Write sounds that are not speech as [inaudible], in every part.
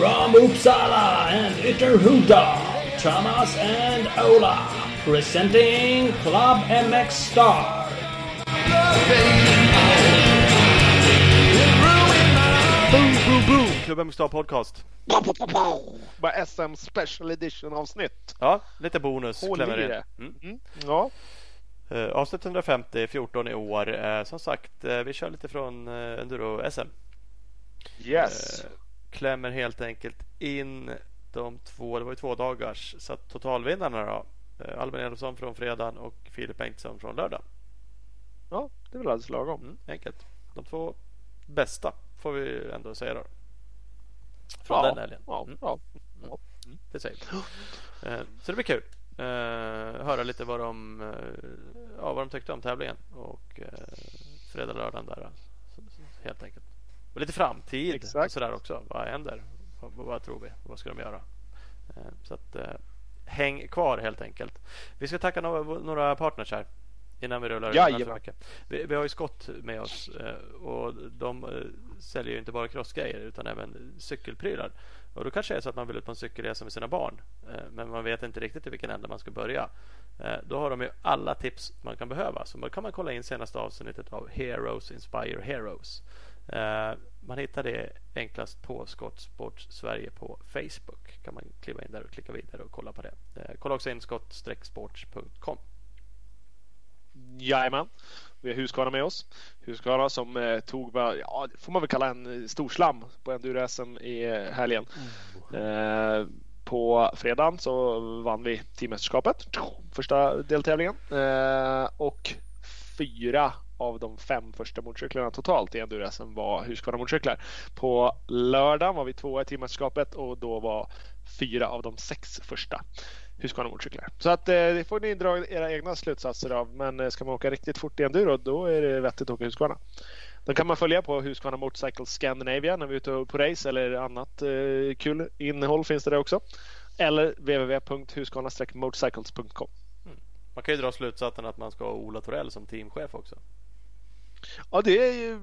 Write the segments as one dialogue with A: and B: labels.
A: From Uppsala and Ytterhuda, Thomas and Ola, presenting Club MX Star.
B: Boom, boom, boom! Klubb MX Podcast.
C: Bara SM Special Edition avsnitt.
B: Ja, lite bonus
C: Håll
B: klämmer
C: i
B: in.
C: det.
B: Mm.
C: Mm. Ja,
B: Eh, avsnitt 150, 14 i år. Eh, som sagt, eh, vi kör lite från uh, Enduro-SM.
C: yes.
B: Klämmer helt enkelt in de två, det var ju två dagars, så totalvinnarna då. Eh, Albin Elofsson från fredagen och Filip Bengtsson från lördag.
C: Ja, det är väl alldeles lagom.
B: Mm, enkelt. De två bästa får vi ändå säga då. Från
C: ja,
B: den helgen.
C: Ja,
B: Mm.
C: ja.
B: Det säger vi. Eh, Så det blir kul. Eh, höra lite vad de, ja, vad de tyckte om tävlingen och fredag, lördagen där. Så- så- Helt enkelt. Och lite framtid
C: Exakt.
B: och sådär också. Vad händer? Vad, vad tror vi? Vad ska de göra? Eh, Så att eh, häng kvar helt enkelt. Vi ska tacka några, några partners här innan vi rullar
C: Jajamän.
B: Vi, vi har ju Skott med oss eh, och de säljer ju inte bara crossgrejer utan även cykelprylar. Och då kanske det är så att man vill ut på en cykelresa med sina barn men man vet inte riktigt i vilken ände man ska börja. Då har de ju alla tips man kan behöva. Så då kan man kolla in senaste avsnittet av Heroes Inspire Heroes. Eh, man hittar det enklast på Skottsport Sverige på Facebook. kan man kliva in där och klicka vidare och kolla på det. Eh, kolla också in skott-sports.com.
C: Jajamän. Vi har Husqvarna med oss. Husqvarna som eh, tog, vad- ja, får man väl kalla en eh, storslam på Enduro-SM i helgen. helgen. Eh, på fredagen så vann vi teammästerskapet, första deltävlingen. Eh, och fyra av de fem första motorcyklarna totalt i Enduro-SM var Husqvarna motorcyklar. På lördagen var vi tvåa i teammästerskapet och då var fyra av de sex första Husqvarna motorcyklar. Så att eh, det får ni dra era egna slutsatser av. Men eh, ska man åka riktigt fort i enduro då är det vettigt att åka Husqvarna. Den kan man följa på Husqvarna Motorcycle Scandinavia när vi är ute på race eller annat eh, kul innehåll finns det där också. Eller www.husqvarna-motorcycles.com. Mm.
B: Man kan ju dra slutsatsen att man ska ha Ola Torell som teamchef också.
C: Ja, det är ju...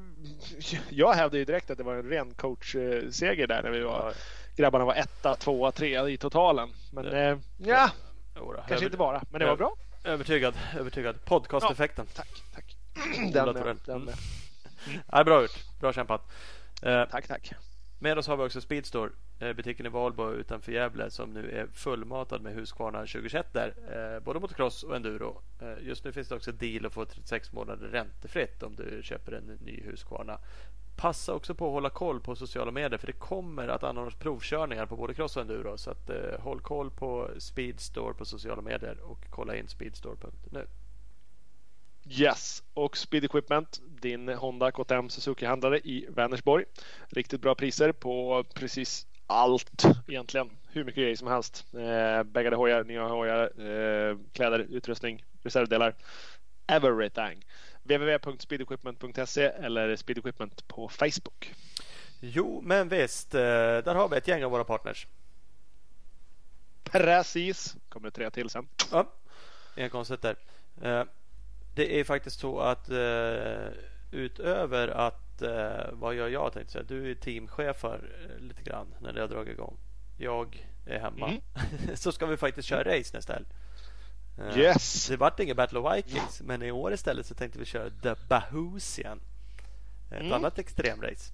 C: [laughs] Jag hävdade ju direkt att det var en ren coachseger där när vi var... Grabbarna var etta, tvåa, trea i totalen. Men
B: Det-
C: eh, ja, kanske
B: över-
C: inte bara. Men det var bra.
B: Övertygad. övertygad. Podcasteffekten.
C: Tack, tack.
B: Ola
C: Den med, den med.
B: Ja, bra gjort. Bra kämpat. Eh,
C: Tack, tack
B: med oss har vi också Speedstore. Eh, butiken i Valbo utanför Gävle som nu är fullmatad med Husqvarna 2021 där. Eh, både motocross och enduro. Eh, just nu finns det också deal att få 36 månader räntefritt om du köper en ny Husqvarna. Passa också på att hålla koll på sociala medier för det kommer att anordnas provkörningar på både cross och enduro. Så att, eh, håll koll på Speedstore på sociala medier och kolla in speedstore.nu.
C: Yes, och Speed Equipment, din Honda KTM Suzuki-handlare i Vänersborg. Riktigt bra priser på precis allt egentligen. Hur mycket grejer som helst. Eh, bäggade hojar, nya hojar, eh, kläder, utrustning, reservdelar. Everything. www.speedequipment.se eller Speed Equipment på Facebook.
B: Jo, men visst. eh, Där har vi ett gäng av våra partners.
C: Precis. Kommer det tre till sen.
B: Ja, inga konstigheter. Det är faktiskt så att eh, utöver att eh, vad gör jag tänkte säga. Du är teamchef för eh, lite grann när det har dragit igång. Jag är hemma.
C: Mm. [laughs]
B: så ska vi faktiskt köra race nästa helg. Eh,
C: Yes!
B: Det vart inget Battle of Vikings men i år istället så tänkte vi köra The Bahoosian. Ett
C: Mm.
B: annat extremrace.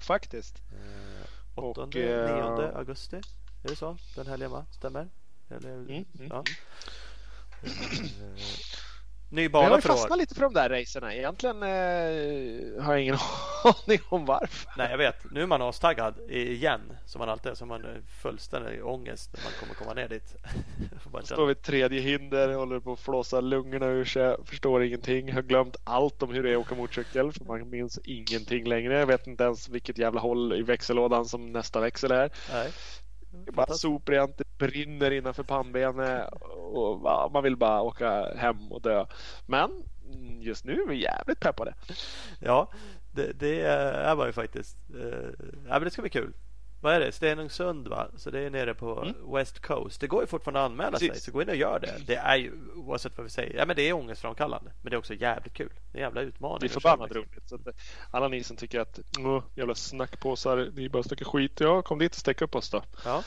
C: Faktiskt.
B: Eh,
C: Och,
B: 8
C: eh,
B: 9 augusti. Är det så? Den helgen va? Stämmer? Eller,
C: Mm, mm,
B: ja.
C: mm.
B: Eh, Ny
C: Jag
B: bana
C: har
B: för år.
C: fastnat lite för de där racerna. Egentligen eh, har jag ingen [laughs] aning om varför.
B: Nej, jag vet. Nu är man astaggad igen. Som man alltid är. Som man är fullständig ångest när man kommer komma ner dit. [laughs] Bara
C: Står vid tredje hinder, håller på att flåsa lungorna ur sig, förstår ingenting, har glömt allt om hur det är att åka motorcykel. För man minns ingenting längre. Jag vet inte ens vilket jävla håll i växellådan som nästa växel är.
B: Nej.
C: Det är bara soprent, det brinner innanför pannbenet och man vill bara åka hem och dö. Men just nu är vi jävligt peppade.
B: Ja, det, det är man ju faktiskt. Eh, Ja, men det ska bli kul. Vad är det? Stenungsund va? Så det är nere på
C: Mm.
B: West Coast. Det går ju fortfarande att anmäla sig.
C: Precis.
B: Så gå in och gör det. Det är ju oavsett vad vi säger. Ja men det är ångestframkallande. Men det är också jävligt kul. Det är en jävla utmaning.
C: Det är förbannat roligt. Så att, eh, alla ni som tycker att "Åh, jävla snackpåsar, ni bara snackar skit. Ja, kom dit och stäck upp oss då.
B: Ja,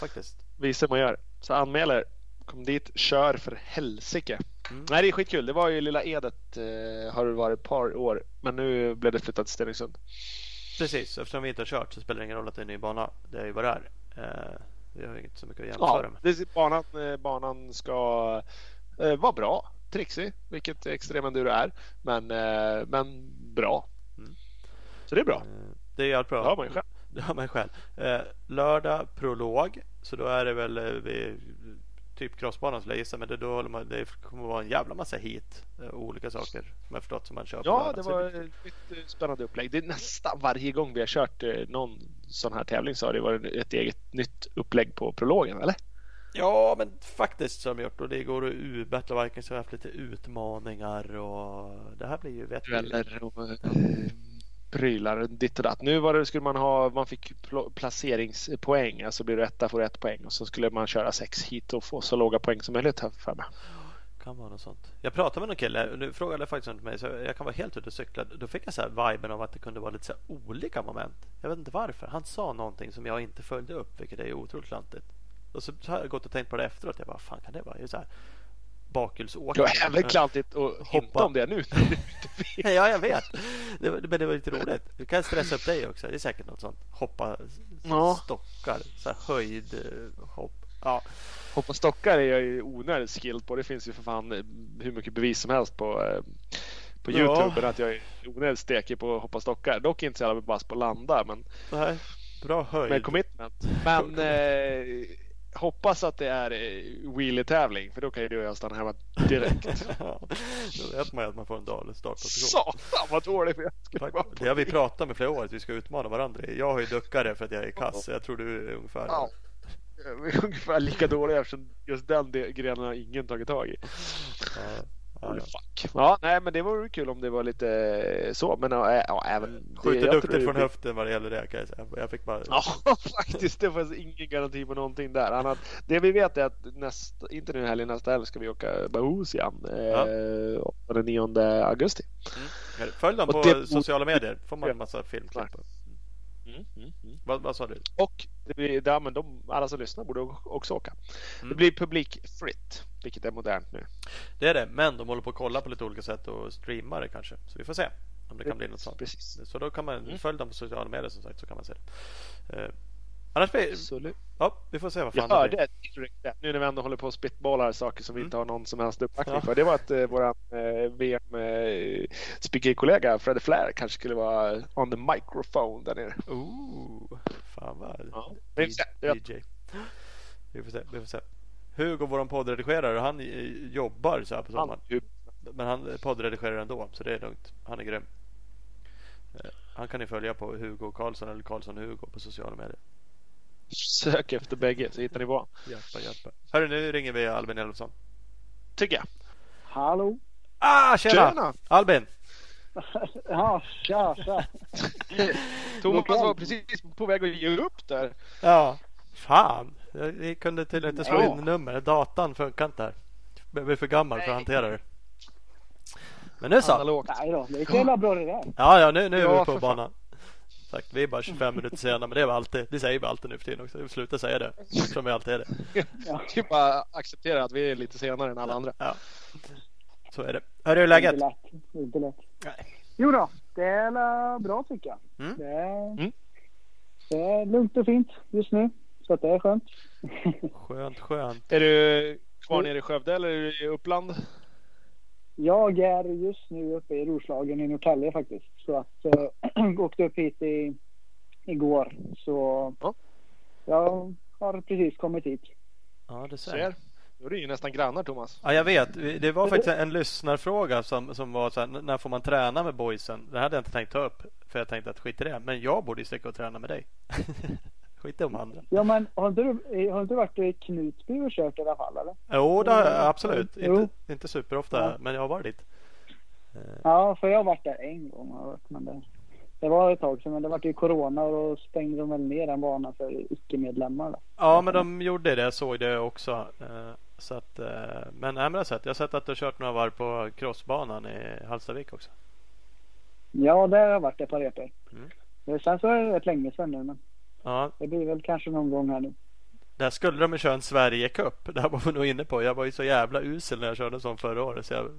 B: faktiskt.
C: Visa hur man gör. Så anmäl er. Kom dit, kör för helsike.
B: Mm.
C: Nej, det är skitkul. Det var ju Lilla Edet eh, har det varit ett par år. Men nu blev det flyttat till Stenungsund.
B: Precis, eftersom vi inte har kört så spelar det ingen roll att det är en ny bana. Det är ju vad det är. Eh, vi har inte så mycket att jämföra
C: Ja,
B: med.
C: det, banan, eh, banan ska eh, vara bra. Trixig, vilket extremenduro är. Men, eh, men bra.
B: Mm.
C: Så det är bra.
B: Eh, Det är jävligt bra.
C: Det har man ju själv.
B: Det har man själv. Eh, lördag prolog. Så då är det väl vid typ crossbanan skulle jag gissa. Men det, då man, det kommer vara en jävla massa hit. eh, och olika saker som jag förstått som man kör
C: Ja, det var ett eh, spännande upplägg. Det är nästan varje gång vi har kört eh, någon sån här tävling så har det varit ett eget nytt upplägg på prologen, eller?
B: Ja, men faktiskt så har de gjort. Och det går att U-battle Vikings har haft lite utmaningar och det här blir ju vet vi-
C: Dueller och eh, prylar ditt och datt. Nu var det, skulle man ha, man fick placeringspoäng, alltså blir du etta får du ett poäng och så skulle man köra sex hit och få så låga poäng som möjligt här för mig.
B: Kan vara något sånt. Jag pratade med någon kille och nu frågade faktiskt inte mig så jag kan vara helt ute och cykla. Då fick jag så här viben av att det kunde vara lite så här olika moment. Jag vet inte varför. Han sa någonting som jag inte följde upp vilket är otroligt klantigt. Och så har jag gått och tänkt på det efteråt. Jag bara, fan kan det vara? Är så här bakhjulsåkning?
C: Det var jävligt klantigt att hinta om det nu. [laughs]
B: Ja, jag vet. Det var, men det var lite roligt. Du kan stressa upp dig också. Det är säkert något sånt. Hoppa
C: Ja.
B: stockar. Så här höjd eh, hopp. Ja,
C: Hoppa stockar är jag ju onödigt skilled på. Det finns ju för fan eh, hur mycket bevis som helst på, eh, på
B: Ja.
C: Youtube att jag är onödigt stekig på att hoppa stockar. Dock inte så jävla bass på att landa men
B: här. Bra höjd.
C: med commitment. Men [laughs] eh, hoppas att det är eh, wheelie-tävling för då kan ju du och jag stanna hemma direkt. [laughs]
B: Ja, Då vet man ju att man får en dålig startposition.
C: Satan vad dålig jag skulle vara.
B: Det har vi pratat i flera år att vi ska utmana varandra. Jag har ju duckare för att jag är kass. Jag tror du är ungefär
C: Ja. [laughs] Ungefär lika dåliga eftersom just den de- grenen har ingen tagit tag i.
B: Ja,
C: Holy fuck. Ja, nej men det vore kul om det var lite eh, så. Men ja, ja även... det-
B: Skjuter duktigt
C: det
B: från
C: blir-
B: höften vad det gäller det kan jag säga. Jag fick bara...
C: Ja, [laughs] faktiskt. Det fanns ingen garanti på någonting där. Annat, det vi vet är att nästa, inte nu heller nästa helg ska vi åka Bahus igen.
B: Ja.
C: Eh, 8-9 augusti.
B: Mm. Följ dem på
C: det-
B: sociala medier. får man en massa filmklipp.
C: Mm, mm, mm.
B: Vad, vad sa du?
C: Och det blir, ja, men de, alla som lyssnar borde också åka.
B: Mm.
C: Det blir publikfritt, vilket är modernt nu.
B: Det är det, men de håller på att kolla på lite olika sätt och streama det kanske. Så vi får se om det kan bli något sånt.
C: Precis.
B: Så då kan man
C: Mm.
B: följa dem på sociala medier som sagt så kan man se det. Eh, annars blir
C: Absolut.
B: Ja, vi får se vad fan
C: Jag
B: det blir.
C: hörde det, nu när vi ändå håller på och spitballar saker som vi
B: Mm.
C: inte har någon som helst uppbackning
B: Ja.
C: för. Det var att eh, våran eh, VM eh, speakerkollega Fredde Flair kanske skulle vara on the microphone där nere.
B: Ooh, fan vad...
C: Ja.
B: DJ. Vi får se, vi får se. Hugo, våran poddredigerare, han eh, jobbar så här på sommaren.
C: Han,
B: Men han poddredigerar ändå, så det är lugnt. Han är grym. Eh, Han kan ni följa på Hugo Karlsson eller Karlsson Hugo på sociala medier.
C: sök efter bägge så hittar ni vad.
B: Hjälpa, hjälpa. Hörru, nu ringer vi Albin Elofsson.
C: Tycker jag.
D: Hallå?
B: Ah, tjena!
C: Tjena!
B: Albin! [laughs]
D: Ja, tja, tja.
C: Thomas var precis på väg att ge upp där.
B: Ja, fan. Jag- Vi kunde tydligen inte slå
D: Ja.
B: in nummer. Datan funkar inte här. Jag blir för gammal för att hantera det. Men nu så.
C: Analogt.
D: Nej då, det gick jävla bra det där.
B: Ja, ja, nu, nu är
C: Ja,
B: vi på banan. Sagt, vi är bara 25 minuter sena, men det är vi alltid. Det säger vi alltid nu för tiden också. Vi slutar säga det. Som vi alltid är det.
C: Det är [laughs] bara acceptera att vi är lite senare än alla andra.
B: Ja. Så är det. Hur är läget?
D: Inte lätt. Inte lätt.
B: Nej.
D: Jo då, det är bra tycker jag.
B: Mm.
D: Det, är,
C: Mm.
D: det är lugnt och fint just nu. Så att det är skönt.
B: Skönt, skönt.
C: Är du kvar nere i Skövde eller är du i Uppland?
D: Jag är just nu uppe i Roslagen i Norrtälje faktiskt. Så att äh, [clears throat] åkte upp hit i, igår. Så
C: Ja.
D: jag har precis kommit hit.
B: Ja, det ser.
C: Ser. Då är du ju nästan grannar Thomas.
B: Ja, jag vet. Det var faktiskt en lyssnarfråga som, som var så här, när får man träna med boysen? Det hade jag inte tänkt ta upp. För jag tänkte att skit i det. Men jag borde ju sticka och träna med dig. [laughs] skit i om andra.
D: Ja men har inte du, har inte varit i Knutby och kört i alla fall eller?
B: Jo, det har jag absolut.
D: Jo.
B: Inte, inte superofta,
D: Ja.
B: men jag har varit dit.
D: Ja, för jag har varit där en gång. Jag men det, Det var ett tag sedan, men det var ju corona och då stängde de väl ner den banan för icke-medlemmar. Då.
B: Ja, men de gjorde det. Jag såg det också. Eh, så att, eh, men jag har sett. Jag har sett att du har kört några varv på crossbanan i Hallstavik också.
D: Ja, det har varit ett par repor.
B: Mm.
D: Sen så är det rätt länge sedan nu, men
B: Ja,
D: det blir väl kanske någon gång här nu.
B: där skulle de ju köra en Sverigecup. Det här var vi nog inne på. Jag var ju så jävla usel när jag körde sån förra året. Så jag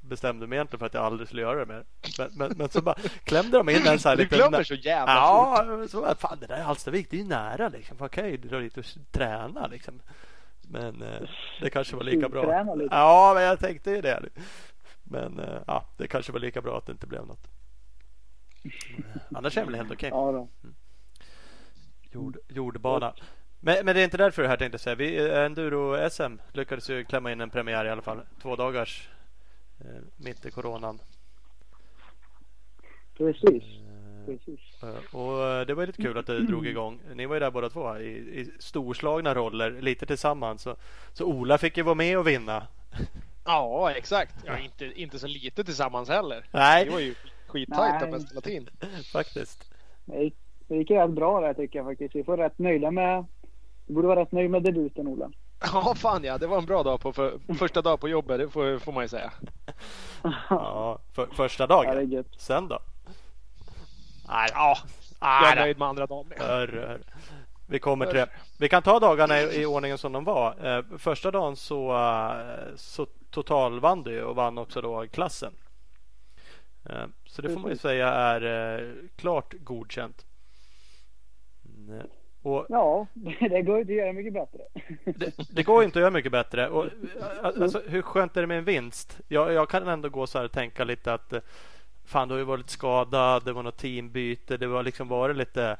B: bestämde mig egentligen för att jag aldrig skulle göra det mer. Men, men, men så bara klämde de in en så här
C: Du
B: liten...
C: glömmer så jävla fort.
B: Ja, så bara, fan det där är Hallstavik, det är ju nära liksom. Man kan ju dra dit och träna liksom. Men eh, det kanske var lika bra.
D: Träna lite.
B: Ja, men jag tänkte ju det. Men eh, ja, det kanske var lika bra att det inte blev något. [laughs] Annars är det väl helt okej.
D: Ja, då.
B: Jord, jordbana. Men, men det är inte därför det här tänkte jag säga. Vi, eh, Enduro-SM lyckades ju klämma in en premiär i alla fall. Två dagars eh, mitt i coronan.
D: Precis.
B: Eh,
D: Precis.
B: Eh, Och det var lite kul att det drog igång. Ni var ju där båda två i, i storslagna roller, lite tillsammans. Så, så Ola fick ju vara med och vinna.
C: Ja, exakt. Ja, inte, inte så lite tillsammans heller.
B: Nej,
C: Det var ju skittajt
D: Nej.
C: om mest latin.
B: faktiskt.
D: Det gick, det gick rätt bra där tycker jag faktiskt. Vi får rätt nöjda med... Vi borde vara rätt nöjda med debuten, Ola.
C: Ja, fan ja. Det var en bra dag på för, [laughs] första dag på jobbet. Det får, får man ju säga.
B: Ja, för, första
D: Ja,
B: dagen.
D: gött.
B: Sen då? Nej,
C: Ja, jag
B: nej,
C: är nöjd med andra dagen
B: hörru. Vi kommer till det. Vi kan ta dagarna i, i ordningen som de var. Eh, första dagen så, eh, så totalvann du och vann också då klassen. Eh, så det får man ju säga är eh, klart godkänt. Eh, Och
D: Ja, [laughs] det går inte att göra mycket bättre. [laughs]
B: det, det går inte att göra mycket bättre. Och, eh, alltså, hur skönt är det med en vinst? Jag, jag kan ändå gå så här och tänka lite att eh, Fan, du har ju varit skadad. Det var något teambyte. Det har liksom varit lite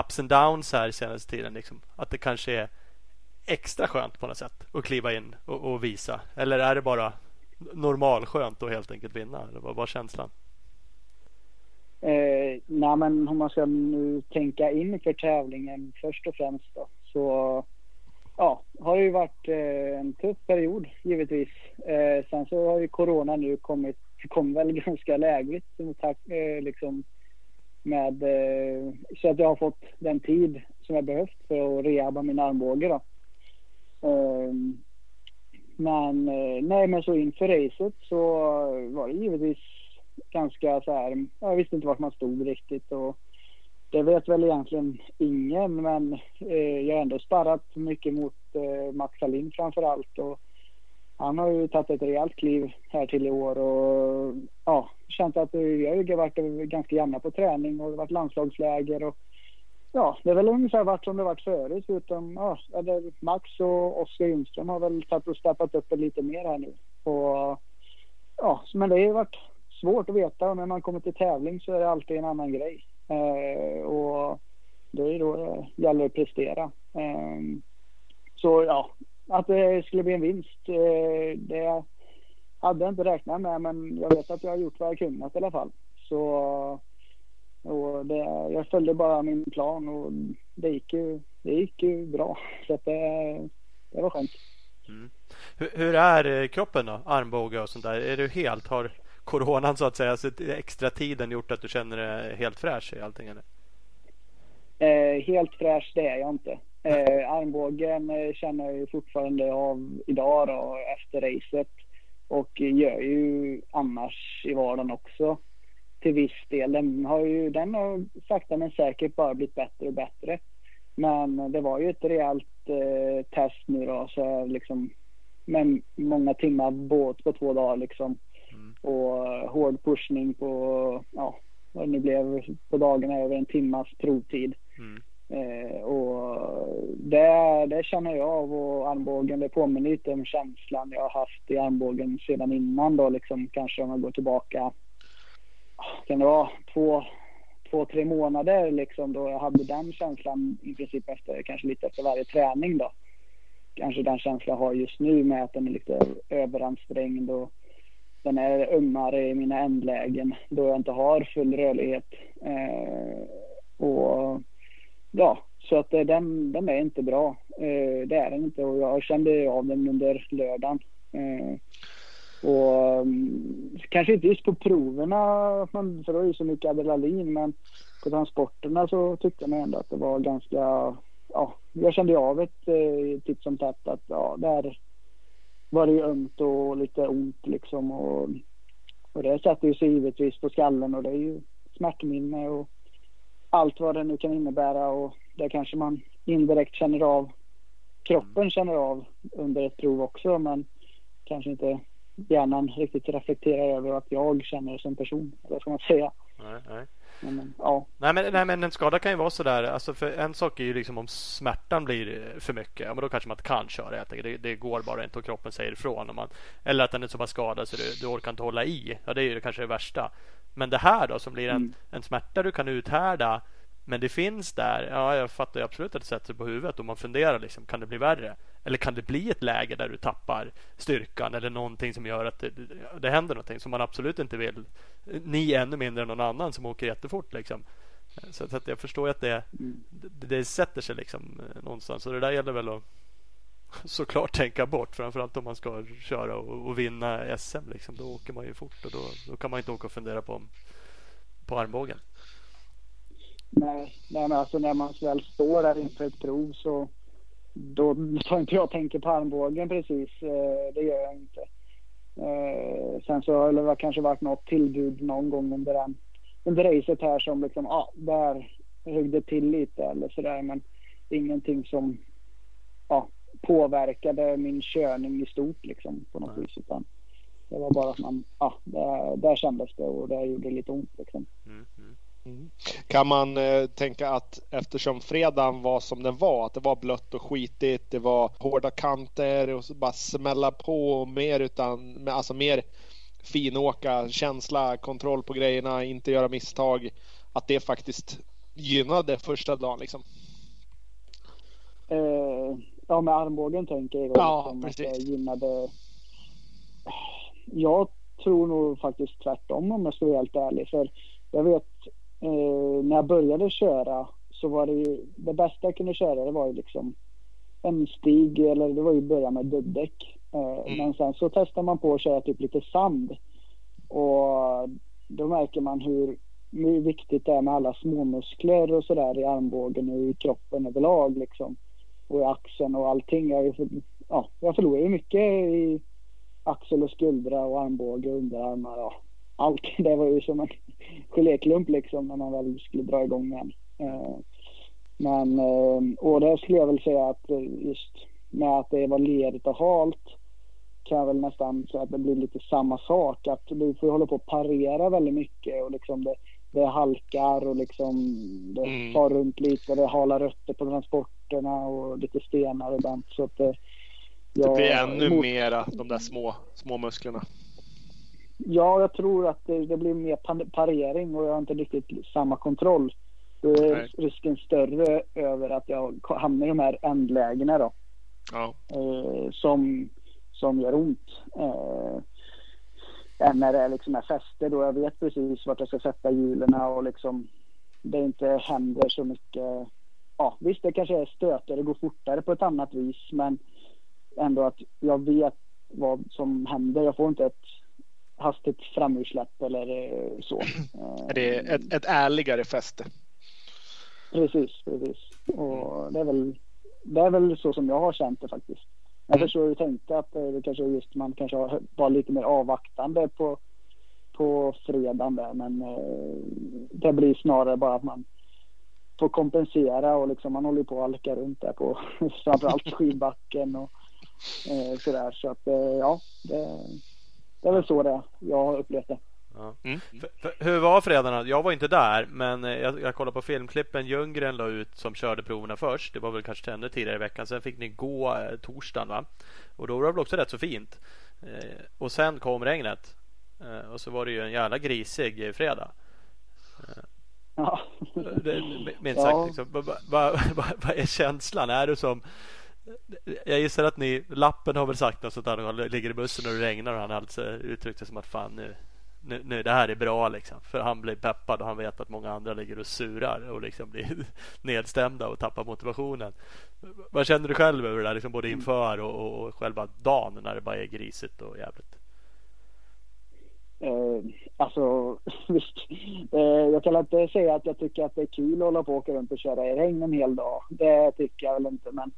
B: ups and downs här senaste tiden. Liksom. Att det kanske är extra skönt på något sätt att kliva in och, och visa. Eller är det bara normalskönt att helt enkelt vinna? Eller vad var känslan?
D: Eh, nej, men om man ska nu tänka inför tävlingen först och främst då, så ja, har det ju varit eh, en tuff period givetvis. Eh, sen så har ju corona nu kommit, kom väl [laughs] ganska lägligt som tack, eh, liksom med eh, så att jag har fått den tid som jag behövt för att rehabba min armbåge då. Eh, men eh, nej, men så inför racet så var det givetvis ganska så här. Jag visste inte vart man stod riktigt och det vet väl egentligen ingen, men eh, jag har ändå sparrat mycket mot eh, Max Alin framför allt och han har ju tagit ett rejält kliv här till i år och ja, känt att vi har ju varit ganska jämna på träning och det har varit landslagsläger och ja, det är väl ungefär vart som det varit förut utom ja, Max och Oskar Ljungström har väl tagit och steppat upp det lite mer här nu och ja, men det har ju varit svårt att veta och när man kommer till tävling så är det alltid en annan grej. Eh, och det är då det gäller att prestera. Eh, så ja, att det skulle bli en vinst, eh, det hade jag inte räknat med men jag vet att jag har gjort vad jag kunnat i alla fall. Så och det, jag följde bara min plan och det gick ju, det gick ju bra. Så att det, det var skönt. Mm.
B: Hur, hur är eh, kroppen då? Armbåge och sånt där. Är du helt, har coronan så att säga, så extra tiden gjort att du känner dig helt fräsch i allting? Eller?
D: Eh, helt fräsch det är jag inte. Eh, armbågen eh, känner jag ju fortfarande av idag då, efter racet. Och gör ju annars i vardagen också. Till viss del. Den har ju den har sakta men säkert bara blivit bättre och bättre. Men det var ju ett rejält eh, test nu då. Så liksom, med många timmar båt på två dagar liksom. Och eh, hård pushning på, ja, vad det nu blev på dagarna över en timmas provtid.
B: Mm.
D: Eh, och det, det känner jag av och armbågen det påminner lite om känslan jag har haft i armbågen sedan innan då liksom kanske om jag går tillbaka kan det vara två, två tre månader liksom då jag hade den känslan i princip efter kanske lite efter varje träning då. Kanske den känslan jag har just nu med att den är lite överansträngd och den är ömmare i mina ändlägen då jag inte har full rörlighet. Eh, och ja, så att eh, den, den är inte bra. Eh, det är den inte och jag kände av den under lördagen. Eh, Och mm, kanske inte just på proverna, för det var ju så mycket adrenalin, men på transporterna så tyckte man ändå att det var ganska, ja, jag kände av ett eh, titt som tätt att ja, där var det ömt och lite ont liksom och, och det sätter ju sig givetvis på skallen och det är ju smärtminne och allt vad det nu kan innebära och det kanske man indirekt känner av kroppen känner av under ett prov också men kanske inte hjärnan riktigt reflekterar över att jag känner som person. Eller ska man säga.
B: Nej, nej.
D: Men, ja.
B: nej, men, nej, men en skada kan ju vara sådär. Alltså för en sak är ju liksom om smärtan blir för mycket. Ja, men då kanske man inte kan köra helt enkelt. Det, det går bara inte och kroppen säger ifrån. Om man, eller att den är så pass skadad så du, du orkar inte hålla i. Ja, det är ju kanske det värsta. Men det här då som blir en, mm. en smärta du kan uthärda men det finns där. Ja, jag fattar ju absolut att det sätter sig på huvudet och man funderar liksom, kan det bli värre? Eller kan det bli ett läge där du tappar styrkan eller någonting som gör att det, det händer någonting som man absolut inte vill. Ni ännu mindre än någon annan som åker jättefort liksom. Så, så att jag förstår att det, det, det, sätter sig liksom eh, någonstans. Så det där gäller väl att [laughs] såklart tänka bort. Framförallt om man ska köra och, och vinna SM. Liksom. Då åker man ju fort och då, då kan man inte åka och fundera på, på armbågen.
D: Nej, nej men alltså när man väl står där inför ett prov så då tar inte jag tänker på armbågen precis. Eh, det gör jag inte. Eh, sen så har det kanske varit något tillbud någon gång under, den, under racet här som liksom, ja, ah, där högg det till lite eller sådär. Men ingenting som ja, påverkade min körning i stort liksom på något vis. Utan det var bara att man, ja, där, där kändes det och det gjorde lite ont liksom. Mm.
C: Kan man eh, tänka att eftersom fredagen var som den var, att det var blött och skitigt, det var hårda kanter och så bara smälla på mer utan, alltså mer finåka, känsla, kontroll på grejerna, inte göra misstag. Att det faktiskt gynnade första dagen liksom.
D: Eh, ja, med armbågen tänker jag.
C: Ja, liksom, precis. Att det gynnade.
D: Jag tror nog faktiskt tvärtom om jag ska vara helt ärlig. För jag vet eh, när jag började köra så var det ju det bästa jag kunde köra det var ju liksom en stig eller det var ju börja med dubbdäck. Eh, mm. Men sen så testar man på att köra typ lite sand och då märker man hur, hur viktigt det är med alla småmuskler och sådär i armbågen och i kroppen överlag liksom. Och i axeln och allting. Jag, ja, jag förlorar ju mycket i axel och skuldra och armbåge och underarmar. Ja. Allt [laughs] det var ju som en geléklump liksom när man väl skulle dra igång igen. Eh, men, eh, och det skulle jag väl säga att eh, just med att det var lerigt och halt kan jag väl nästan säga att det blir lite samma sak. Att du får hålla på att parera väldigt mycket och liksom det, det halkar och liksom det mm. far runt lite. Det halar rötter på transporterna och lite stenar och sånt. Så att det,
C: jag, det blir ännu mot... mera de där små, små musklerna.
D: Ja, jag tror att det, det, blir mer parering och jag har inte riktigt samma kontroll. Då är Nej. risken större över att jag hamnar i de här ändlägena då. Ja. Eh, som, som gör ont. Eh, än när det liksom är fäste då jag vet precis vart jag ska sätta hjulen och liksom det inte händer så mycket. Ja, visst, det kanske är stöter, det går fortare på ett annat vis, men ändå att jag vet vad som händer. Jag får inte ett hastigt framursläpp eller eh, så.
C: Är det ett, ett ärligare fäste?
D: Precis, precis. Och det är väl, det är väl så som jag har känt det faktiskt. Jag mm. förstår hur du tänkte att det kanske just man kanske var lite mer avvaktande på, på fredagen där men eh, det blir snarare bara att man får kompensera och liksom man håller på att halka runt där på [laughs] framförallt [laughs] skidbacken och eh, sådär så att ja det, det är väl så det jag har upplevt det. Ja.
B: Mm. hur var fredagen? Jag var inte där, men eh, jag, jag kollade på filmklippen Ljunggren la ut som körde proverna först. Det var väl kanske ännu tidigare i veckan. Sen fick ni gå eh, torsdagen, va? Och då var det väl också rätt så fint. Eh, och sen kom regnet. Eh, och så var det ju en jävla grisig fredag.
D: Eh, ja.
B: minst sagt. Liksom. Vad va, va, va, är känslan? Är du som jag gissar att ni, lappen har väl sagt något sånt där han ligger i bussen och det regnar och han alltså uttryckt det som att fan nu, nu, nu det här är bra liksom. För han blir peppad och han vet att många andra ligger och surar och liksom blir [laughs] nedstämda och tappar motivationen. Vad känner du själv över det där liksom både inför och, och, och själva dagen när det bara är grisigt och jävligt?
D: Eh, alltså [laughs] visst, eh, jag kan inte säga att jag tycker att det är kul att hålla på och åka runt och köra i regn en hel dag. Det tycker jag väl inte men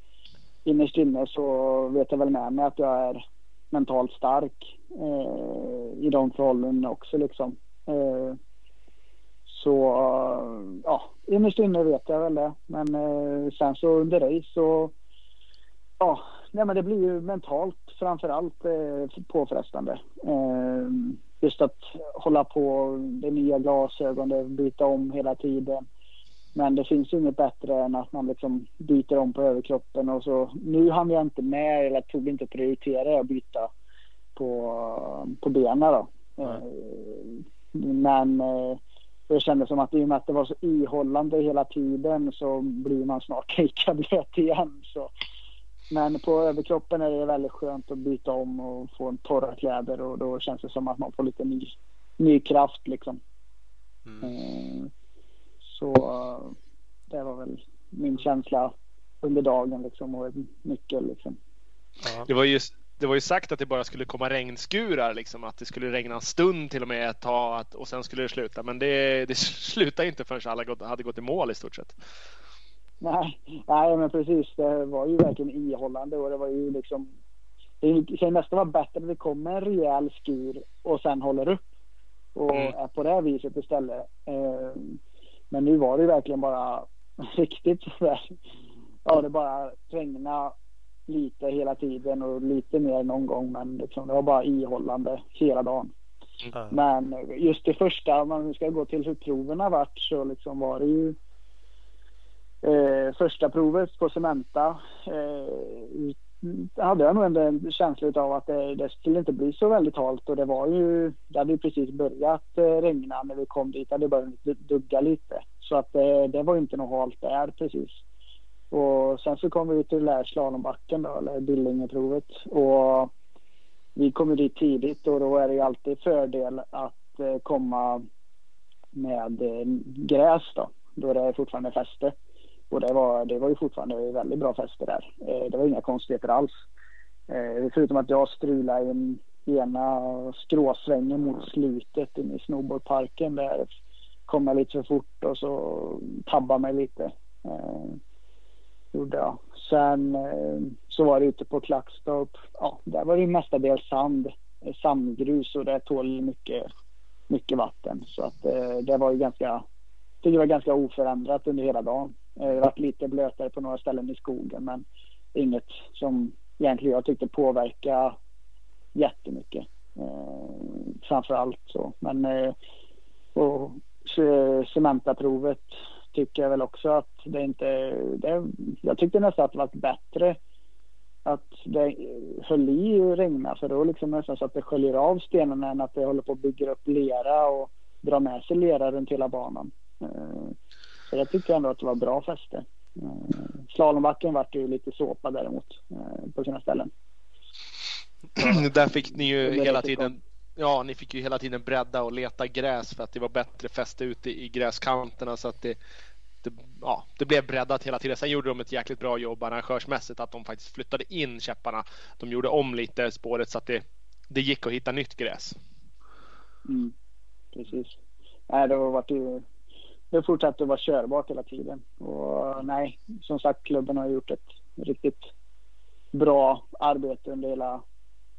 D: innerst inne så vet jag väl med mig att jag är mentalt stark eh, i de förhållandena också liksom. Eh, så ja, innerst inne vet jag väl det. Men eh, sen så under race så ja, nej men det blir ju mentalt framförallt eh, påfrestande. Eh, just att hålla på, det nya glasögon, det byta om hela tiden. Men det finns ju inget bättre än att man liksom byter om på överkroppen och så. Nu hann jag inte med, eller tog inte prioritera att byta på, på benen då. Mm. Men eh, det kändes som att i och med att det var så ihållande hela tiden så blir man snart [laughs] lika blöt igen. Så. Men på överkroppen är det väldigt skönt att byta om och få en torra kläder och då känns det som att man får lite ny, ny kraft liksom. Mm. Eh, så det var väl min känsla under dagen liksom och en nyckel liksom.
C: Ja. Det var ju det var ju sagt att det bara skulle komma regnskurar, liksom, att det skulle regna en stund till och med ett tag och sen skulle det sluta. Men det, det [laughs] slutade inte förrän alla gått, hade gått i mål i stort sett.
D: Nej, nej, men precis. Det var ju verkligen ihållande och det var ju liksom. Det kan nästan vara bättre att det kommer en rejäl skur och sen håller upp och mm. är på det här viset istället. Eh, men nu var det verkligen bara [laughs] riktigt sådär. Ja, det bara regna lite hela tiden och lite mer någon gång. Men liksom, det var bara ihållande hela dagen. Mm. Men just det första, om man ska gå till hur proven varit så liksom var det ju eh, första provet på Cementa. Eh, hade jag nog ändå en känsla av att det, det, skulle inte bli så väldigt halt och det var ju, det hade ju precis börjat eh, regna när vi kom dit. Det hade börjat dugga lite. Så att det, det var inte något halt där precis. Och sen så kom vi till där slalombacken då, eller Billingeprovet. Och vi kom dit tidigt och då är det ju alltid fördel att eh, komma med gräs då. Då det är fortfarande fäste. Och det var, det var ju fortfarande väldigt bra fäste där. Eh, det var inga konstigheter alls. Förutom att jag strulade i en ena skråsvängen mot slutet inne i snowboardparken. Där kom jag lite för fort och så tabbade mig lite gjorde jag. Sen eh, så var det ute på Klackstorp. Ja, där var det mestadels sand, eh, sandgrus och det tål mycket, mycket vatten. Så att eh, det var ju ganska, det var ganska oförändrat under hela dagen. Eh, det var lite blötare på några ställen i skogen men inget som egentligen jag tyckte påverka jättemycket. Eh, framför allt så. Men eh, och Cementaprovet tycker jag väl också att det inte... Det, jag tyckte nästan att det var bättre att det höll i och regna för då liksom nästan så att det sköljer av stenarna än att det håller på att bygga upp lera och dra med sig lera runt hela banan. Eh, så jag tyckte ändå att det var bra fäste. Eh, slalombacken vart ju lite såpa däremot eh, på sina ställen. [clears throat]
C: Där fick ni ju hela tiden Ja, ni fick ju hela tiden bredda och leta gräs för att det var bättre fäste ute i gräskanterna så att det, det, ja, det blev breddat hela tiden. Sen gjorde de ett jäkligt bra jobb arrangörsmässigt att de faktiskt flyttade in käpparna. De gjorde om lite spåret så att det, det gick att hitta nytt gräs.
D: Mm, precis. Nej, det har varit ju, det fortsatte att vara körbart hela tiden. Och nej, som sagt, klubben har gjort ett riktigt bra arbete under hela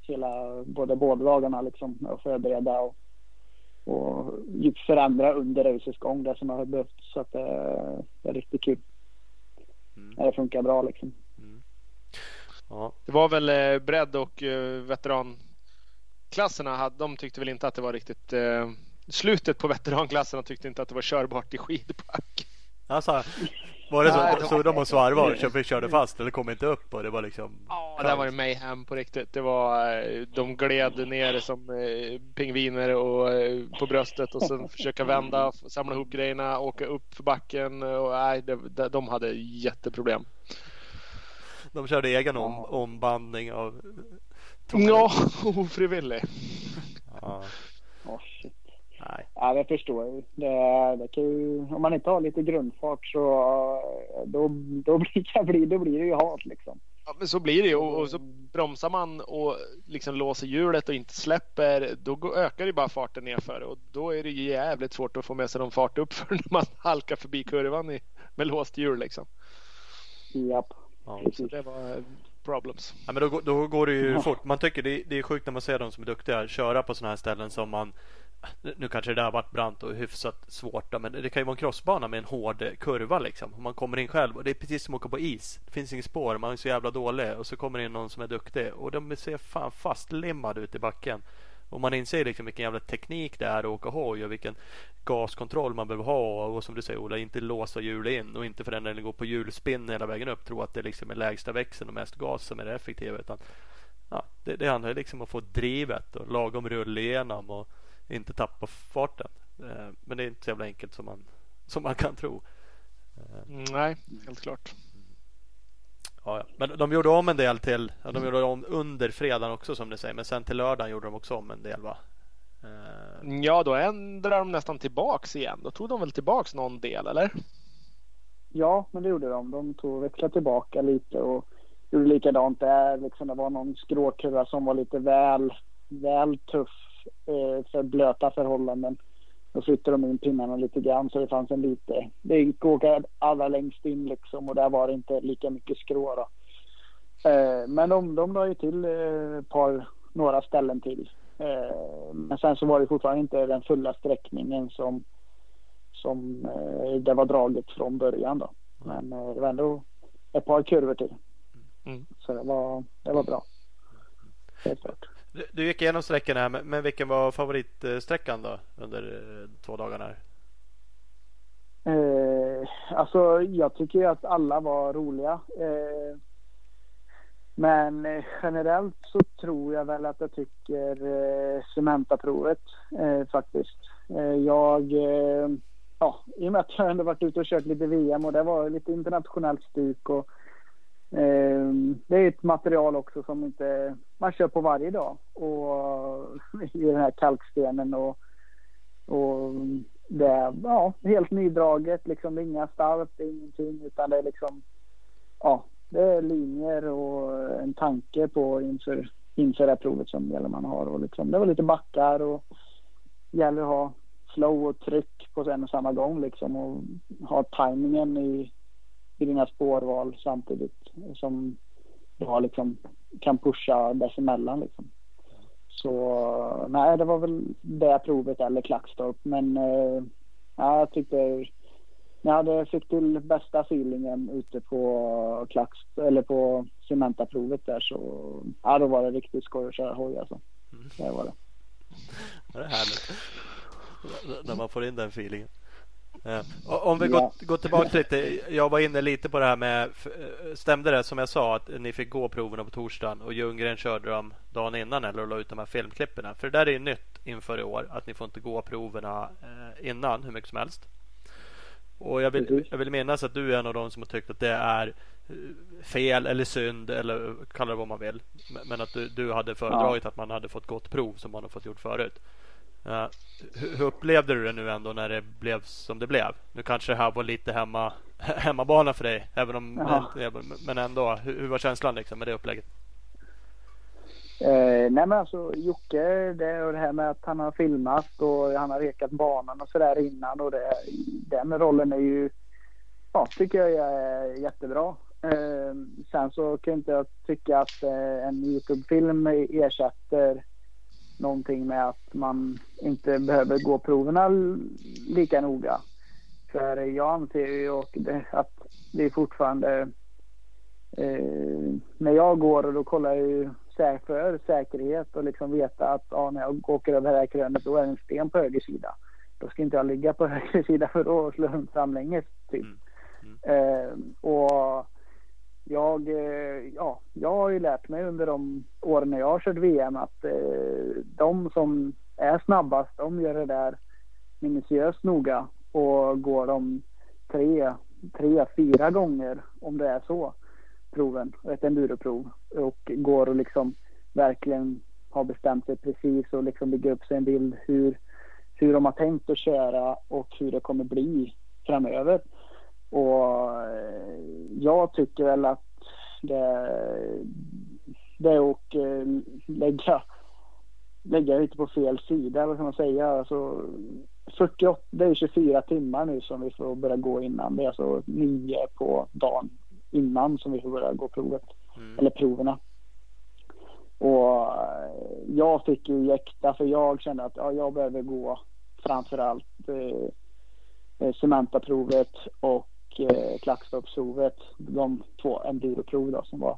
D: hela, både båda dagarna liksom att förbereda och, och förändra under racets gång det som har behövt. Så att det, det är riktigt kul. Mm. Det funkar bra liksom. Mm.
C: Ja. Det var väl eh, bredd och eh, veteranklasserna, de tyckte väl inte att det var riktigt eh, Slutet på veteranklasserna tyckte inte att det var körbart i skidback.
B: Alltså, var det så? Nej, så de och svarvade och körde, fast eller kom inte upp och det var liksom?
C: Ja, det var det mayhem på riktigt. Det var, eh, de gled ner som eh, pingviner och, eh, på bröstet och sen försöka vända, samla ihop grejerna, åka upp för backen och nej, det, de hade jätteproblem.
B: De körde egen om, ombandning av
C: Ja, [laughs] ofrivillig.
D: Ja. Oh, shit. Nej. Ja, det förstår jag. Det, det kan ju, om man inte har lite grundfart så då, då, [laughs] blir, då blir det ju halt liksom.
C: Ja, men så blir det ju och, och, så bromsar man och liksom låser hjulet och inte släpper. Då går, ökar ju bara farten nerför och då är det ju jävligt svårt att få med sig någon fart uppför [laughs] när man halkar förbi kurvan i, med låst hjul liksom.
D: Japp.
C: Ja, så det var problems.
B: Ja, men då, då går det ju ja. fort. Man tycker det, det är sjukt när man ser de som är duktiga köra på sådana här ställen som man nu kanske det där har varit brant och hyfsat svårt då, men det kan ju vara en crossbana med en hård kurva liksom. Man kommer in själv och det är precis som att åka på is. Det finns inget spår, man är så jävla dålig och så kommer in någon som är duktig och de ser fan fastlimmade ut i backen. Och man inser liksom vilken jävla teknik det är att åka hoj och vilken gaskontroll man behöver ha och som du säger Ola, inte låsa hjul in och inte för den delen gå på hjulspinn hela vägen upp tro att det liksom är lägsta växeln och mest gas som är det effektiva utan ja, det, det handlar liksom om att få drivet och lagom rull igenom och inte tappa farten. Eh, men det är inte så jävla enkelt som man, som man kan tro.
C: Eh, Nej, helt klart.
B: Ja, ja. Men de gjorde om en del till. Ja, de gjorde om under fredagen också som ni säger. Men sen till lördagen gjorde de också om en del va?
C: Eh. Ja, då ändrade de nästan tillbaks igen. Då tog de väl tillbaks någon del eller?
D: Ja, men det gjorde de. De tog växlade tillbaka lite och gjorde likadant där. Liksom det var någon skråkurva som var lite väl, väl tuff eh, för blöta förhållanden. Då flyttade de in pinnarna lite grann så det fanns en lite, det gick att åka allra längst in liksom och där var det inte lika mycket skrå då. Eh, men de, de la ju till eh, par, några ställen till. Eh, men sen så var det fortfarande inte den fulla sträckningen som, som eh, det var draget från början då. Men eh, det var ändå ett par kurvor till. Mm. Så det var, det var bra. Helt klart.
B: Du, du gick igenom sträckan här, men vilken var favoritsträckan då under eh, två dagar här?
D: Eh, alltså jag tycker att alla var roliga. Eh, men eh, generellt så tror jag väl att jag tycker eh, Cementa-provet eh, faktiskt. Eh, jag, eh, ja, i och med att jag ändå varit ute och kört lite VM och det var lite internationellt stuk och Ehm, det är ett material också som inte man kör på varje dag och [laughs] i den här kalkstenen och, och det är ja, helt nydraget liksom. Det är inga starp, det är ingenting utan det är liksom ja, det är linjer och en tanke på inför, inför det provet som gäller man har och liksom det var lite backar och gäller att ha flow och tryck på en och samma gång liksom och ha tajmingen i i dina spårval samtidigt som har liksom, kan pusha dessemellan. Liksom. Så nej, det var väl det provet eller Klackstorp. Men eh, jag tyckte jag hade fick till bästa feelingen ute på Klacks, eller på Cementa-provet där så ja, då var det riktigt skoj att köra hoj alltså. Mm. Det var det. [laughs]
B: Det är härligt. När man får in den feelingen. Om vi går, går tillbaka lite. Jag var inne lite på det här med. Stämde det som jag sa att ni fick gå proverna på torsdagen och Ljunggren körde dem dagen innan eller la ut de här filmklipperna? För det där är ju nytt inför i år att ni får inte gå proverna eh, innan hur mycket som helst. Och jag vill, jag vill minnas att du är en av de som har tyckt att det är eh, fel eller synd eller kalla det vad man vill. Men att du, du hade föredragit ja. att man hade fått gått prov som man har fått gjort förut. Uh, hur, hur, upplevde du det nu ändå när det blev som det blev? Nu kanske det här var lite hemma, [laughs] hemmabana för dig, även om, men, men ändå. Hur, hur, var känslan liksom med det upplägget?
D: Eh, nej men alltså Jocke, det, och det här med att han har filmat och han har rekat banan och sådär innan och det, den rollen är ju, ja tycker jag är jättebra. Eh, sen så kan inte jag tycka att eh, en Youtube-film ersätter någonting med att man inte behöver gå proverna lika noga. För jag anser ju att det är fortfarande eh, när jag går och då kollar jag ju för säkerhet och liksom veta att ja, när jag åker över det här krönet då är det en sten på höger sida. Då ska inte jag ligga på [laughs] höger sida för då slår jag framlänges typ. Mm. Mm. Eh, och jag, eh, ja, jag har ju lärt mig under de åren när jag har kört VM att eh, de som är snabbast, de gör det där minutiöst noga och går de tre, tre, fyra gånger om det är så proven, ett enduroprov och går och liksom verkligen har bestämt sig precis och liksom bygger upp sig en bild hur, hur de har tänkt att köra och hur det kommer bli framöver. Och eh, jag tycker väl att det, det att eh, lägga, lägga lite på fel sida, vad kan man säga. Alltså, 48, det är 24 timmar nu som vi får börja gå innan. Det är alltså nio på dagen innan som vi får börja gå provet. Mm. Eller proverna. Och eh, jag fick ju jäkta för jag kände att ja, jag behöver gå framförallt eh Cementa-provet och eh, Klackstoppsprovet. De två enduroprov då som var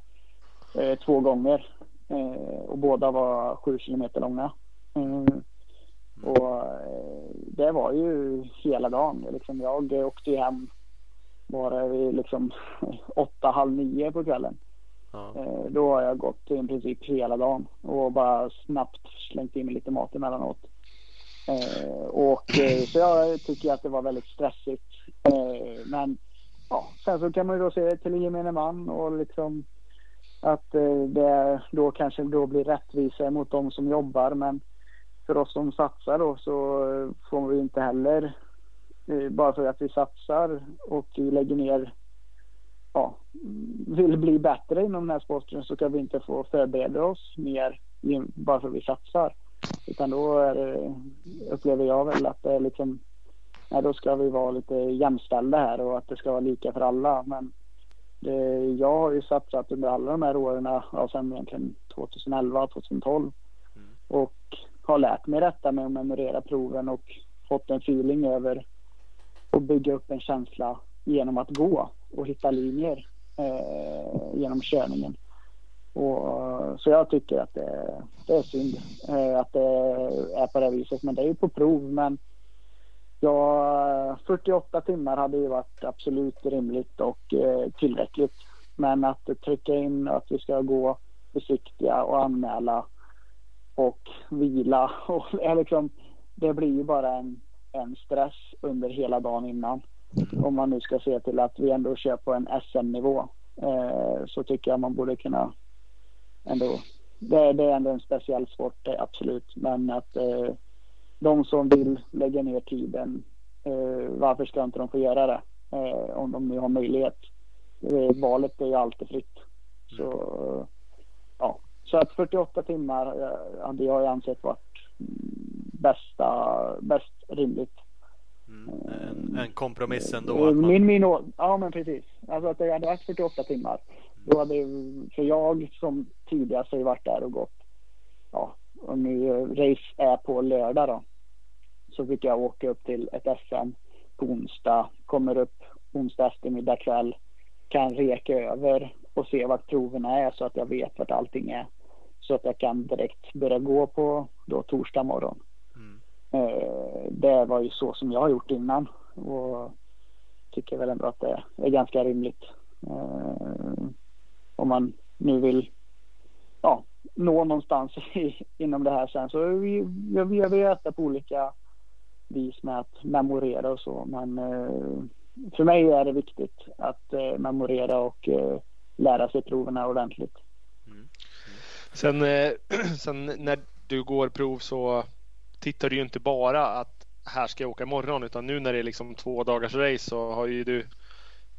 D: eh, två gånger. Eh, och båda var sju kilometer långa. Eh, och eh, det var ju hela dagen. Liksom jag åkte ju hem bara vid liksom [laughs] åtta, halv nio på kvällen. Ja. Eh, då har jag gått i princip hela dagen och bara snabbt slängt i mig lite mat emellanåt. Och så jag tycker att det var väldigt stressigt. Men ja, sen så kan man ju då se det till gemene man och liksom att eh, det då kanske då blir rättvisa mot de som jobbar. Men för oss som satsar då så får vi inte heller eh, bara för att vi satsar och vi lägger ner ja, vill bli bättre inom den här sporten så kan vi inte få förbereda oss mer bara för att vi satsar. Utan då är det, upplever jag väl att det är liksom, nej, då ska vi vara lite jämställda här och att det ska vara lika för alla. Men det, jag har ju satsat under alla de här åren, ja, sen egentligen 2011, 2012. Mm. Och har lärt mig detta med att memorera proven och fått en feeling över att bygga upp en känsla genom att gå och hitta linjer eh, genom körningen. Och, så jag tycker att det, det är synd eh, att det är på det viset. Men det är ju på prov. Men ja, 48 timmar hade ju varit absolut rimligt och eh, tillräckligt. Men att trycka in att vi ska gå försiktiga och anmäla och vila. [laughs] Och, liksom, det blir ju bara en, en stress under hela dagen innan. Om man nu ska se till att vi ändå kör på en SM-nivå eh, så tycker jag man borde kunna ändå. Det, det, är ändå en speciell sport, absolut. Men att eh, de som vill lägga ner tiden, eh, varför ska inte de få göra det? Eh, om de nu har möjlighet. Eh, valet är ju alltid fritt. Så ja, så att 48 timmar eh, hade jag ansett varit bästa, bäst rimligt.
B: Mm, en, en kompromiss ändå?
D: Man... Min, min, ja men precis. Alltså att det hade varit 48 timmar. Då hade, för jag som tidigast har varit där och gått, ja, och nu race är på lördag då. Så fick jag åka upp till ett SM på onsdag, kommer upp onsdag eftermiddag kväll, kan reka över och se vart proverna är så att jag vet vart allting är. Så att jag kan direkt börja gå på då torsdag morgon. Mm. Eh, det var ju så som jag har gjort innan och tycker väl ändå att det är ganska rimligt. Eh, om man nu vill ja, nå någonstans [laughs] i, inom det här sen. Så vi, vi, vi äta på olika vis med att memorera och så. Men eh, för mig är det viktigt att eh, memorera och eh, lära sig proven ordentligt. Mm. Mm.
C: Sen, eh, [clears throat] sen när du går prov så tittar du ju inte bara att här ska jag åka imorgon utan nu när det är liksom två dagars race så har ju du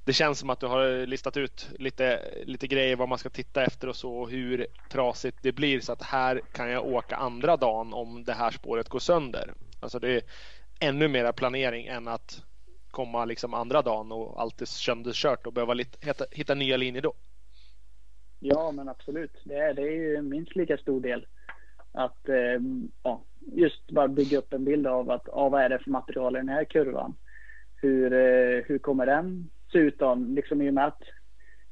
C: det känns som att du har listat ut lite, lite grejer vad man ska titta efter och så och hur trasigt det blir så att här kan jag åka andra dagen om det här spåret går sönder. Alltså det är ännu mera planering än att komma liksom andra dagen och allt är sönderkört och behöva hitta, hitta nya linjer då.
D: Ja, men absolut. Det är, det är ju minst lika stor del. Att eh, ja, just bara bygga upp en bild av att ah, vad är det för material i den här kurvan? Hur, eh, hur kommer den Dessutom. Liksom i och med att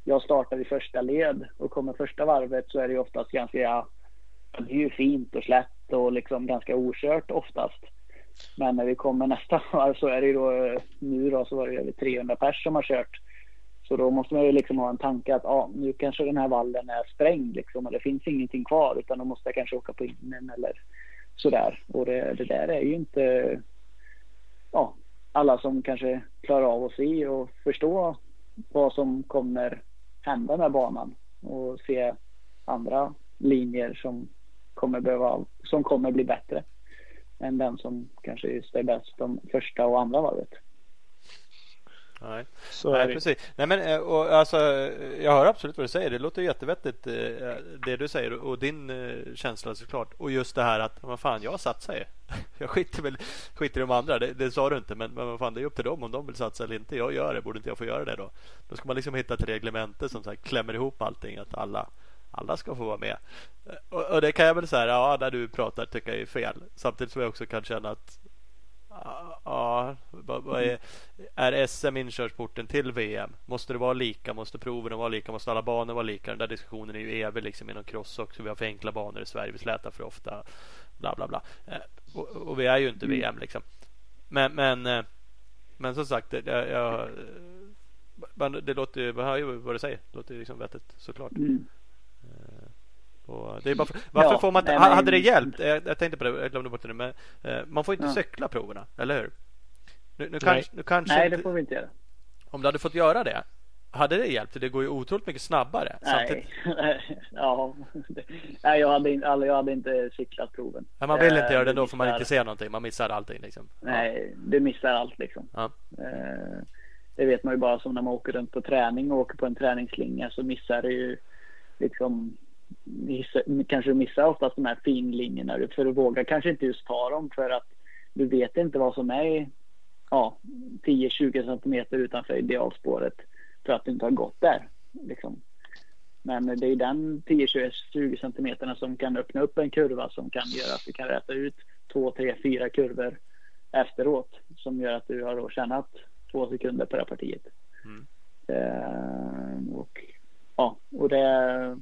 D: jag startar i första led och kommer första varvet så är det ju oftast ganska, ja, det är ju fint och slätt och liksom ganska okört oftast. Men när vi kommer nästa [laughs] varv så är det ju då, nu då så var det över 300 pers som har kört. Så då måste man ju liksom ha en tanke att ah, nu kanske den här vallen är sprängd liksom och det finns ingenting kvar utan då måste jag kanske åka på innen eller sådär. Och det, det där är ju inte ja, alla som kanske klarar av att se och förstå vad som kommer hända med banan och se andra linjer som kommer behöva, som kommer bli bättre än den som kanske just är bäst de första och andra varvet.
B: Nej,
C: Så
B: Nej precis. Nej, men, eh, och, alltså, jag hör absolut vad du säger. Det låter jättevettigt eh, det du säger och din eh, känsla såklart. Och just det här att vad fan, jag satsar ju. [laughs] Jag skiter väl skiter i de andra. Det, det sa du inte, men, men vad fan, det är upp till dem om de vill satsa eller inte. Jag gör det. Borde inte jag få göra det då? Då ska man liksom hitta ett reglemente som så här, klämmer ihop allting. Att alla alla ska få vara med. Och, och det kan jag väl säga, ja, när du pratar tycker jag är fel. Samtidigt som jag också kan känna att Ja, vad, är, är SM inkörsporten till VM? Måste det vara lika? Måste proven vara lika? Måste alla banor vara lika? Den där diskussionen är ju evig liksom inom cross också. Vi har för enkla banor i Sverige. Vi slätar för ofta. Bla bla bla. Eh, och, och vi är ju inte VM liksom. Men, men, eh, men som sagt, jag, eh, jag, det låter ju, vad, vad du säger, det låter ju liksom vettigt såklart.
D: Mm.
B: Och det är bara för, varför
D: Ja,
B: får man inte,
D: nej,
B: hade det hjälpt? Jag, jag tänkte på det, jag glömde bort det nu. Men, eh, man får inte
D: Ja.
B: cykla proverna, eller hur? Nu, nu,
C: Nej.
B: kanske, nu kanske
D: Nej,
B: inte-
D: det får vi inte göra.
B: om du hade fått göra det, hade det hjälpt? Det går ju otroligt mycket snabbare.
D: Nej. [laughs] ja. Nej, jag hade, in- alltså, jag hade inte cyklat proven.
B: Men man vill inte
D: Eh,
B: göra det då för man inte ser någonting. Man missar allting liksom.
D: Nej, du missar allt liksom.
B: Ja.
D: Eh, Det vet man ju bara som när man åker runt på träning och åker på en träningsslinga så missar du ju liksom kanske du missar oftast de här finlinjerna för du vågar kanske inte just ta dem för att du vet inte vad som är ja, 10-20 centimeter utanför idealspåret för att du inte har gått där. Liksom. Men det är den 10-20 centimeterna som kan öppna upp en kurva som kan göra att du kan räta ut två, tre, fyra kurvor efteråt som gör att du har då tjänat två sekunder på det partiet.
B: Mm.
D: Eh, och ja, och det,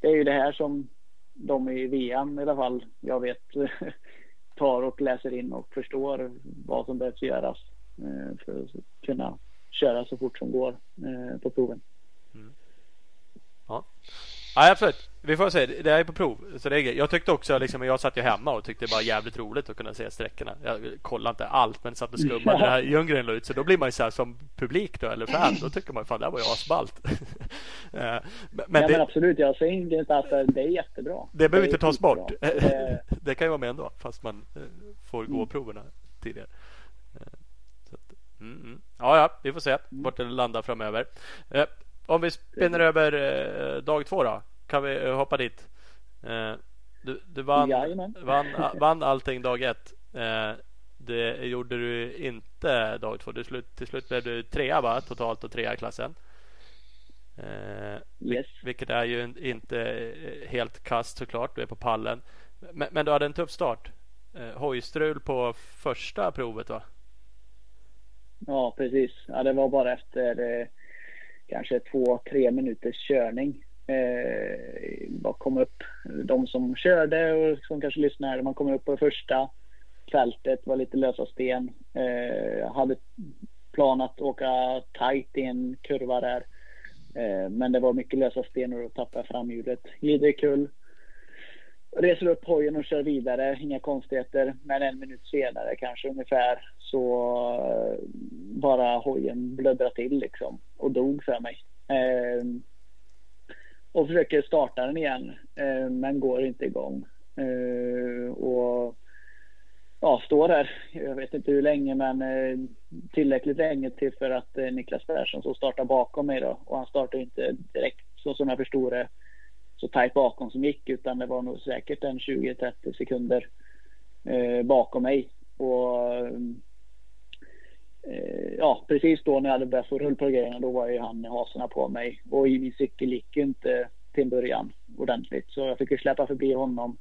D: det är ju det här som de i VM i alla fall, jag vet, [laughs] tar och läser in och förstår vad som behövs göras eh, för att kunna köra så fort som går eh, på proven. Mm.
B: Ja ja, absolut. Vi får se. Det är på prov. Så det är, jag tyckte också, liksom, jag satt ju hemma och tyckte det var jävligt roligt att kunna se sträckorna. Jag kollade inte allt men satt och skummade här Ljunggren la ut. Så då blir man ju så här som publik då, eller fan. Då tycker man fan det här var ju asballt. [laughs] Eh, men
D: ja,
B: det,
D: men absolut, jag säger inte att det är jättebra.
B: det behöver inte tas bort.
D: Det- [laughs]
B: det kan ju vara med ändå fast man eh, får gå
D: Mm.
B: proverna tidigare. Eh, mm, mm. Ja, ja, vi får se vart det landar framöver. Om vi spinner över eh, dag två då. Kan vi eh, hoppa dit? Eh, Du, du vann,
D: Jajamän.
B: vann, [laughs] vann allting dag ett. Eh, Det gjorde du inte dag två. Du slut, till slut blev du trea va? Totalt och trea i klassen. Eh,
D: Yes.
B: Vilket är ju inte helt kast såklart. Du är på pallen. Men, men du hade en tuff start. Eh, hojstrul på första provet va?
D: Ja, precis. Ja, det var bara efter kanske två, tre minuters körning. Eh, bara kom upp, de som körde och som kanske lyssnade, man kom upp på första fältet, var lite lösa sten. Eh, hade plan att åka tight i en kurva där. Eh, men det var mycket lösa sten och då tappade jag framhjulet. Glider kull. Reser upp hojen och kör vidare, inga konstigheter. Men en minut senare kanske ungefär så eh, bara hojen blöddrade till liksom och dog för mig. Eh, och försöker starta den igen eh, men går inte igång. Eh, och ja, står där, jag vet inte hur länge men eh, tillräckligt länge till för att eh, Niklas Persson så startar bakom mig då och han startar inte direkt så som jag förstod det så tajt bakom som gick utan det var nog säkert en 20-30 sekunder eh, bakom mig. Och eh, ja, precis då när jag hade börjat få rull på grejerna då var ju han i hasorna på mig och i min cykel gick ju inte till en början ordentligt så jag fick ju släppa förbi honom.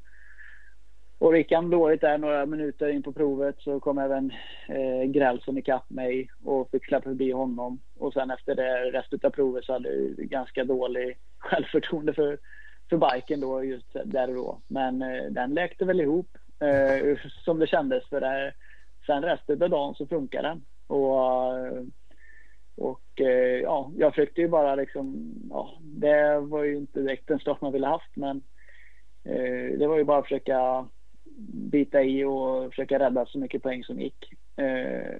D: Och gick han dåligt där några minuter in på provet så kom även eh, Grälsson ikapp mig och fick släppa förbi honom. Och sen efter det resten av provet så hade jag ganska dålig självförtroende för, för biken då just där och då. Men eh, den läkte väl ihop eh, som det kändes för det. Sen resten av dagen så funkar den. Och, eh, och eh, ja, jag försökte ju bara liksom, ja, det var ju inte direkt den start man ville haft men eh, det var ju bara att försöka bita i och försöka rädda så mycket poäng som gick. Eh,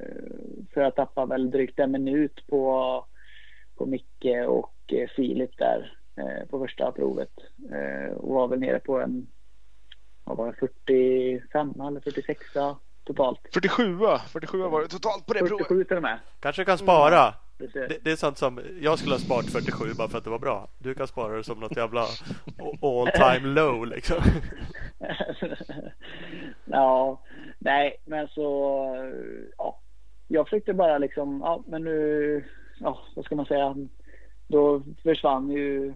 D: för jag tappade väl drygt en minut på, på Micke och eh, Filip där på första provet. Eh, och var väl nere på en vad var det, 45 eller 46 totalt.
C: 47 47 var det totalt på det
D: 47
C: provet.
D: till och med.
B: Kanske kan spara.
D: Det ser-
B: Det, det är sånt som jag skulle ha sparat 47 bara för att det var bra. Du kan spara det som något jävla all time low liksom. [laughs]
D: ja, nej, men så ja, jag försökte bara liksom, ja, men nu, ja, vad ska man säga? Då försvann ju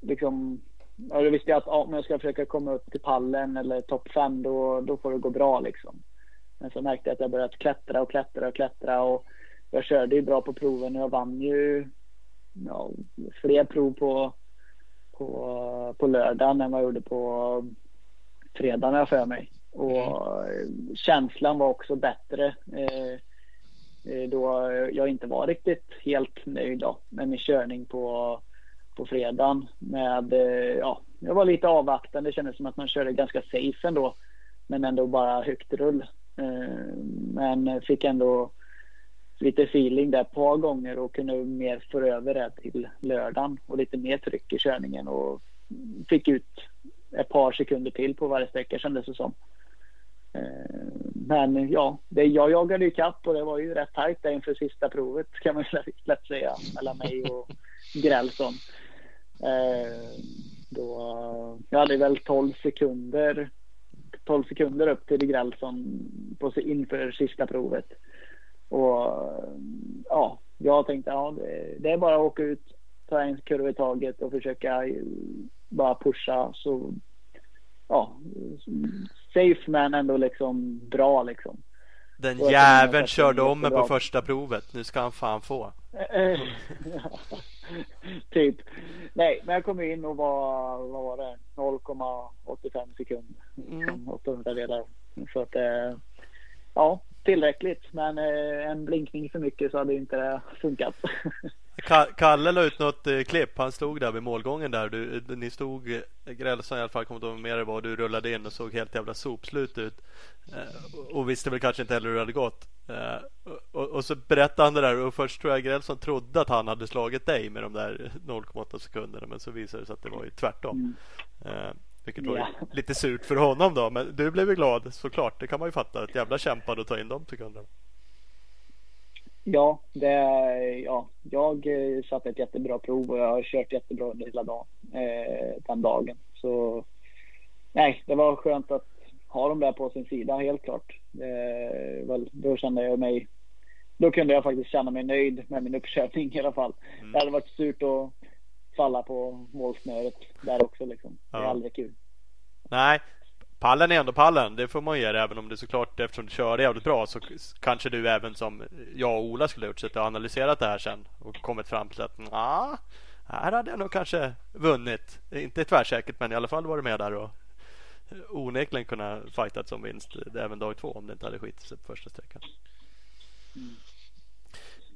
D: liksom, ja, då visste jag att ja, om jag ska försöka komma upp till pallen eller topp fem då, då får det gå bra liksom. Men så märkte jag att jag börjat klättra och klättra och klättra och jag körde ju bra på proven och jag vann ju ja, fler prov på, på, på lördagen än vad jag gjorde på fredagen har jag för mig. Och eh, känslan var också bättre. Eh, Eh, då eh, jag inte var riktigt helt nöjd då, med min körning på, på fredagen. Med, eh, ja, jag var lite avvaktande. Det kändes som att man körde ganska safe ändå. Men ändå bara högt rull. Men fick ändå lite feeling där ett par gånger och kunde mer föra över det till lördagen och lite mer tryck i körningen och fick ut ett par sekunder till på varje sträcka kändes det som. Eh, men ja, det, jag jagade ju kapp och det var ju rätt tajt där inför sista provet kan man lätt- säga mellan mig och Grälsson. Eh, då, jag hade väl 12 sekunder 12 sekunder upp till Grälsson på, inför sista provet. Och ja, jag tänkte ja, det, det är bara att åka ut, ta en kurva i taget och försöka bara pusha så ja, safe men ändå liksom bra liksom.
B: Den jäveln körde om mig på första provet. Nu ska han fan få. [laughs]
D: Typ. Nej, men jag kom in och var, vad var det, 0,85 sekunder. Mm. 800 delar. Så att eh, ja, tillräckligt. Men eh, en blinkning för mycket så hade inte det funkat. [laughs]
B: Ka- Kalle la ut något eh, klipp. Han stod där vid målgången där. Du, du, ni stod, eh, Grälsson i alla fall, kommer inte ihåg mer det var. Du rullade in och såg helt jävla sopslut ut. Eh, och, visste väl kanske inte heller hur det hade gått. Eh, och, och så berättade han det där och först tror jag Grälsson trodde att han hade slagit dig med de där 0,8 sekunderna. Men så visade det sig att det var ju tvärtom. Eh, vilket var
D: Ja.
B: lite surt för honom då. Men du blev ju glad såklart. Det kan man ju fatta. Ett jävla kämpande att ta in de sekunderna.
D: Ja, det, ja, jag eh, satte ett jättebra prov och jag har kört jättebra under hela dagen. Eh, den dagen. Så nej, det var skönt att ha dem där på sin sida, helt klart. Eh, väl, då kände jag mig... Då kunde jag faktiskt känna mig nöjd med min uppkörning i alla fall. Det hade varit surt att falla på målsnöret där också liksom. Det är
B: Ja.
D: aldrig kul.
B: Nej, pallen är ändå pallen. Det får man ge det, även om det såklart eftersom du kör jävligt bra så kanske du även som jag och Ola skulle ha gjort suttit och analyserat det här sen och kommit fram till att ja, här hade jag nog kanske vunnit. Inte tvärsäkert men i alla fall varit med där och onekligen kunna fightat som vinst även dag två om det inte hade skitit sig på första sträckan.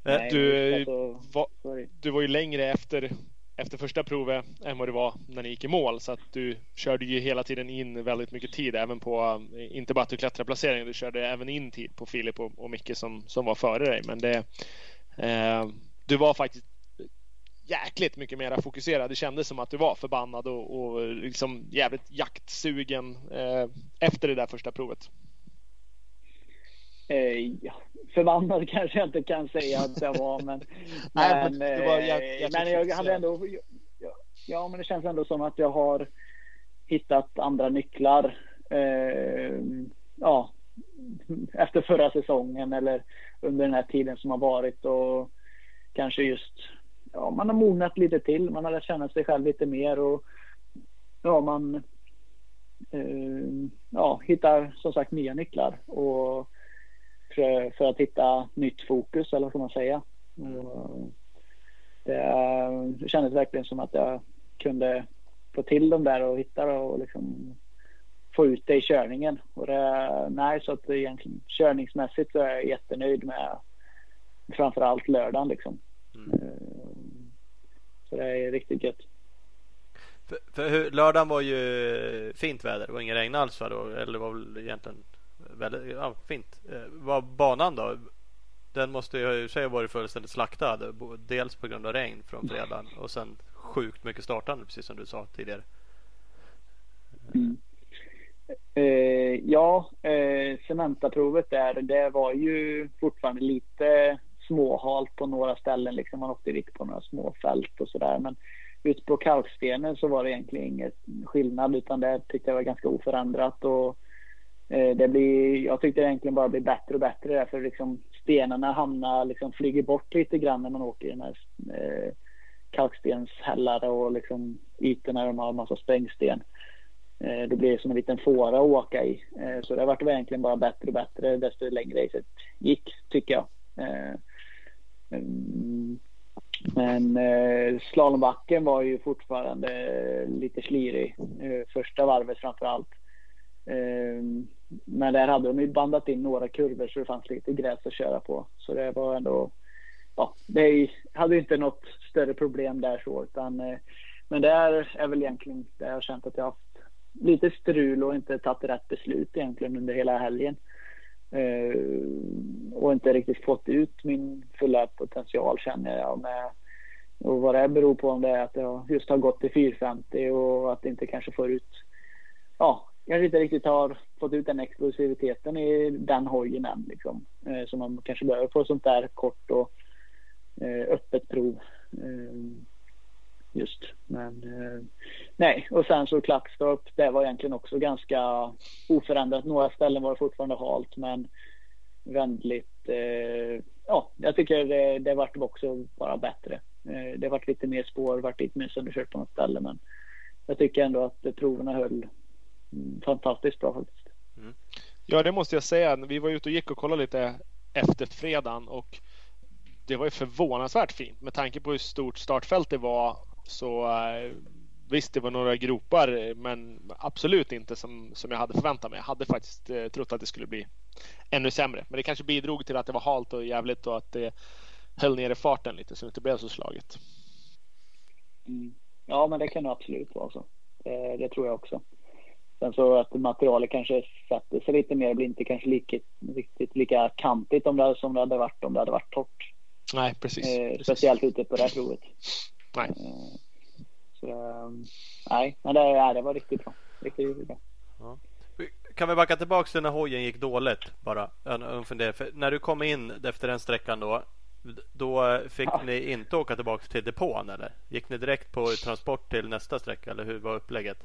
B: Eh,
D: Nej,
C: Du,
D: alltså,
C: va,
D: sorry.
C: du var ju längre efter, efter första provet än vad det var när ni gick i mål. Så att du körde ju hela tiden in väldigt mycket tid. Även på, eh, inte bara att du klättrade placeringen, du körde även in tid på Filip och, och Micke som, som var före dig. Men det, eh, du var faktiskt jäkligt mycket mer fokuserad. Det kändes som att du var förbannad och, och liksom jävligt jaktsugen eh, efter det där första provet.
D: Eh, förbannad [laughs] kanske jag inte kan säga att jag var, men, [laughs]
C: Nej,
D: men,
C: men var
D: eh,
C: jäk- jäkligt
D: men jag hade ändå, ja, men det känns ändå som att jag har hittat andra nycklar. Eh, ja, efter förra säsongen eller under den här tiden som har varit och kanske just ja, man har mognat lite till. Man har lärt känna sig själv lite mer och ja, man eh, ja, hittar som sagt nya nycklar och för, för att hitta nytt fokus eller vad ska man säga. Och det, kändes verkligen som att jag kunde få till dem där och hitta och liksom få ut det i körningen. Och det, nej, så att egentligen körningsmässigt så är jag jättenöjd med framförallt lördagen liksom. Eh, Så det är riktigt gött.
B: För, för hur, lördagen var ju fint väder. Det var ingen regn alls va då? Eller var väl egentligen väldigt ja, fint. Eh, var banan då? Den måste ju i och för sig ha varit fullständigt slaktad. Dels på grund av regn från fredagen och sen sjukt mycket startande precis som du sa tidigare.
D: Mm. Eh, ja, eh, Cementa-provet där, det var ju fortfarande lite småhalt på några ställen. Liksom man åkte dit på några små fält och sådär. Men ute på kalkstenen så var det egentligen ingen skillnad utan det tyckte jag var ganska oförändrat. Och, Eh, det blir, jag tyckte det egentligen bara blir bättre och bättre därför liksom stenarna hamnar, liksom flyger bort lite grann när man åker i den här eh, kalkstenshällar och liksom ytorna där de har en massa sprängsten. Eh, det blir som en liten fåra att åka i. Eh, så det har varit egentligen bara bättre och bättre desto längre racet gick tycker jag. Eh, mm. men men slalombacken var ju fortfarande lite slirig. Eh, första varvet framför allt. Ehm, men där hade de ju bandat in några kurvor så det fanns lite gräs att köra på. Så det var ändå, ja, det hade ju inte något större problem där så utan eh, men det är väl egentligen där jag har känt att jag haft lite strul och inte tagit rätt beslut egentligen under hela helgen. Ehm, och inte riktigt fått ut min fulla potential känner jag med. Och vad det beror på om det är att jag just har gått till 450 och att inte kanske får ut, ja, kanske inte riktigt har fått ut den explosiviteten i den hojen än liksom. Eh, som man kanske behöver på sånt där kort och eh, öppet prov eh, just. Men eh, nej, och sen så Klackstorp, det var egentligen också ganska oförändrat. Några ställen var det fortfarande halt, men vänligt. Eh, ja, jag tycker det, det vart också bara bättre. Eh, det vart lite mer spår, vart lite mer sönderkört på något ställe, men jag tycker ändå att proverna höll fantastiskt bra faktiskt. Mm.
C: Ja, det måste jag säga. Vi var ute och gick och kollade lite efter fredagen och det var ju förvånansvärt fint med tanke på hur stort startfält det var så eh, visst, det var några gropar, men absolut inte som, som jag hade förväntat mig. Jag hade faktiskt eh, trott att det skulle bli ännu sämre. Men det kanske bidrog till att det var halt och jävligt och att det höll nere farten lite så det inte blev så slaget.
D: Mm. Ja, men det kan det absolut vara så. Det, det, tror jag också. Sen så att materialet kanske sätter sig lite mer, blir inte kanske lika, riktigt lika kantigt om det, som det hade varit om det hade varit torrt.
C: Nej, precis. Eh,
D: precis. Speciellt ute på det här provet.
C: Nej.
D: Eh, så, ehm, nej, men det, ja, det var riktigt bra. Riktigt, riktigt bra. Ja.
B: Kan vi backa tillbaka till när hojen gick dåligt bara? För när du kom in efter den sträckan då då fick ja. ni inte åka tillbaka till depån eller? Gick ni direkt på transport till nästa sträcka eller hur var upplägget?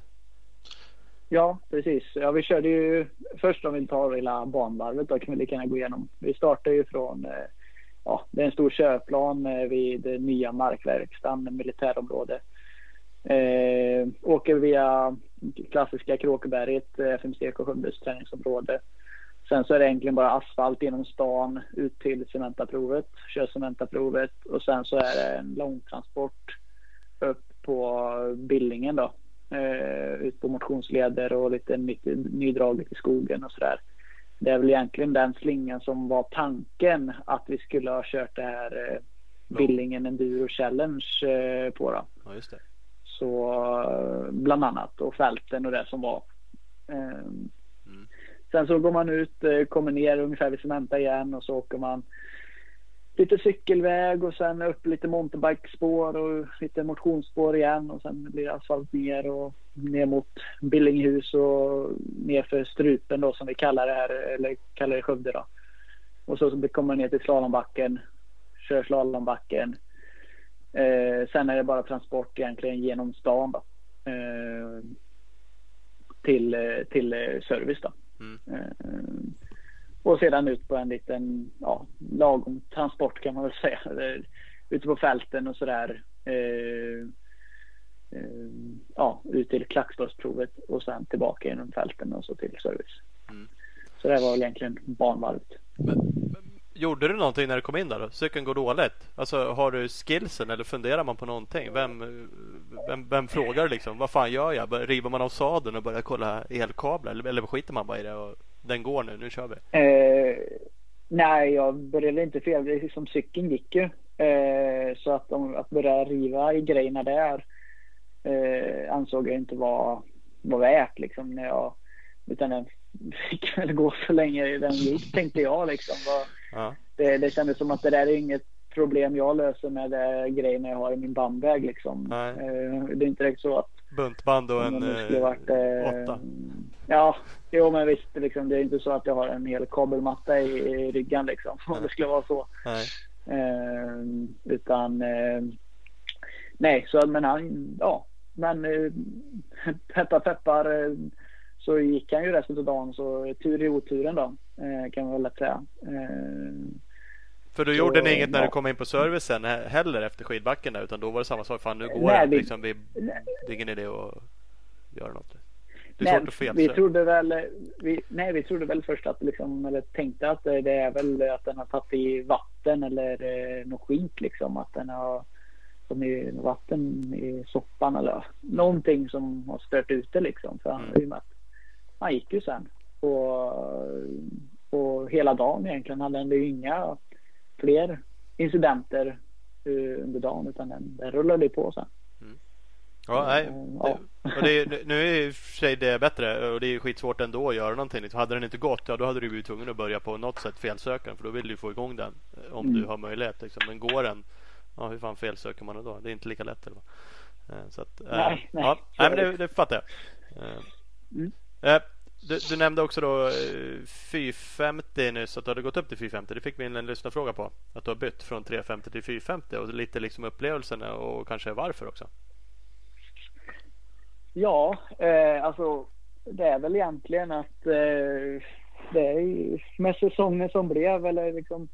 D: Ja, precis. Ja, vi körde ju först om vi tar hela banvarvet då kan vi lika gärna gå igenom. Vi startar ju från eh, ja, det är en stor körplan eh, vid nya markverkstan, militärområde. Eh, åker via klassiska Kråkeberget, eh, FMCK Sjundes träningsområde. Sen så är det egentligen bara asfalt genom stan ut till Cementaprovet, kör Cementaprovet och sen så är det en långtransport upp på Billingen då. Eh, ut på motionsleder och lite nydraget i skogen och sådär det är väl egentligen den slingan som var tanken att vi skulle ha kört det här eh, Billingen Enduro Challenge eh, på. Då.
B: Ja, just det.
D: Så eh, bland annat och fälten och det som var. Eh, mm. Sen så går man ut, eh, kommer ner ungefär vid Cementa igen och så åker man lite cykelväg och sen upp lite mountainbikespår och lite motionsspår igen och sen blir det asfalt ner och ner mot Billinghus och ner för Strupen då som vi kallar det här, eller kallar det Skövde då. Och så kommer man ner till slalombacken, kör slalombacken. Eh, sen är det bara transport egentligen genom stan då. Eh, till, eh, till eh, service då. Mm. Eh, och sedan ut på en liten ja, lagom transport kan man väl säga. Ute på fälten och sådär. Eh, eh, ja, ut till klackstålsprovet och sen tillbaka genom fälten och så till service. Mm. Så det var väl egentligen banvarvet. Men,
B: gjorde du någonting när du kom in där? Då? Cykeln går dåligt. Alltså, har du skillsen eller funderar man på någonting? Vem, vem, vem frågar liksom? Vad fan gör jag? River man av sadeln och börjar kolla elkablar? Eller, eller skiter man bara i det? Och den går nu, nu kör vi?
D: Eh, nej, jag började inte fel. Det liksom cykeln gick ju. Eh, så att, de, att börja riva i grejerna där eh, ansåg jag inte var, var värt liksom. När jag, utan den [laughs] fick väl gå så länge den gick tänkte jag liksom. Var, ja. det, det kändes som att det där är inget problem jag löser med de grejerna jag har i min bandväg liksom. Eh, det är inte direkt så att
B: Buntband och en
D: det skulle varit,
B: eh, åtta.
D: Ja, jo men visst. Liksom, det är inte så att jag har en hel kabelmatta i, i ryggen liksom. [laughs] Om det skulle vara så.
B: Nej.
D: Eh, utan eh, nej, så men han, ja. Men eh, [laughs] peppar peppar eh, så gick han ju resten av dagen. Så tur i oturen då eh, kan man väl lätt säga. Eh,
B: För du
D: Så,
B: gjorde ni inget när
D: ja.
B: du kom in på servicen he- heller efter skidbacken där, utan då var det samma sak. Fan nu går
D: Nej,
B: det. Liksom, vi, det är ingen idé att göra något. Det är
D: Nej,
B: svårt att
D: vi
B: felsöka.
D: trodde väl, vi, nej, vi trodde väl först att liksom, eller tänkte att det är väl att den har tagit i vatten eller eh, något skit liksom. Att den har som i vatten i soppan eller någonting som har stört ut det liksom. För han,
B: Mm.
D: att han gick ju sen. Och, och hela dagen egentligen hade han ju inga fler incidenter eh, under dagen utan den, den rullade på sen.
B: Ja, nej.
D: Ja.
B: Det, och det, nu är i och för sig det bättre och det är skitsvårt ändå att göra någonting. Liksom, hade den inte gått, ja då hade du blivit tvungen att börja på något sätt felsöka den för då vill du få igång den eh, om
D: Mm.
B: du har möjlighet. Liksom. Men går den, ja hur fan felsöker man den då? Det är inte lika lätt. Eller? Eh, Så att, eh,
D: Nej, nej,
B: ja, nej men det,
D: det.
B: fattar jag.
D: Mm.
B: eh, du, du nämnde också då eh, 450 nyss, att du hade gått upp till 450. Det fick vi en lyssnarfråga på. Att du har bytt från 350 till 450 och lite liksom upplevelserna och kanske varför också.
D: Ja, eh, alltså det är väl egentligen att eh, det är ju med säsongen som blev eller liksom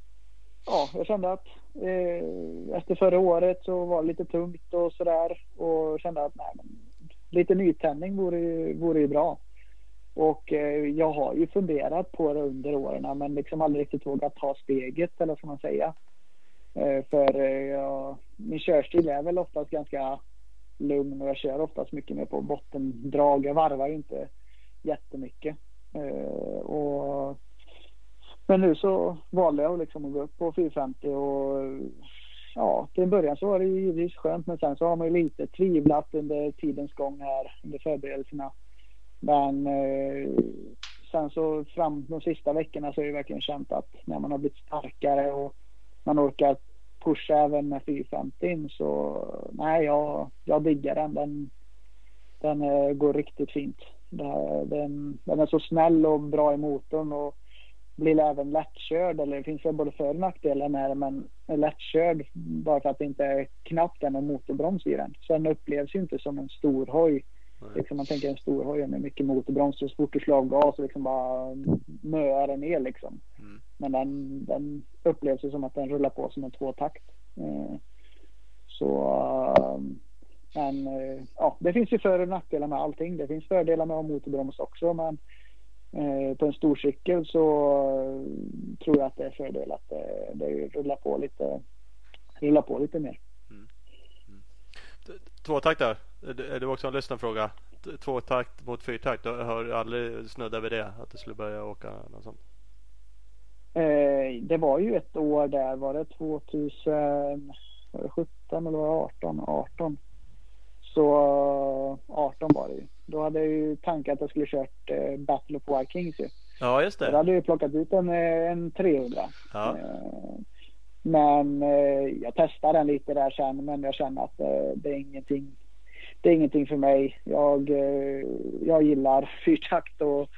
D: ja, jag kände att eh, efter förra året så var det lite tungt och sådär och kände att nej, men, lite nytändning vore, ju- vore ju bra. Och eh, jag har ju funderat på det under åren men liksom aldrig riktigt vågat ta steget eller vad ska man säga. Eh, för eh, jag, min körstil är väl oftast ganska lugn och jag kör oftast mycket mer på bottendrag. Jag varvar ju inte jättemycket. Eh, och, men nu så valde jag liksom att gå upp på 450 och ja, till en början så var det givetvis skönt men sen så har man ju lite tvivlat under tidens gång här under förberedelserna. Men eh, sen så fram de sista veckorna så har jag verkligen känt att när man har blivit starkare och man orkar pusha även med 450 så nej, jag, jag diggar den. Den, den eh, går riktigt fint. Den, den är så snäll och bra i motorn och blir även lättkörd. Eller det finns väl både för och nackdelar med det men är lättkörd bara för att det inte är knappt är någon motorbroms i den. Så den upplevs ju inte som en stor hoj. Liksom man tänker en stor hoj med mycket motorbroms och så fort du slår av gas och liksom bara möar den ner liksom.
B: Mm.
D: Men den, den upplevs som att den rullar på som en tvåtakt. Eh, Så eh, men eh, ja, det finns ju för och nackdelar med allting. Det finns fördelar med att ha motorbroms också men eh, på en stor cykel så tror jag att det är fördel att det, det rullar på lite rullar på lite mer.
B: Tvåtakt då? Det det var också en lyssnarfråga. Tvåtakt mot fyrtakt. Du har aldrig snuddat vid det? Att du skulle börja åka något sånt?
D: Eh, det var ju ett år där, var det 2017 eller var det 18? 18. Så 18 var det ju. Då hade jag ju tankat att jag skulle kört eh, Battle of Vikings ju.
B: Ja, just
D: Då
B: det.
D: hade jag ju plockat ut en, eh, en 300.
B: Ja.
D: Eh, Men eh, jag testade den lite där sen men jag känner att eh, det är ingenting. Det är ingenting för mig. Jag, eh, jag gillar [laughs] fyrtakt och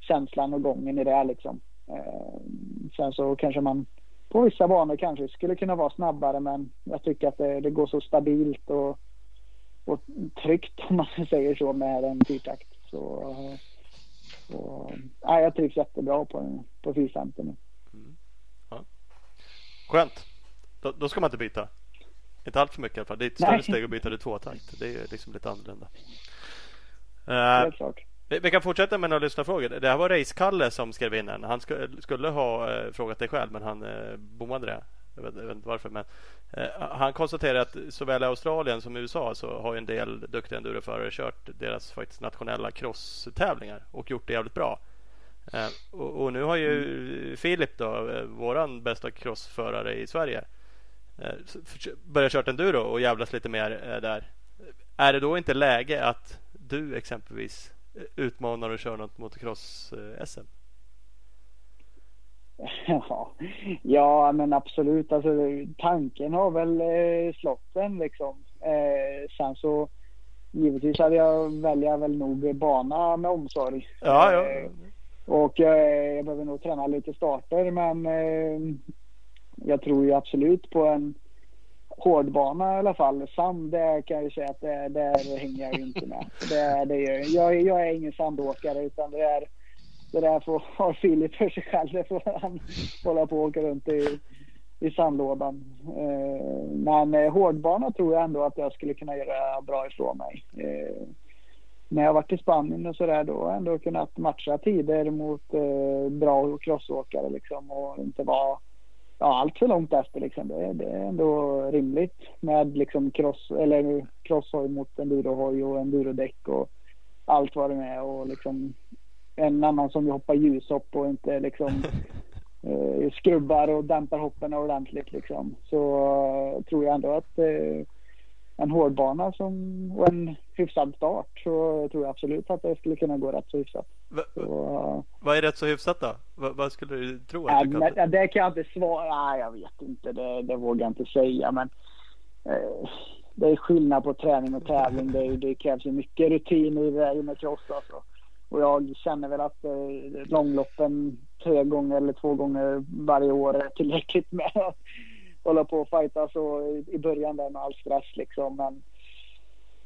D: känslan och gången i det liksom. Eh, Sen så kanske man på vissa banor kanske skulle kunna vara snabbare men jag tycker att det, det går så stabilt och, och tryggt om man [laughs] säger så med en fyrtakt. Så, så, ja, jag trivs jättebra på, på 450 nu. Mm.
B: Skönt. Då, då ska man inte byta. Inte allt för mycket i alla fall. Det är ett större
D: Nej.
B: steg att byta till tvåtakt. Det är liksom lite annorlunda. Uh, vi, vi kan fortsätta med några lyssnarfrågor. Det här var Race-Kalle som skrev in en. Han sku, skulle ha eh, frågat dig själv men han uh, bommade det. Jag vet, jag vet inte varför men han konstaterar att såväl i Australien som i USA så har en del duktiga enduroförare kört deras faktiskt nationella crosstävlingar och gjort det jävligt bra. Och, och nu har ju Filip då, våran bästa crossförare i Sverige eh, börjat kört enduro och jävlas lite mer eh, där. Är det då inte läge att du exempelvis eh, utmanar och kör något motocross-SM?
D: Ja, ja men absolut. Alltså, tanken har väl eh, slått en liksom. Eh, sen så givetvis hade jag välja väl nog bana med omsorg.
B: Ja, ja.
D: Eh, och jag behöver nog träna lite starter men jag tror ju absolut på en hårdbana i alla fall. Sand, det kan jag ju säga att det, där hänger jag ju inte med. Det, det är, jag, jag är ingen sandåkare utan det är det där får ha Filip för sig själv. Det får han hålla på och åka runt i, i sandlådan. Eh, men eh, hårdbana tror jag ändå att jag skulle kunna göra bra ifrån mig. Eh, när jag varit i Spanien och sådär då har jag ändå kunnat matcha tider mot eh, bra crossåkare liksom och inte vara ja, allt för långt efter liksom. Det, det, är ändå rimligt med liksom cross eller crosshoj mot endurohoj och endurodäck och allt vad det är och liksom en annan som hoppar ljushopp och inte liksom [laughs] eh, skrubbar och dämpar hoppen ordentligt liksom. Så uh, tror jag ändå att uh, en hårdbana som, och en hyfsad start så tror jag absolut att det skulle kunna gå rätt så hyfsat.
B: Va,
D: så, uh,
B: vad är rätt så hyfsat då? Va, vad skulle du tro? Att
D: äh,
B: du
D: kan... Det kan jag inte svara. Nej, jag vet inte. Det, det vågar jag inte säga. Men eh, det är skillnad på träning och tävling. Det, det krävs ju mycket rutin i det med cross alltså. Och jag känner väl att eh, långloppen tre gånger eller två gånger varje år är tillräckligt med hålla på och fighta så i början där med all stress liksom. Men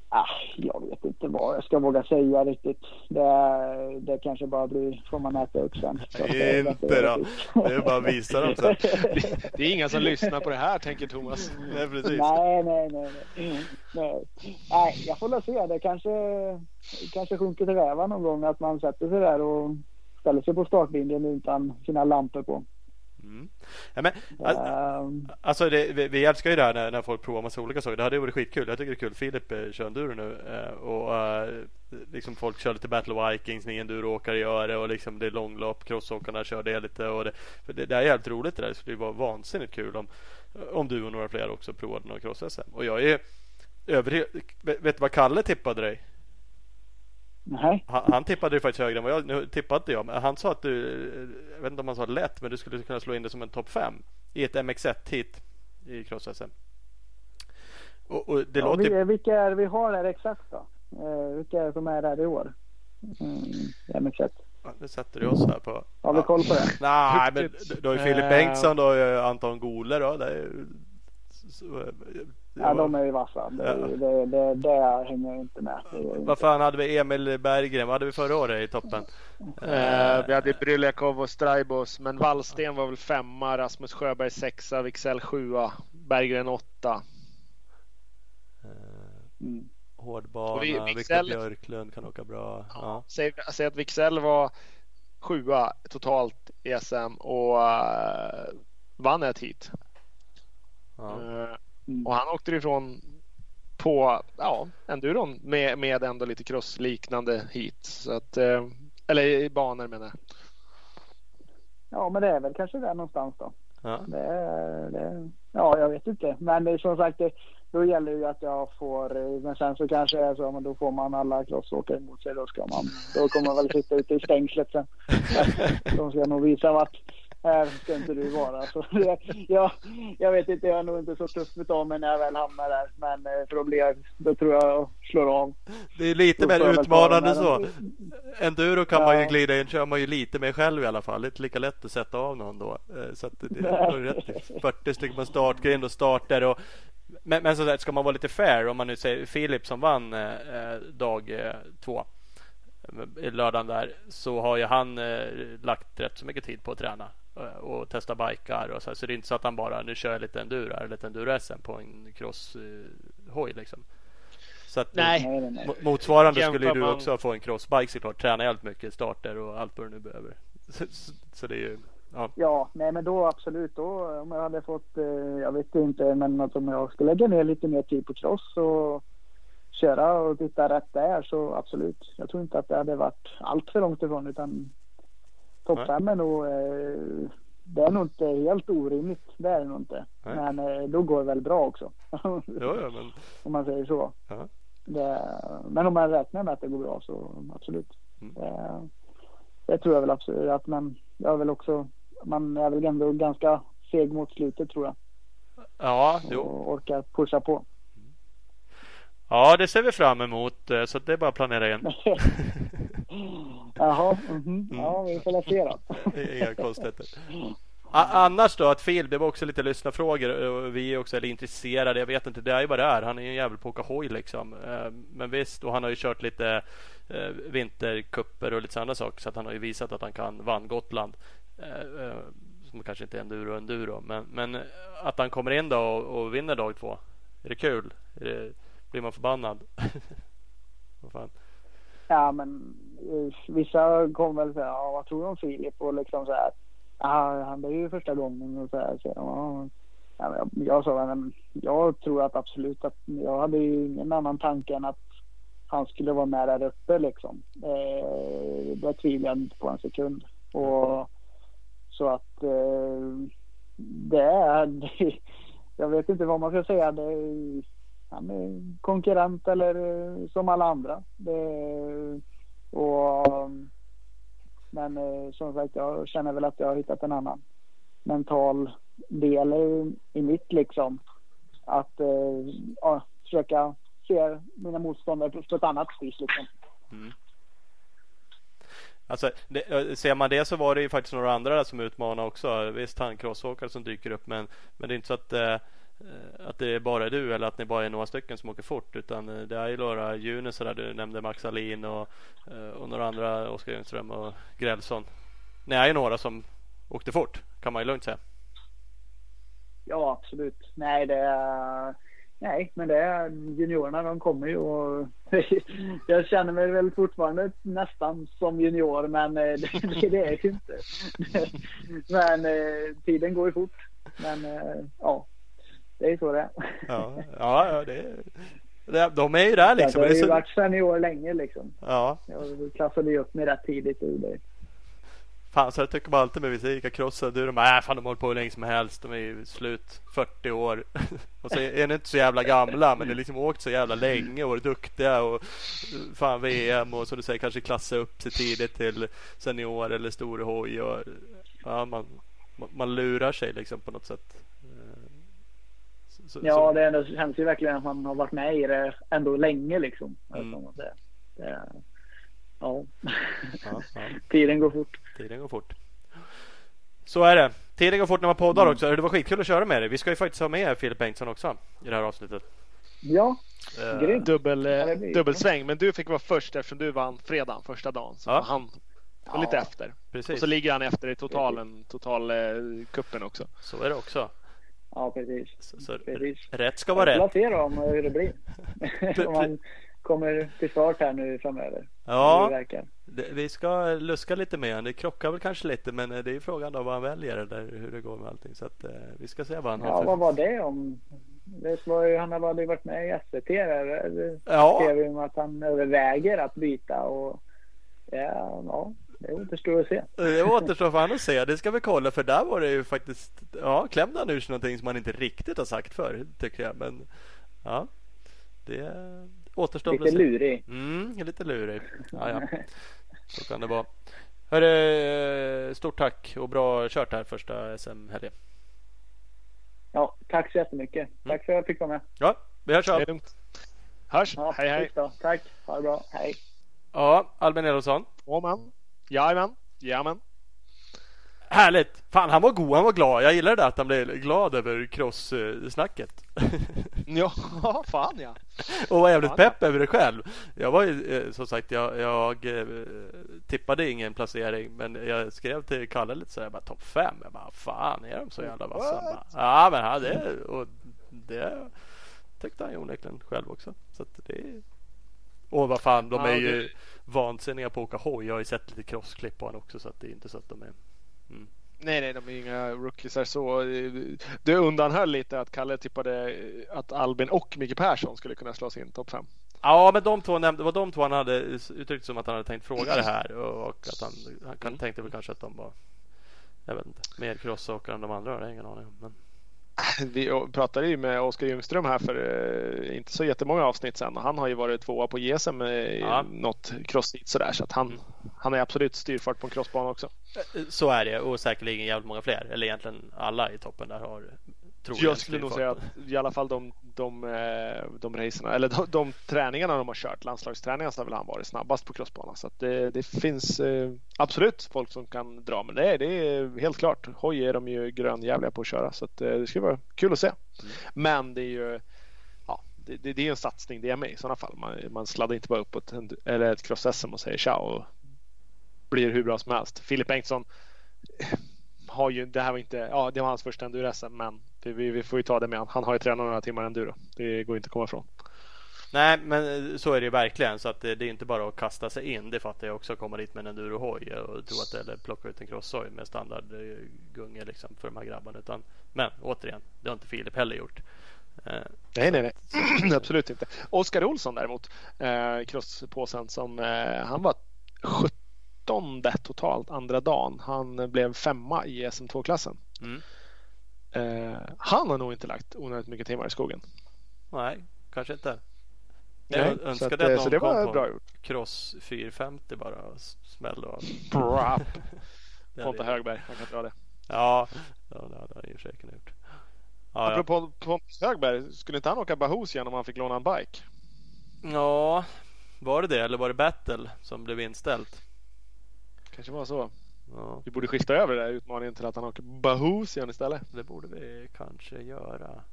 D: ah, jag vet inte vad jag ska våga säga riktigt. Det, det kanske bara blir, får man äta upp sen.
B: inte då. Det är bara att visa dem sen.
C: Det, det är inga som lyssnar på det här tänker Thomas.
B: Nej, precis.
D: Nej, nej, nej. nej. nej. nej jag får väl se. Det kanske, kanske sjunker till räva någon gång att man sätter sig där och ställer sig på startlinjen utan sina lampor på.
B: Mm. Ja, men, alltså det, vi, vi, älskar ju det här när, när folk provar massa olika saker. Det hade varit skitkul. Jag tycker det är kul. Filip eh, kör enduro nu eh, och uh, liksom folk kör lite Battle Vikings, ni enduroåkare gör det och liksom det är långlopp. Crossåkarna kör det lite och det, det, det är jävligt roligt det där. Det skulle ju vara vansinnigt kul om, om du och några fler också provade några cross-SM. Och jag är över, vet du vad Kalle tippade dig?
D: Nej.
B: Han, han tippade ju faktiskt högre än vad jag. Nu tippade inte jag. Men han sa att du, jag vet inte om han sa lätt, men du skulle kunna slå in det som en topp 5 i ett MX1-hit i cross-SM.
D: Och, och det ja, låter... Vi, vilka är vi har där exakt då? Eh, vilka är det som är där i år? Mm, MX1.
B: Ja, nu sätter du oss här på...
D: Har vi koll på det? [laughs]
B: Nej, men du har ju Filip Bengtsson, du har ju Anton Gole då. Det är,
D: Ja, de är ju vassa. Det, ja. det, det, det hänger jag inte med.
B: Vad fan hade vi Emil Berggren? Vad hade vi förra året i toppen?
C: Uh, vi hade Bryljakov och Straibos. Men Wallsten var väl femma. Rasmus Sjöberg sexa. Wicksell sjua. Berggren åtta.
B: Mm. Hårdbana. Vi, Viktor Björklund kan åka bra. Ja.
C: Säg, säg att Wicksell var sjua totalt i SM och uh, vann ett hit. Ja. Uh, Mm. Och han åkte ifrån på ja, enduron med, med ändå lite crossliknande hit. Så att, eh, eller i banor menar jag.
D: Ja, men det är väl kanske där någonstans då. Ja, det, det, ja jag vet inte. Men det, som sagt, det, då gäller det ju att jag får, men sen så kanske det är så, men då får man alla crossåkare emot sig. Då, ska man, då kommer man väl sitta ute i stängslet sen. [laughs] De ska nog visa vart, här ska inte du vara. Så, [laughs] ja, jag vet inte, jag är nog inte så tuff utav mig när jag väl hamnar där. Men eh, för att bli, då tror jag jag slår av.
B: Det är lite mer utmanande så. Enduro kan ja. man ju glida in, kör man ju lite mer själv i alla fall. Inte lika lätt att sätta av någon då. Eh, så att det är rätt. 40 stycken på startgrind och starter. Och, men, men så där, ska man vara lite fair, om man nu säger Filip som vann eh, eh dag eh, två i lördagen där så har ju han eh, lagt rätt så mycket tid på att träna och testa bikar och så, så det är inte så att han bara nu kör jag lite enduro eller lite enduro-SM på en crosshoj liksom. Så att
C: nej.
B: motsvarande Jämför skulle du också få en crossbike såklart. Träna jävligt mycket starter och allt vad du nu behöver. [laughs] Så, så, det är ju
D: Ja. ja, nej men då absolut. Då om jag hade fått, eh, jag vet inte, men att om jag skulle lägga ner lite mer tid på cross och köra och titta rätt där så absolut. Jag tror inte att det hade varit allt för långt ifrån utan Topp fem är nog, eh, det är nog inte helt orimligt. Det är det nog inte. Nej. Men eh, då går det väl bra också. [laughs]
B: ja, ja, men...
D: Om man säger så. Ja. Det, men om man räknar med att det går bra så absolut. Mm. Det, det, tror jag väl absolut att man, jag är väl också, man är väl ändå ganska seg mot slutet tror jag.
B: Ja, jo.
D: Och orkar pusha på.
B: Ja, det ser vi fram emot. eh, Så det är bara att planera in. [laughs] [laughs]
D: Jaha, mhm. ja vi får se då. [laughs]
B: Inga konstigheter. A- Annars då, att Phil, det var också lite lyssnarfrågor och vi är också lite intresserade. Jag vet inte, det är ju vad det är. Han är ju en jävel på att åka hoj liksom. Eh, Men visst, och han har ju kört lite eh, vinterkupper och lite sådana saker. Så att han har ju visat att han kan vann Gotland. Eh, eh, Som kanske inte är enduro enduro. Men, men att han kommer in då och, och vinner dag två. Är det kul? Är det, blir man förbannad? [laughs] Vad fan?
D: Ja men eh, Eh, vissa kommer väl säga, ja vad tror du om Filip? Och liksom så här, ja han är ju första gången och så här. Så, ja, ja, jag, jag sa, men jag tror att absolut att jag hade ju ingen annan tanke än att han skulle vara med där uppe liksom. Eh, det tvivlade jag inte på en sekund. Och så att eh, det är, [laughs] jag vet inte vad man ska säga. Det han är konkurrent eller eh, som alla andra. Det, och, men eh, som sagt, jag känner väl att jag har hittat en annan mental del i, i mitt liksom. Att eh, ja, försöka se mina motståndare på, på ett annat vis liksom. Mm.
B: Alltså, det, eh, ser man det så var det ju faktiskt några andra där som utmanade också. Visst han crossåkare som dyker upp men, men det är inte så att, eh, Eh, att det är bara du eller att ni bara är några stycken som åker fort utan eh, det är ju några Junisar, där du nämnde Max Alin och, eh, och några andra Oskar Ljungström och Grälsson. Ni är ju några som åkte fort kan man ju lugnt säga.
D: Ja, absolut. Nej, det är... Nej, men det är juniorerna. De kommer ju och [laughs] jag känner mig väl fortfarande nästan som junior, men [laughs] det, det, är jag ju inte. [laughs] Men tiden går ju fort. Men ja, det är så det är.
B: Ja, ja, ja det, det, de är ju där liksom.
D: Jag har ju varit senior länge liksom.
B: ja,
D: Jag klassade ju upp mig rätt tidigt ur det.
B: Fan, så jag tycker man alltid med vissa ICA-crossare. Du, de är, äh, fan de hållit på hur länge som helst. De är ju slut 40 år. [laughs] och så är ni inte så jävla gamla. Men de har liksom åkt så jävla länge och varit duktiga. Och fan VM och så du säger kanske klassa upp sig tidigt till senior eller stor hoj. Och, ja, man, man- man lurar sig liksom på något sätt. Så-
D: Ja,
B: så-
D: det ändå, känns ju verkligen att man har varit med i det ändå länge liksom.
B: Mm.
D: Man säger. Det, ja.
B: ja, ja. [laughs]
D: Tiden går fort.
B: Tiden går fort. Så är det. Tiden går fort när man poddar
D: Mm.
B: också. Det var skitkul att köra med dig. Vi ska ju faktiskt ha med Filip Bengtsson också i det här avsnittet.
D: Ja,
B: Eh,
D: Grymt.
C: Dubbel, eh,
D: det
C: dubbelsväng, men du fick vara först eftersom du vann fredagen första dagen. Så
B: Ja.
C: han var lite efter. Och
B: Precis,
C: så ligger han efter i totalen, total eh, kuppen också.
B: så är det också.
D: Ja precis.
B: Så, så,
D: Precis.
B: rätt ska vara
D: Vi får
B: rätt.
D: se om hur det blir. [laughs] om man kommer till start här nu framöver. Det
B: Ja, det, vi ska luska lite med honom. Det krockar väl kanske lite men eh, det är ju frågan då vad han väljer eller hur det går med allting. Så att, eh, vi ska se vad han
D: Ja,
B: har
D: vad
B: för...
D: var det om? Det var ju, han hade ju varit med i SVT där.
B: Ja,
D: skrev ju om att han överväger att byta och ja, ja det återstår att se.
B: det återstår för han att se. Det ska vi kolla för där var det ju faktiskt Ja, klämde han ur sig någonting som han inte riktigt har sagt förr tycker jag. Men ja, det återstår
D: Lite
B: att se.
D: lurig.
B: Mm, lite lurig. Ja, ja. [laughs] Så kan det vara. Hörru, stort tack och bra kört här första SM-helgen.
D: Ja, tack så jättemycket. Tack för att jag fick vara med.
B: Ja, vi hörs av.
C: Hörs!
D: Ja,
C: hej hej!
D: Tack. Ha det bra. Hej.
B: Ja, Albin Elofsson.
C: Åman. Jajamän. Jajamän.
B: Härligt! Fan, han var god, han var glad. Jag gillar det där att han blev glad över cross-snacket. [laughs]
C: Ja, fan ja.
B: och var jävligt
C: Ja,
B: pepp över det själv. Jag var ju eh, som sagt, jag, jag eh, tippade ingen placering men jag skrev till Kalle lite så här, bara topp fem. Jag bara, fan är de så jävla vassa? Bara, Ja men han det, och det tyckte han ju onekligen själv också. Så att det Och vad fan, de
C: Ja,
B: är
C: det-
B: ju vansinniga på att åka hoj. Jag har ju sett lite crossklipp på honom också så att det är inte så att de är
C: Nej, nej, de är inga rookies här så. Du undanhöll lite att Kalle tippade att Albin och Micke Persson skulle kunna slå sig in topp fem.
B: Ja, men de två nämnde, det var de två han hade uttryckt som att han hade tänkt fråga det här och, att han, han kan, tänkte väl kanske att de var jag vet inte, mer crossåkare än de andra. Det har jag ingen aning om. Men,
C: Vi pratade ju med Oskar Ljungström här för eh, inte så jättemånga avsnitt sedan och han har ju varit tvåa på GSM i
B: Ja.
C: något crossfit sådär så att han, han är absolut styrfart på en crossbana också.
B: så är det och säkerligen jävligt många fler. Eller egentligen alla i toppen där har Tror
C: jag skulle nog säga att i alla fall de, de, eh, de racerna, eller de, de träningarna de har kört, landslagsträningarna så har väl han varit snabbast på crossbana. Så att det, det finns eh, absolut folk som kan dra, men det är, det är helt klart. Hoj är de ju grönjävliga på att köra så att det ska vara kul att se. Mm. Men det är ju ja, det, det, det är en satsning det är med i sådana fall. Man, man sladdar inte bara upp ett, eller ett cross-SM och säger ciao och blir hur bra som helst. Filip Bengtsson har ju, det här var inte, ja det var hans första enduro men vi, vi, får ju ta det med han. Han har ju tränat några timmar enduro. Det går inte att komma ifrån.
B: Nej, men så är det ju verkligen. Så att det, det är inte bara att kasta sig in. Det fattar jag också. Komma dit med en endurohoj och tro att det, eller plocka ut en crosshoj med standard gunge liksom för de här grabbarna. Utan, men återigen, det har inte Filip heller gjort.
C: Eh, nej, nej, nej. [clears throat] Absolut inte. Oskar Olsson däremot, eh, crosspåsen som eh, han var 17 totalt andra dagen. Han blev femma i SM2-klassen. Mm. Eh, han har nog inte lagt onödigt mycket timmar i skogen.
B: Nej, kanske inte.
C: Jag Nej, önskade att, att någon så det var kom bra gjort.
B: Cross 450 bara och smällde av.
C: Ponta Högberg, han kan dra det.
B: Ja, det hade han i och för sig kunnat gjort.
C: Ja, Apropå ja. Pontus Högberg, skulle inte han åka Bahus igen om han fick låna en bike?
B: Ja, var det det eller var det Battle som blev inställt?
C: Kanske var så. Ja. Vi borde skifta över den där utmaningen till att han åker Bahusian istället.
B: Det borde vi kanske göra.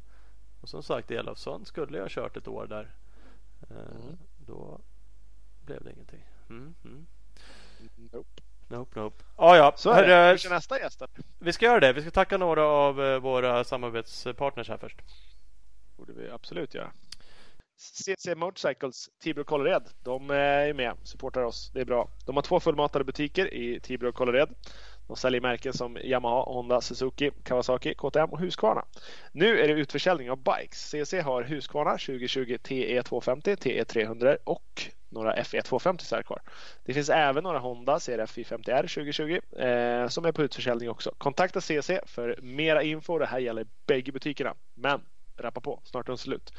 B: Och som sagt Elofsson skulle jag ha kört ett år där. Eh, mm. Då blev det ingenting. Mm, mm. Nope. Nope, nope. Ah, ja.
C: Så är det. Vi kör nästa gäst.
B: Vi ska göra det. Vi ska tacka några av eh, våra samarbetspartners här först.
C: Borde vi absolut göra. CC Motorcycles, Tibro Kållered. De eh, är med, supportar oss. Det är bra. De har två fullmatade butiker i Tibro och Kållered. De säljer märken som Yamaha, Honda, Suzuki, Kawasaki, KTM och Husqvarna. Nu är det utförsäljning av bikes. CC har Husqvarna 2020 TE 250, TE 300 och några FE 250 kvar. Det finns även några Honda CRF 450R 2020 eh, som är på utförsäljning också. Kontakta CC för mera info. Det här gäller bägge butikerna. Men rappa på, snart är de slut.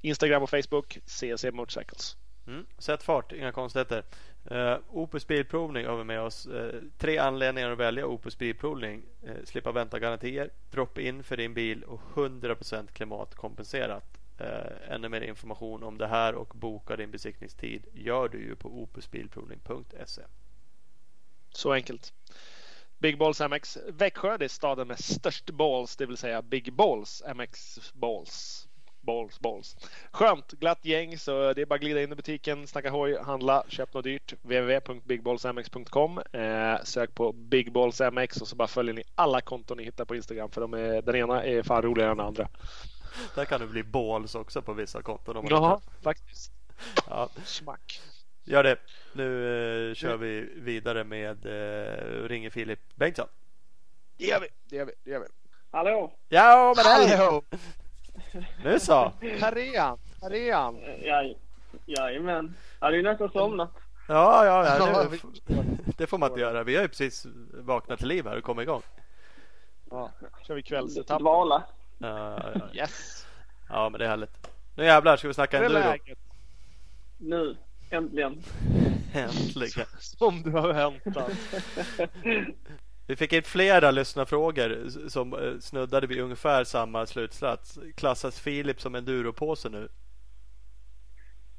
C: Instagram och Facebook CC Motorcycles.
B: Mm. Sätt fart, inga konstigheter. Uh, Opus Bilprovning har vi med oss. Uh, tre anledningar att välja Opus Bilprovning. Uh, slippa vänta garantier, drop-in för din bil och 100% klimatkompenserat. Uh, ännu mer information om det här och boka din besiktningstid gör du ju på opusbilprovning.se.
C: Så enkelt. Big Balls MX Växjö, det är staden med störst balls, det vill säga Big Balls MX Balls balls, balls. Skönt, glatt gäng så det är bara att glida in i butiken, snacka hoj, handla, köp något dyrt. www.bigballsmx.com eh, Sök på Big Balls MX och så bara följer ni alla konton ni hittar på Instagram för de är, den ena är fan roligare än den andra.
B: Där kan det bli balls också på vissa konton. Om
C: ja, faktiskt.
B: Ja.
C: Smack.
B: Gör det. Nu eh, kör vi vidare med eh, ringer Filip Bengtsson.
C: Det gör vi, det gör vi, det gör vi.
D: Hallå!
B: Ja, men hej! Nu så.
C: Här är han. Här är han.
D: Ja, jajamän. Hade ju nästan somnat.
B: Ja, ja, ja det, det, får man inte göra. Vi har ju precis vaknat till liv här och kommit igång.
C: Ja, kör vi kvällsetappen.
D: Dvala.
B: Ja, ja,
C: yes.
B: Ja, men det är härligt. Nu jävlar ska vi snacka enduro.
D: Nu, äntligen.
B: äntligen.
C: Som du har väntat. [laughs]
B: Vi fick in flera lyssnarfrågor som eh, snuddade vid ungefär samma slutsats. Klassas Filip som enduropåse nu?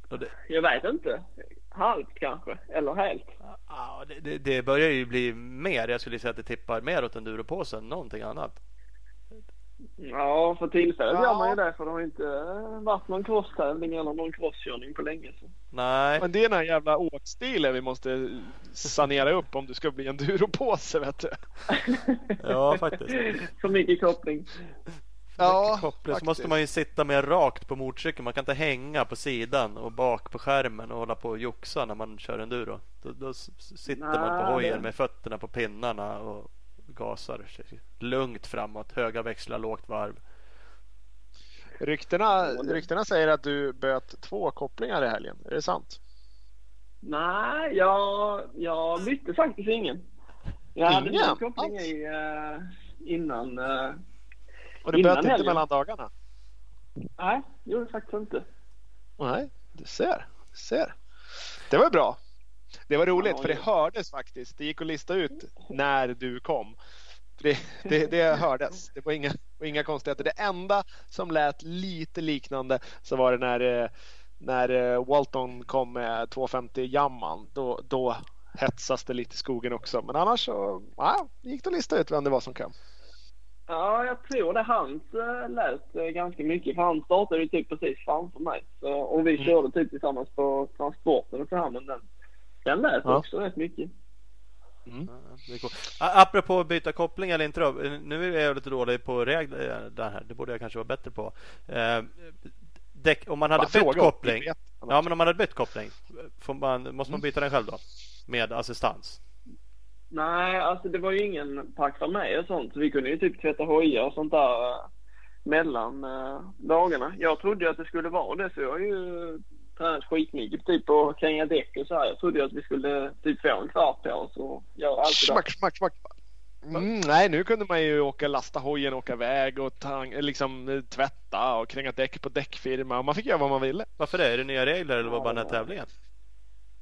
D: Det... Jag vet inte. Halvt kanske, eller helt.
B: Ja, det, det, börjar ju bli mer. Jag skulle säga att det tippar mer åt enduropåsen än någonting annat.
D: Ja, för tillfället ja. gör man ju det för det har inte varit någon crosstävling eller någon crosskörning på länge. Så.
B: Nej.
C: Men det är den här jävla åkstilen vi måste sanera upp om du ska bli en duropåse vet du. [laughs]
B: ja, faktiskt.
D: För mycket koppling.
B: Ja, koppling. Så måste man ju sitta mer rakt på motorcykeln. Man kan inte hänga på sidan och bak på skärmen och hålla på och joxa när man kör enduro. Då, då sitter Nej, man på hojen det... med fötterna på pinnarna och gasar lugnt framåt. Höga växlar, lågt varv.
C: Ryktena, ryktena säger att du böt två kopplingar i helgen. Är det sant?
D: Nej, jag, jag bytte faktiskt ingen. Jag hade ingen koppling i uh, innan. Uh,
C: och du böt inte helgen. mellan dagarna?
D: Nej, det gjorde jag faktiskt inte.
C: Nej, du ser. Du ser. Det var bra. Det var roligt för det hördes faktiskt. Det gick att lista ut när du kom. Det, det, det [laughs] hördes. Det var inga, var inga konstigheter. Det enda som lät lite liknande så var det när, när Walton kom med 250 jamman. Då, då hetsas det lite i skogen också. Men annars så ja, gick det att lista ut vem det var som kom.
E: Ja, jag tror det. Hans äh, lät ganska mycket. För han startade ju typ precis framför mig. Så, och vi mm. körde typ tillsammans på transporten och. Men den, den lät ja. också rätt mycket.
B: Mm. Ja, Apropå att byta koppling eller inte då. Nu är jag lite dålig på regler där här. Det borde jag kanske vara bättre på. Eh, däck, om man hade Bara bytt koppling. Ja, men om man hade bytt koppling. Man, måste man mm. byta den själv då? Med assistans?
E: Nej, alltså det var ju ingen pack med och sånt. Vi kunde ju typ tvätta hojar och sånt där mellan dagarna. Jag trodde ju att det skulle vara det så jag har ju tränat skitmycket typ på kränga däck och så här. Jag trodde ju att vi skulle typ få en kvart på oss och göra allt det
C: Smack, smack, smack. Mm, nej, nu kunde man ju åka lasta hojen, åka väg och ta, liksom, tvätta och kränga däck på däckfirma. Och man fick göra vad man ville.
B: Varför det? Är det nya regler eller var det bara den här tävlingen?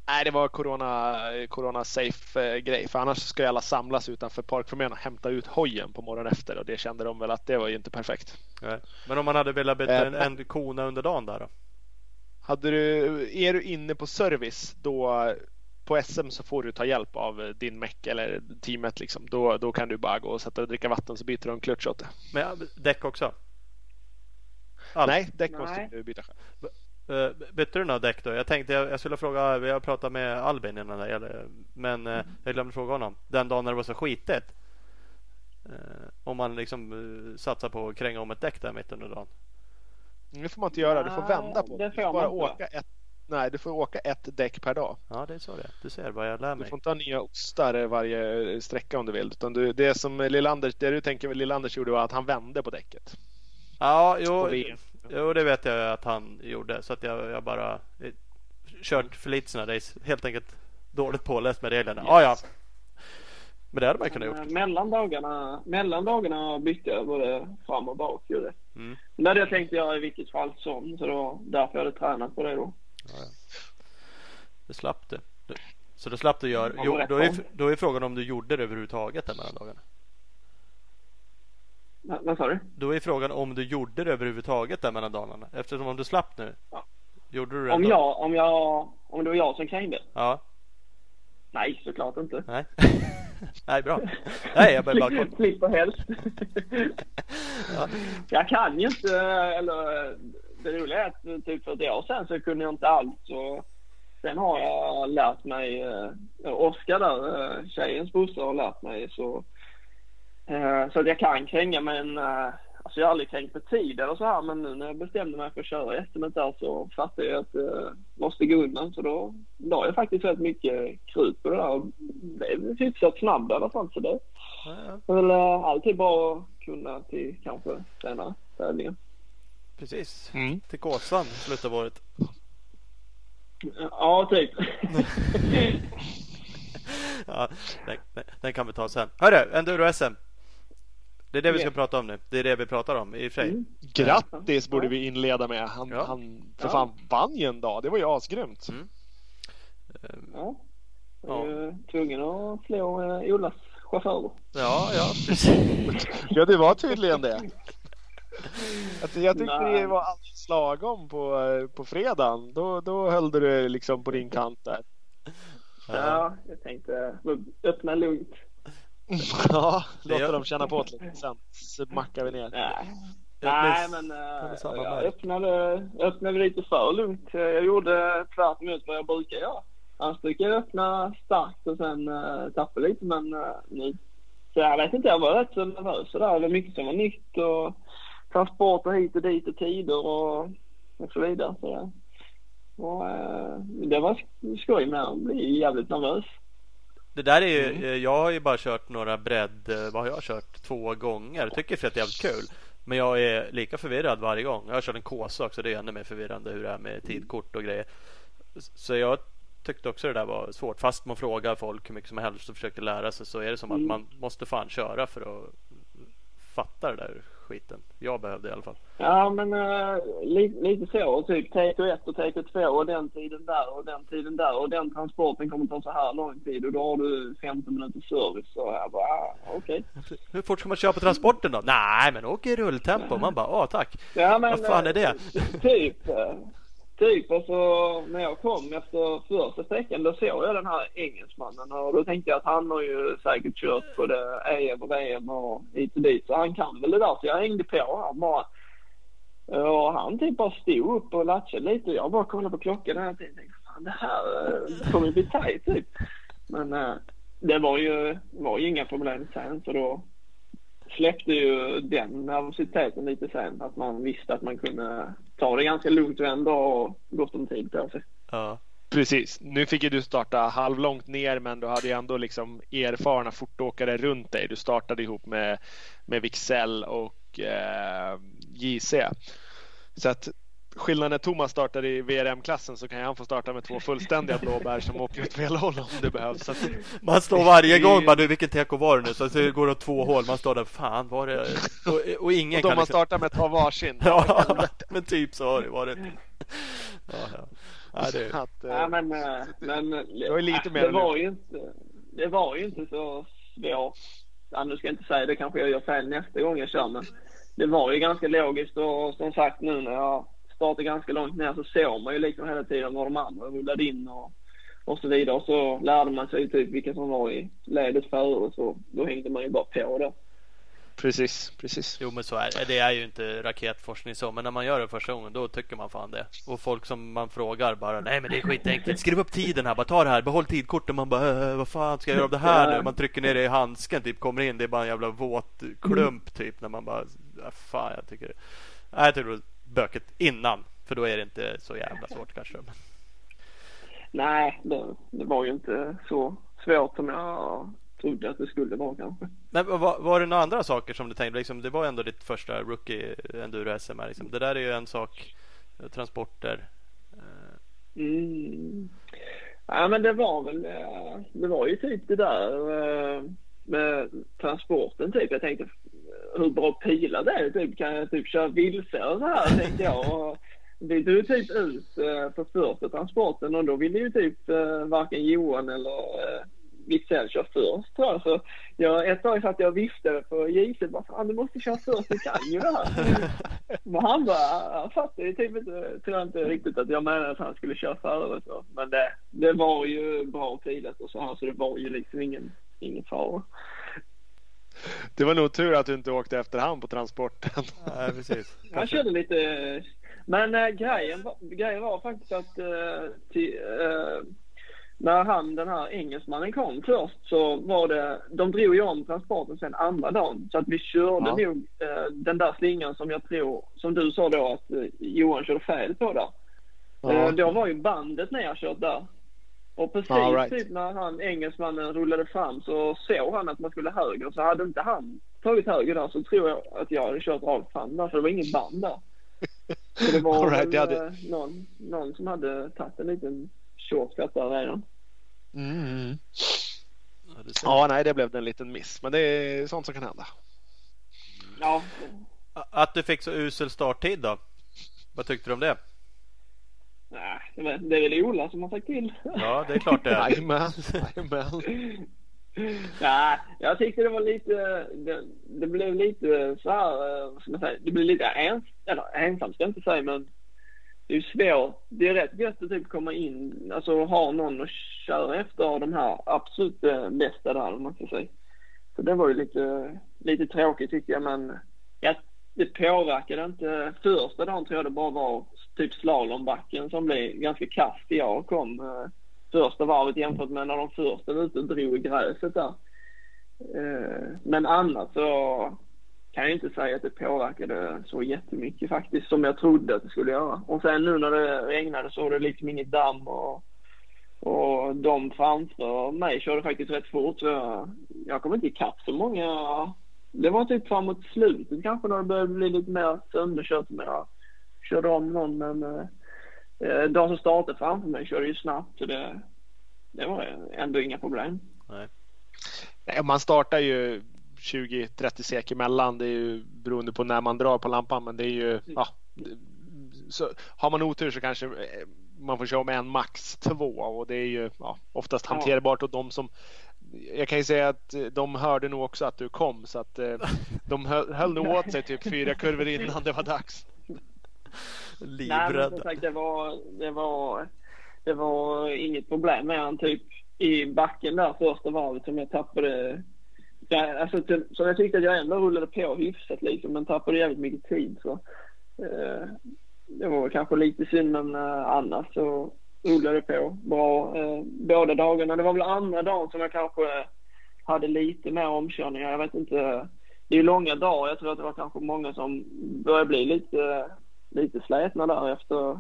C: Nej, det var corona, corona safe eh, grej. För annars ska ju alla samlas utanför parkpromenaden och hämta ut hojen på morgonen efter. Och det kände de väl att det var ju inte perfekt.
B: Nej. Men om man hade velat byta en, eh, en kona under dagen där då?
C: Hade du, är du inne på service då på SM så får du ta hjälp av din meck eller teamet liksom. Då, då kan du bara gå och sätta och dricka vatten så byter du en klutch åt det.
B: Men däck också?
C: Allt. Nej, däck måste du byta själv.
B: Uh, bytte du några däck då? Jag tänkte jag, jag skulle fråga, vi har pratat med Albin innan det, men uh, jag glömde fråga honom. Den dagen när det var så skitigt. Uh, om man liksom satsar på att kränga om ett däck där mitt under dagen.
C: Det får man inte göra. Du får vända på det. Du får bara åka ett, nej, du får åka ett däck per dag.
B: Ja, det är så det Du ser vad jag lär mig.
C: Du får inte ha nya ostar varje sträcka om du vill. Utan du, det som Lillanders, det du tänker Lillanders gjorde var att han vände på däcket.
B: Ja, jo, jo, det vet jag att han gjorde. Så att jag, jag bara kört för lite sådana race. Helt enkelt dåligt påläst med reglerna. Yes. Ah, ja, men det hade man kunnat gjort.
E: Eh, mellan dagarna, mellan dagarna bytte jag både fram och bak. Gjorde. Mm. Men det hade jag tänkt göra i vilket fall som. Så det var därför jag hade tränat på det då. Ja, ja.
B: Det slapp det. Så då slapp du göra. Jo, då, är, då är frågan om du gjorde det överhuvudtaget där mellan dagarna.
E: Vad sa du?
B: Då är frågan om du gjorde det överhuvudtaget där mellan dagarna. Eftersom om du slapp nu. Ja. Gjorde du det
E: om jag, om jag, om det var jag som krängde?
B: Ja.
E: Nej, såklart inte.
B: Nej, [laughs] Nej bra. Nej, jag bara kolla.
E: Slipper helst. [laughs] ja. Jag kan ju inte, eller det roliga är att typ för ett år sedan så kunde jag inte allt. Och sen har jag lärt mig, eh, Oskar där, eh, tjejens brorsa har lärt mig så Eh, så att jag kan kränga men alltså jag har aldrig kränkt på tid eller så här men nu när jag bestämde mig för att köra SM där så fattade jag att det eh, måste gå undan så då la jag faktiskt rätt mycket krut på det där och blev hyfsat snabb i alla fall så det är väl alltid bra att kunna till kanske senare tävlingar.
B: Precis, mm. till Kåsan i slutet av året.
E: Ja, typ. [laughs]
B: ja, den, den, kan vi ta sen. Hörru, Enduro-SM. Det är det vi ska prata om nu. Det är det vi pratar om i och för sig. Mm.
C: Grattis borde vi inleda med. Han, ja. han för fan vann ju en dag. Det var ju asgrymt. Mm.
E: Ja. Jag är tvungen att slå uh, Olas chaufförer.
B: Ja, ja precis. [laughs]
C: ja, det var tydligen det. Jag, jag tyckte Nej. det var alldeles lagom på, eh, på fredagen. Då, då höll du det liksom på din kant där.
E: Ja, jag tänkte öppna lugnt.
C: Ja, låta dem känna på det lite. Sen smackar vi ner.
E: Nej, Nej men uh, jag öppnade, öppnade lite för lugnt. Jag gjorde tvärt emot vad jag brukar göra. Annars brukar jag öppna starkt och sen uh, tappa lite men uh, nu. Så jag vet inte, jag var rätt så nervös där. Det var mycket som var nytt och transporter hit och dit och tider och, och så vidare. Så, och, uh, det var skoj med att bli jävligt nervös.
B: Det där är ju, mm. Eh, jag har ju bara kört några bredd, eh, vad har jag kört? Två gånger. Jag tycker det är jävligt kul. Men jag är lika förvirrad varje gång. Jag har kört en Kåsa också. Det är ännu mer förvirrande hur det är med tidkort och grejer. Så jag tyckte också det där var svårt. Fast man frågar folk hur mycket som helst och försöker lära sig så är det som att mm. man måste fan köra för att fatta det där skiten. Jag behövde i alla fall.
E: Ja, men uh, lite, lite så. Typ TK1 och TK2 och den tiden där och den tiden där och den transporten kommer ta så här lång tid och då har du 15 minuters service. Så jag bara, ah, okej.
B: Hur fort ska man köra på transporten då? Nej, men åk i rulltempo. Man bara, ja tack.
E: Ja, men,
B: Vad fan är det?
E: eh, Typ. Typ och så när jag kom efter första sträckan då såg jag den här engelsmannen och då tänkte jag att han har ju säkert kört både EM och VM och hit och dit så han kan väl det där så jag hängde på han bara. Och han typ bara stod upp och latchade lite och jag bara kollade på klockan och tänkte fan det här eh, kommer ju bli tajt typ. Men eh, det var ju, var ju inga problem sen så då släppte ju den nervositeten lite sen. Att man visste att man kunde ta det ganska lugnt och ändå och gott om tid på sig.
B: Ja.
C: Precis. Nu fick ju du starta halvlångt ner men du hade ju ändå liksom erfarna fortåkare runt dig. Du startade ihop med, med Wixell och eh, JC. Så att skillnaden när Thomas startar i VRM-klassen så kan han få starta med två fullständiga blåbär som åker åt fel håll om det behövs. Så att,
B: Man står varje gång bara, du vilken TK var det nu? Så det går åt två håll. Man står där, fan var det? Och, och ingen
C: och de
B: kan
C: man
B: liksom...
C: startar med att ta varsin. [laughs]
B: Ja, men typ så har det varit. Ja, ja. Ja, det...
C: Att,
E: Ja, men, men
C: Det var lite mer
E: det var ju inte, det var ju inte så svårt. Ja, nu ska jag inte säga det kanske jag gör fel nästa gång jag kör men det var ju ganska logiskt och som sagt nu när jag startade ganska långt ner så såg man ju liksom hela tiden var de andra rullade in och, och så vidare. Och så lärde man sig typ vilka som var i ledet före och så då hängde man ju bara på det.
C: Precis, precis.
B: Jo men så är det. Det är ju inte raketforskning så. Men när man gör det första gången då tycker man fan det. Och folk som man frågar bara Nej men det är skitenkelt. [laughs] Skriv upp tiden här. Bara ta det här. Behåll tidkortet. Man bara äh, vad fan ska jag göra av det här nu? Man trycker ner det i handsken typ. Kommer in. Det är bara en jävla våt klump typ. När man bara äh, Fan jag tycker Nej, jag tycker det var böket innan. För då är det inte så jävla svårt kanske.
E: Nej, det, det var ju inte så svårt som jag trodde att det skulle vara kanske.
B: Men var, var det några andra saker som du tänkte? Liksom, det var ändå ditt första rookie enduro SM. här, Liksom. Det där är ju en sak. eh, Transporter. Eh,
E: Mm. Ja men det var väl, eh, det var ju typ det där med transporten typ. Jag tänkte hur bra pilar det är typ. Kan jag typ köra vilse och så här tänkte jag. Och vi tog typ ut eh, på första transporten och då ville ju typ eh, varken Johan eller eh, Wicksell köra först tror jag. Så jag, ett tag satt jag och viftade på JC bara fan du måste köra först, du kan ju det här. [laughs] Men han bara, han fattade ju typ inte, tror inte riktigt att jag menade att han skulle köra före och så. Men det, det var ju bra pilat och så här så det var ju liksom ingen, ingen fara.
C: Det var nog tur att du inte åkte efter hand på transporten.
B: Nej, precis.
E: Han körde lite, men äh, grejen, var, grejen var faktiskt att äh, till, äh, när han, den här engelsmannen kom först så var det, de drog ju om transporten sen andra dagen. Så att vi körde
C: Ja.
E: nog eh, den där slingan som jag tror, som du sa då att eh, Johan körde fel på där. Eh, då var ju bandet nerkört där. Och precis
C: right.
E: typ när han engelsmannen rullade fram så såg han att man skulle höger. Så hade inte han tagit höger där så tror jag att jag hade kört rakt fram där för det var inget band där. Så det var [laughs]
C: All right, jag hade-
E: eh, någon, någon som hade tagit en liten shortcut där redan.
C: Mm.
B: Ja.
C: Ja, nej, det blev en liten miss. Men det är sånt som kan hända.
E: Ja,
B: Att du fick så usel starttid då? Vad tyckte du om det?
E: Nej, det är väl- det är väl Ola som har sagt till.
B: Ja, det är klart det är.
C: Jajamän.
E: Nej, jag tyckte det var lite, det, det blev lite så här, eh, vad ska man säga, det blev lite ens, eller ensamt ska jag inte säga men det är ju svårt. Det är rätt gött att typ komma in, alltså ha någon att köra efter av de här absolut eh, bästa där om man ska säga. Så det var ju lite, lite tråkigt tyckte jag men ja, det påverkade inte. Första dagen tror jag det bara var typ slalombacken som blev ganska kast. Jag kom eh, första varvet jämfört med när de första var ute och drog i gräset där. Eh, Men annars så kan jag inte säga att det påverkade så jättemycket faktiskt som jag trodde att det skulle göra. Och sen nu när det regnade så var det liksom inget damm och, och de framför mig körde faktiskt rätt fort så jag, jag kom inte ikapp så många. Det var typ framåt slutet kanske när det började bli lite mer sönderkört som jag körde om någon men eh, eh, de som startade framför mig körde ju snabbt så det, det var ändå inga problem.
B: Nej.
C: Nej, man startar ju 20-30 sek emellan. Det är ju beroende på när man drar på lampan. Men det är ju, ja. Så har man otur så kanske eh, man får köra med en max två och det är ju ja, oftast hanterbart och de som jag kan ju säga att de hörde nog också att du kom så att eh, de höll, höll nog [laughs] åt sig typ fyra kurvor innan det var dags.
E: Livrädda. Nej, men som sagt, det var, det var, det var inget problem med han typ i backen där första varvet som jag tappade. Ja, alltså, så jag tyckte att jag ändå rullade på hyfsat liksom, men tappade jävligt mycket tid. Så, eh, det var kanske lite synd, men eh, annars så rullade på bra eh, båda dagarna. Det var väl andra dagen som jag kanske hade lite mer omkörningar. Jag vet inte. Det är ju långa dagar. Jag tror att det var kanske många som började bli lite, lite slätna där efter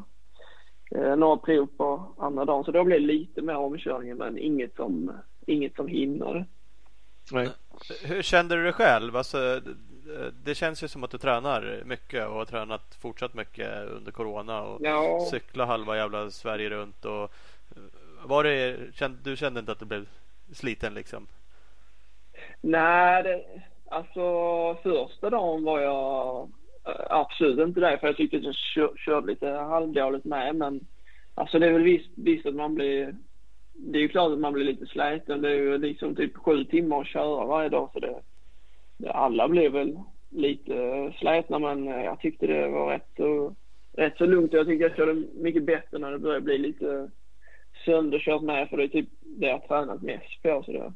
E: eh, några prov på andra dagen. Så då blev det lite mer omkörningar men inget som, inget som hindrade.
B: Hur kände du dig själv? Alltså, det känns ju som att du tränar mycket och har tränat fortsatt mycket under Corona och ja. cykla halva jävla Sverige runt. Och var det, du kände inte att du blev sliten liksom?
E: Nej, det, alltså första dagen var jag eh, absolut inte det för jag tyckte att jag kör, körde lite halvdåligt med men alltså det är väl visst, visst att man blir det är ju klart att man blir lite sliten. Det är ju liksom typ sju timmar att köra varje dag så det, alla blev väl lite slätna men eh, jag tyckte det var rätt så, rätt så lugnt. Jag tyckte jag körde mycket bättre när det började bli lite sönderkört med för det är typ det jag tränat mest på. Så det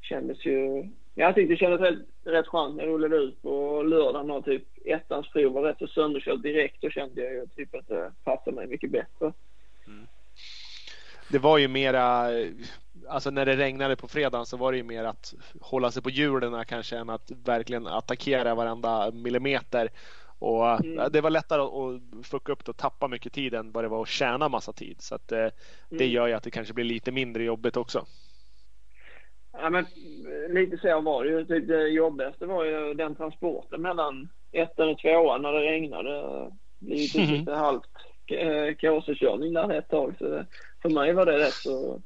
E: kändes ju... Jag tyckte det kändes rätt, rätt skönt när jag rullade ut på lördagen och typ ettans prov var rätt så sönderkört direkt. Då kände jag ju typ att det passade mig mycket bättre. Mm.
C: Det var ju mera alltså när det regnade på fredagen så var det ju mer att hålla sig på hjulen kanske än att verkligen attackera varenda millimeter. Och mm. Det var lättare att fucka upp det och tappa mycket tid än vad det var att tjäna massa tid. Så att, eh, det mm. gör ju att det kanske blir lite mindre jobbigt också.
E: Ja, men lite så var det ju. Det jobbigaste var ju den transporten mellan ettan och tvåan när det regnade. Det blev typ mm. [laughs] lite halvt eh, kåsekörning där ett tag. Så det, för mig var det rätt så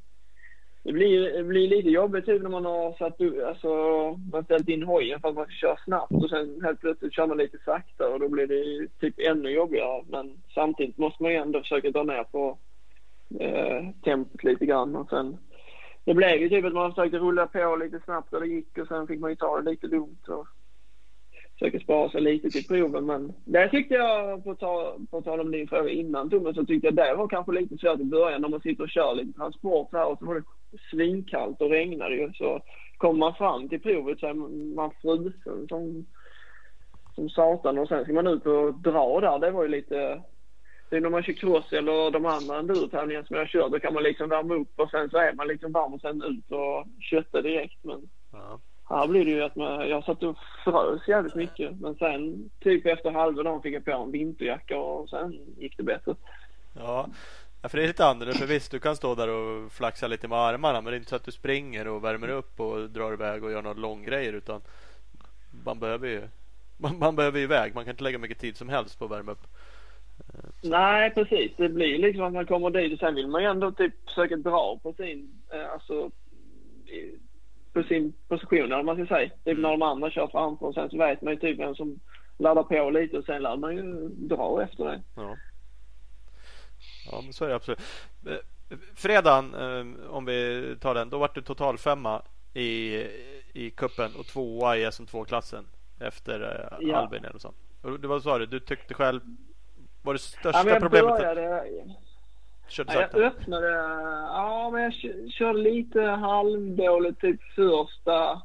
E: det blir, det blir lite jobbigt typ när man har satt, alltså, man ställt in hojen för att man ska köra snabbt och sen helt plötsligt kör man lite sakta och då blir det typ ännu jobbigare. Men samtidigt måste man ju ändå försöka dra ner på eh, tempot lite grann och sen det blev ju typ att man försökte rulla på lite snabbt och det gick och sen fick man ju ta det lite lugnt och försöka spara sig lite till proven. Men det tyckte jag, på, ta, på tal om din fråga innan Thomas, så tyckte jag det var kanske lite svårt i början när man sitter och kör lite transport här och så var det svinkallt och regnade ju. Så kommer man fram till provet så är man frusen som, som satan och sen ska man ut och dra där. Det var ju lite... Det är när man kör cross eller de andra endurotävlingarna som jag kör, då kan man liksom värma upp och sen så är man liksom varm och sen ut och kötta direkt. Men ja. här blir det ju att man, jag satt och frös jävligt mycket. Men sen typ efter halva dagen fick jag på en vinterjacka och sen gick det bättre.
B: Ja, Ja, för det är lite annorlunda. För visst, du kan stå där och flaxa lite med armarna. Men det är inte så att du springer och värmer upp och drar iväg och gör några långgrejer. Utan man behöver ju man, man behöver iväg. Man kan inte lägga mycket tid som helst på att värma upp.
E: Så. Nej, precis. Det blir liksom att man kommer dit och sen vill man ju ändå typ försöka dra på sin, eh, alltså, på sin position eller man ska säga. Typ när de andra kör framför och sen så vet man ju typ vem som laddar på lite och sen lär man ju dra efter det. Ja.
B: Ja, men så är det absolut. Eh, fredagen, eh, om vi tar den, då var du total femma i, i kuppen och tvåa i SM2-klassen efter eh, ja. Albin eller så. Och det var så du, du tyckte själv, var det största ja, problemet? Började,
E: Körde ja, jag öppnade, ja men jag körde lite halvdåligt typ första,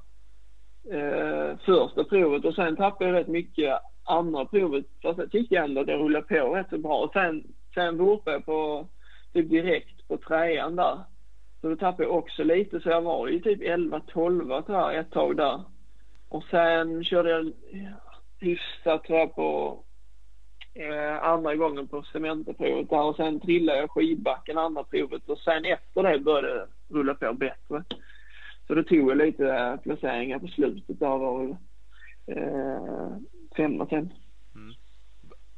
E: eh, första provet och sen tappade jag rätt mycket andra provet. Fast jag tyckte ändå att jag rullade på rätt så bra. Och sen Sen vurpade jag på typ direkt på trean där. Så då tappade jag också lite så jag var ju typ 11-12 tror jag ett tag där. Och sen körde jag hyfsat tror jag på eh, andra gången på cementprovet där och sen trillade jag skidbacken andra provet och sen efter det började det rulla på bättre. Så då tog jag lite placeringar på slutet där var eh, femma sen.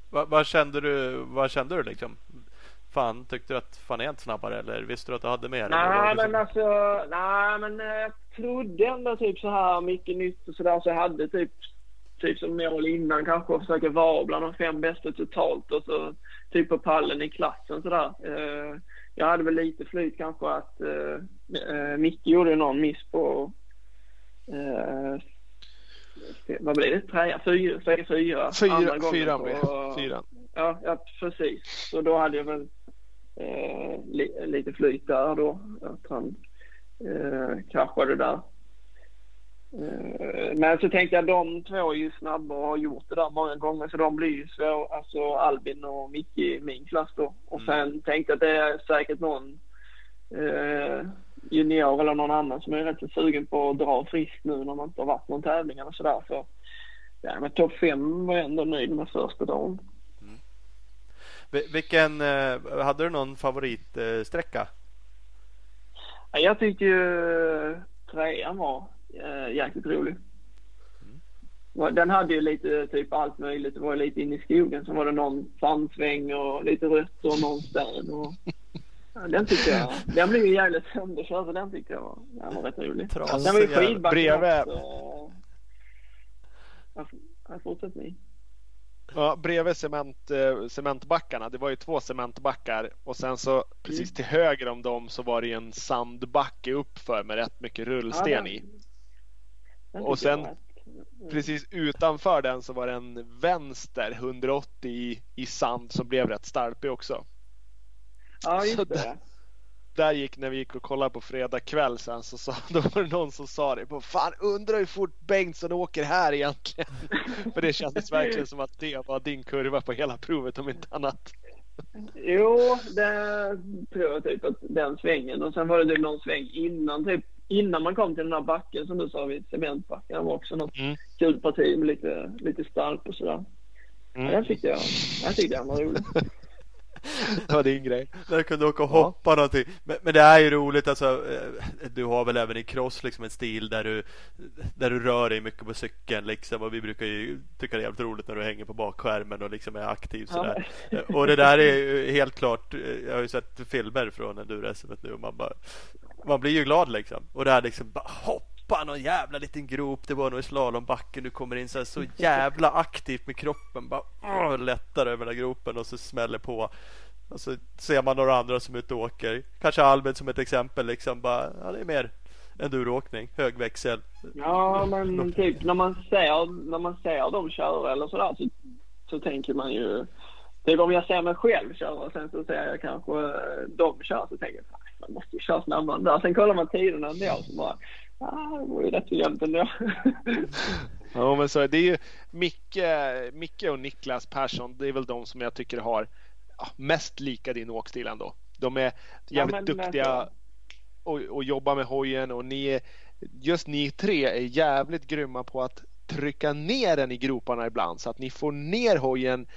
B: Vad, vad, kände du, vad kände du liksom? Fan, tyckte du att fan är inte snabbare eller visste du att du hade mer?
E: Nej men alltså, nej men eh, jag trodde ändå typ så här mycket nytt och sådär så jag hade typ typ som mål innan kanske att försöka vara bland de fem bästa totalt och så typ på pallen i klassen sådär. Eh, jag hade väl lite flyt kanske att, eh, Micke gjorde någon miss på vad blir det? Trea, fyra, fyra, fyra.
C: Fyra, fyra med. Fyra.
E: Ja, ja, precis. Så då hade jag väl eh, li, lite flyt där då. Att han eh, kraschade där. Eh, men så tänkte jag de två är ju snabba och har gjort det där många gånger så de blir ju svåra. Alltså Albin och Micke i min klass då. Och sen mm. tänkte jag att det är säkert någon eh, junior eller någon annan som är rätt så sugen på att dra friskt nu när man inte har varit någon tävling eller sådär. Så, ja, men topp fem var jag ändå nöjd med första dagen. Mm.
B: Vilken, eh, hade du någon favoritsträcka?
E: Jag tyckte ju trean var äh, jäkligt rolig. Mm. Den hade ju lite typ allt möjligt. Det var lite inne i skogen. Sen var det någon sandsväng och lite rött och någon städ. Och... Ja, den tyckte jag. Den blev ju jävligt sönderkörd så den tyckte jag var, den var rätt rolig. Trasig, den var ju skidbacken
C: bredvid...
E: också. Ja, fortsätt ni.
C: Ja, bredvid cement, eh, cementbackarna, det var ju två cementbackar och sen så precis mm. till höger om dem så var det en sandbacke uppför med rätt mycket rullsten ja, den, i. Den och sen precis utanför den så var det en vänster 180 i, i sand som blev rätt stalpig också.
E: Ja, just
C: det. Där, där gick, när vi gick och kollade på fredag kväll sen så sa, [laughs] då var det någon som sa det. På, Fan undrar hur fort Bengtsson åker här egentligen. [laughs] För det kändes verkligen som att det var din kurva på hela provet om inte annat.
E: Jo, det tror jag typ att den svängen och sen var det typ någon sväng innan typ innan man kom till den här backen som du sa vid cementbacken. Det var också något mm. kul parti med lite, lite stark och sådär. Mm. Ja, den tyckte jag, den tyckte jag var rolig. [laughs]
C: det var din grej.
B: Du kunde åka och hoppa ja. någonting. Men, men, det är ju roligt alltså. Eh, du har väl även i cross liksom en stil där du, där du rör dig mycket på cykeln liksom. Och vi brukar ju tycka det är jävligt roligt när du hänger på bakskärmen och liksom är aktiv sådär. Ja. Eh, och det där är ju helt klart. Eh, jag har ju sett filmer från enduro-SMet nu och man bara man blir ju glad liksom. Och det här liksom bara hopp hoppa någon jävla liten grop. Det var nog i slalombacken. Du kommer in så, här, så jävla aktivt med kroppen. Bara åh, lättar över den gropen och så smäller på. Och så ser man några andra som är ute och åker. Kanske Albin som ett exempel. Liksom bara, ja, det är mer enduroåkning, hög växel.
E: Ja, men [laughs] typ när man ser, när man ser dem köra eller sådär så, så tänker man ju Typ om jag ser mig själv köra och sen så ser jag kanske dem köra så tänker jag man måste ju köra snabbare än där. Sen kollar man tiderna ändå så bara ah, det var ju rätt ändå. [laughs]
C: ja men så det är ju Micke, Micke och Niklas Persson. Det är väl de som jag tycker har mest lika din åkstil ändå. De är jävligt ja, duktiga och, och jobbar med hojen och ni är, just ni tre är jävligt grymma på att trycka ner den i groparna ibland så att ni får ner hojen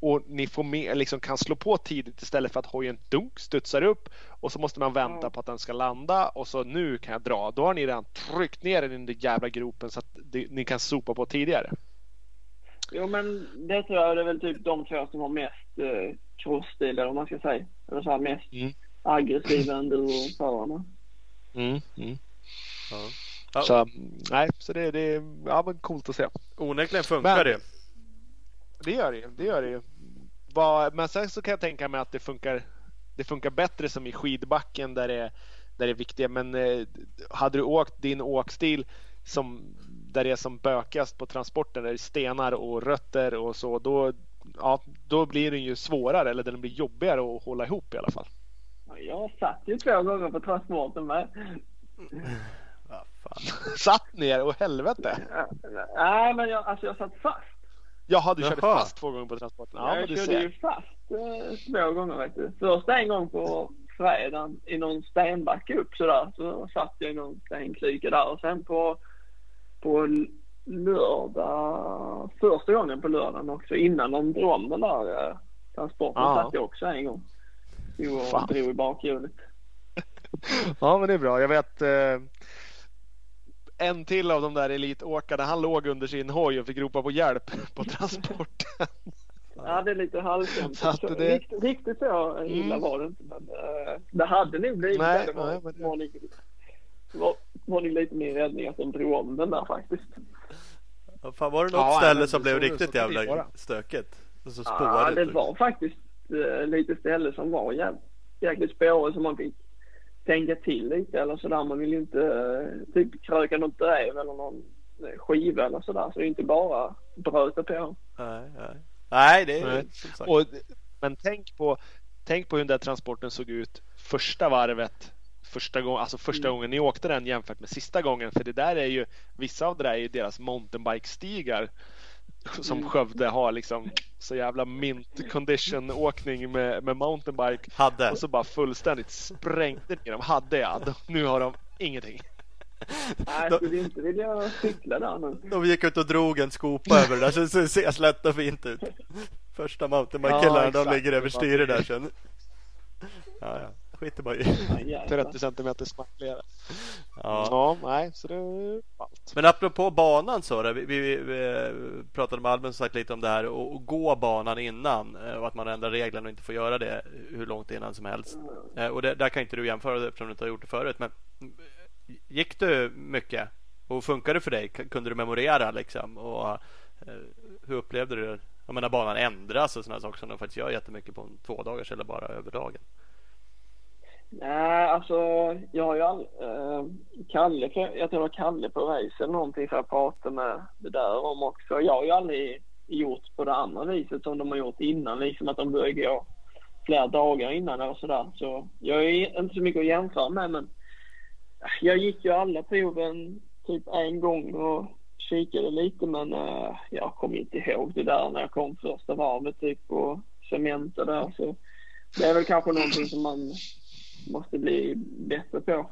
C: och ni får med, liksom kan slå på tidigt istället för att hojen dunk studsar upp och så måste man vänta mm. på att den ska landa och så nu kan jag dra. Då har ni redan tryckt ner den i den jävla gropen så att det, ni kan sopa på tidigare.
E: Jo men det tror jag det är väl typ de två som har mest eh, crossstil eller vad man ska säga. Eller så här mest mm. aggressiva enduro-förarna.
C: Mm, mm. Ja. Så nej, så det, det är ja, men coolt att se.
B: Onekligen funkar men, det.
C: Det gör det Det gör det Men sen så kan jag tänka mig att det funkar. Det funkar bättre som i skidbacken där det är, där det är viktiga. Men eh, hade du åkt din åkstil som där det är som bökast på transporten, där det är stenar och rötter och så, då, ja, då blir den ju svårare eller den blir jobbigare att hålla ihop i alla fall.
E: Jag satt ju två gånger på transporten med.
C: satt ner? Och helvete!
E: Nej, men jag, alltså jag satt fast.
C: Jaha, du Jaha. körde fast två gånger på transporten?
E: Ja, jag körde ser. ju fast eh, två gånger vet du. Först en gång på fredagen i någon stenbacke upp sådär. Så satt jag i någon stenklyka där och sen på, på lördag, första gången på lördagen också innan de drog om den där eh, transporten ah. satt jag också en gång. Jo, och drog i bakhjulet. [laughs]
C: ja men det är bra. Jag vet eh, en till av de där elitåkarna, han låg under sin hoj och fick ropa på hjälp på transporten.
E: Ja, det är lite halvkänt. Det... Riktigt, riktigt så illa mm. var det inte. Men uh, det hade nog blivit nej, det. Var, nej, men... var, ni, var, var ni lite mer räddning att de drog om den där faktiskt.
B: Ja, fan, var det något ja, ställe som blev riktigt jävla stökigt?
E: Alltså, ja, det var faktiskt uh, lite ställen som var jävligt, jäkligt spåriga som man fick tänka till lite eller sådär. Man vill ju inte eh, typ kröka något drev eller någon skiva eller sådär. Så det är inte bara bröta på.
B: Nej, nej. nej det är nej. som sagt.
C: Och, men tänk på, tänk på hur den där transporten såg ut första varvet första, gång, alltså första mm. gången ni åkte den jämfört med sista gången. För det där är ju, vissa av det där är ju deras mountainbike-stigar som mm. Skövde har liksom så jävla mint condition åkning med, med mountainbike.
B: Hade.
C: Och så bara fullständigt sprängde ner dem. Hade ja. Nu har de ingenting.
E: Nej, jag skulle inte vilja cykla där nu.
B: De gick ut och drog en skopa över det där så det ser slätt och fint ut. Första mountainbike-killarna ja, de ligger över styret där sen. Ja, ja skiter man
C: i. 30 centimeter smackligare. Ja. ja, nej, så det är allt.
B: Men apropå banan så, vi, vi, vi pratade med Albin sagt lite om det här och, och gå banan innan eh, och att man ändrar reglerna och inte får göra det hur långt innan som helst. Mm. Och det, där kan inte du jämföra eftersom du inte har gjort det förut. Men gick du mycket och funkade det för dig? Kunde du memorera liksom? Och eh, hur upplevde du det? Jag menar banan ändras och sådana saker som de faktiskt gör jättemycket på en två dagars eller bara över dagen.
E: Nej, alltså jag har ju all, eh, Kalle, jag tror det var Kalle på Race eller någonting som jag pratade med det där om också. Jag har ju aldrig gjort på det andra viset som de har gjort innan, liksom att de börjar gå flera dagar innan eller sådär. Så jag är inte så mycket att jämföra med men jag gick ju alla proven typ en gång och kikade lite men eh, jag kommer inte ihåg det där när jag kom första varvet typ och cementa där så det är väl kanske någonting som man måste bli bättre på.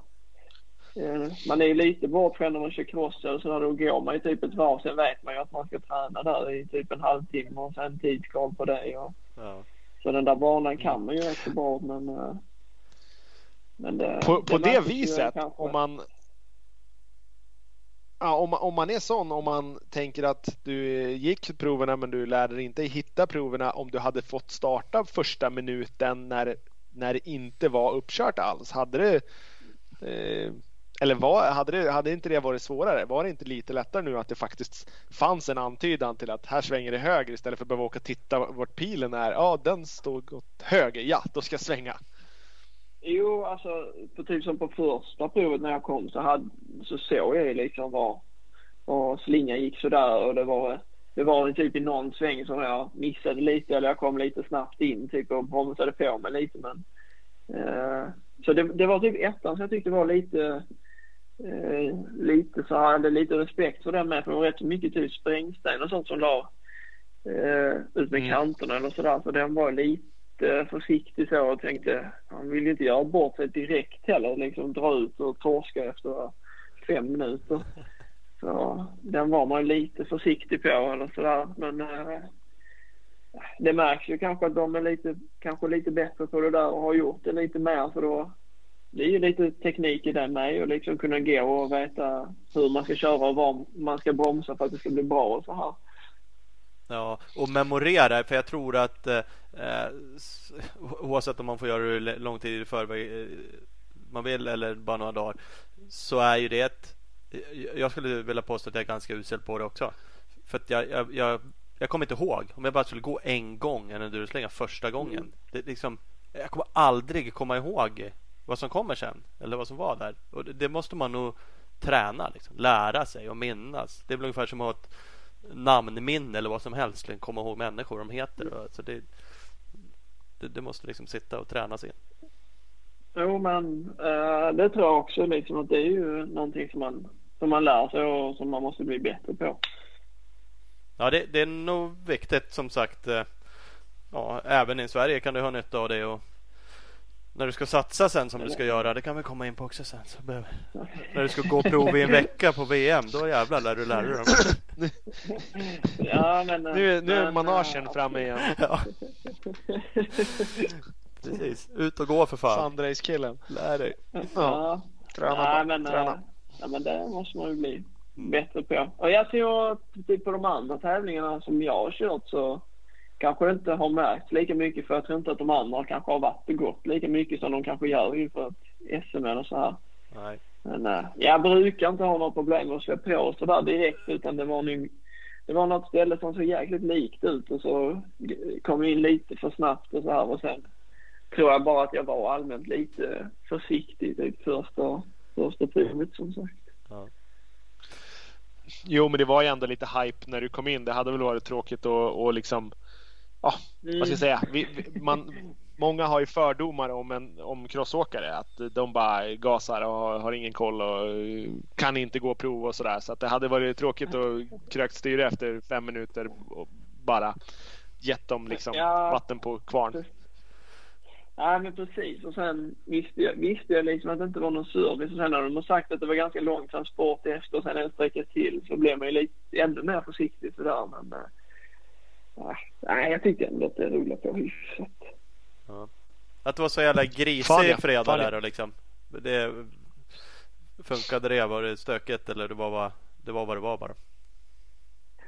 E: Eh, man är ju lite bortskämd när man kör cross eller så då går man ju typ ett varv. Sen vet man ju att man ska träna där i typ en halvtimme och sen tidskoll på det. Och... Ja. Så den där banan kan man ju rätt så bra men... Eh,
C: men det, på, på det, det viset, kanske... om man Ja, om, om man är sån, om man tänker att du gick proverna men du lärde dig inte hitta proverna om du hade fått starta första minuten när när det inte var uppkört alls. Hade det eh, eller var, hade, det, hade inte det varit svårare? Var det inte lite lättare nu att det faktiskt fanns en antydan till att här svänger det höger istället för att behöva åka och titta vart pilen är? Ja, den stod åt höger. Ja, då ska jag svänga.
E: Jo, alltså på typ som på första provet när jag kom så, hade, så såg jag liksom var, var slingan gick sådär och det var det var typ i någon sväng som jag missade lite eller jag kom lite snabbt in typ och bromsade på mig lite men eh, så det, det, var typ ettan som jag tyckte var lite eh, lite så här, hade lite respekt för den med för det var rätt mycket typ sprängsten och sånt som la eh, ut med mm. kanterna eller sådär så den var lite försiktig så och tänkte han vill ju inte göra bort sig direkt heller liksom dra ut och torska efter fem minuter. Så den var man lite försiktig på eller sådär. Men eh, det märks ju kanske att de är lite, kanske lite bättre på det där och har gjort det lite mer för då det är ju lite teknik i det med och liksom kunna gå och veta hur man ska köra och var man ska bromsa för att det ska bli bra och så här.
B: Ja, och memorera, för jag tror att eh, eh oavsett om man får göra det lång tid i förväg eh, man vill eller bara några dagar så är ju det ett jag skulle vilja påstå att jag är ganska usel på det också. För att jag, jag, jag, jag kommer inte ihåg. Om jag bara skulle gå en gång en enduroslänga första gången. Mm. Det, liksom, jag kommer aldrig komma ihåg vad som kommer sen. Eller vad som var där. Och det, det måste man nog träna. Liksom. Lära sig och minnas. Det är väl ungefär som att ha ett namnminne eller vad som helst. Liksom, komma ihåg människor de heter. Och, alltså det, det, det måste liksom sitta och tränas in.
E: Jo, men äh, det tror jag också liksom att det är ju någonting som man, som man lär sig och som man måste bli bättre på.
B: Ja, det, det är nog viktigt som sagt. Äh, ja, även i Sverige kan du ha nytta av det och när du ska satsa sen som du ska göra, det kan vi komma in på också sen. Så behöver, [laughs] när du ska gå prov i en vecka på VM, då jävlar lär du lära dig dem. [laughs]
E: ja, men,
C: nu, nu är managen framme igen. [laughs] Ja.
B: Precis, ut och gå för fan.
C: Sundrace-killen.
B: Lär dig.
E: Ja. Träna. Ja, men, träna. Ja, men det måste man ju bli mm. bättre på. Och jag tror typ på de andra tävlingarna som jag har kört så kanske inte har märkts lika mycket för jag tror inte att de andra kanske har varit och gått lika mycket som de kanske gör inför ett SM eller så här.
B: Nej.
E: Men äh, jag brukar inte ha några problem med att slå på sådär direkt utan det var nog det var något ställe som såg jäkligt likt ut och så kom in lite för snabbt och så här och sen tror jag bara att jag var allmänt lite försiktig typ första, första provet som sagt. Ja.
C: Jo, men det var ju ändå lite hype när du kom in. Det hade väl varit tråkigt att och liksom, ja, mm. vad ska jag säga? Vi, vi, man, många har ju fördomar om, en, om crossåkare. Att de bara gasar och har, har ingen koll och kan inte gå prov och sådär. Så att det hade varit tråkigt att krökt styra efter fem minuter och bara gett dem liksom ja. vatten på kvarn.
E: Ja men precis och sen visste jag, visste jag liksom att det inte var någon service och sen när de har sagt att det var ganska lång transport efter och sen en sträcka till så blev man ju lite ännu mer försiktig sådär men äh, nej jag tyckte ändå att det rullade på hyfsat.
B: Ja. Att det var så jävla grisig fredag där och liksom. Det funkade det? Var det stökigt eller det var, vad, det var vad det var bara?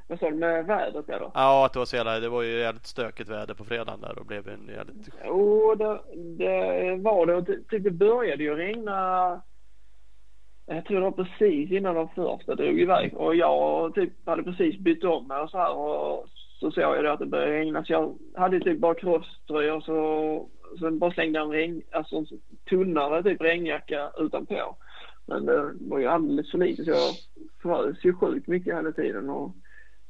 E: Vad sa du med vädret eller?
B: Ja, att det var så jävla, det var ju jävligt stökigt väder på fredagen där och blev en jävligt...
E: Jo, det, det var det. Typ det började ju regna. Jag tror det var precis innan de första drog iväg och jag typ hade precis bytt om mig och så här och så såg jag då att det började regna så jag hade typ bara crosströja och så sen bara slängde en regn, alltså en tunnare typ regnjacka utanpå. Men det var ju alldeles för lite så jag frös ju sjukt mycket hela tiden och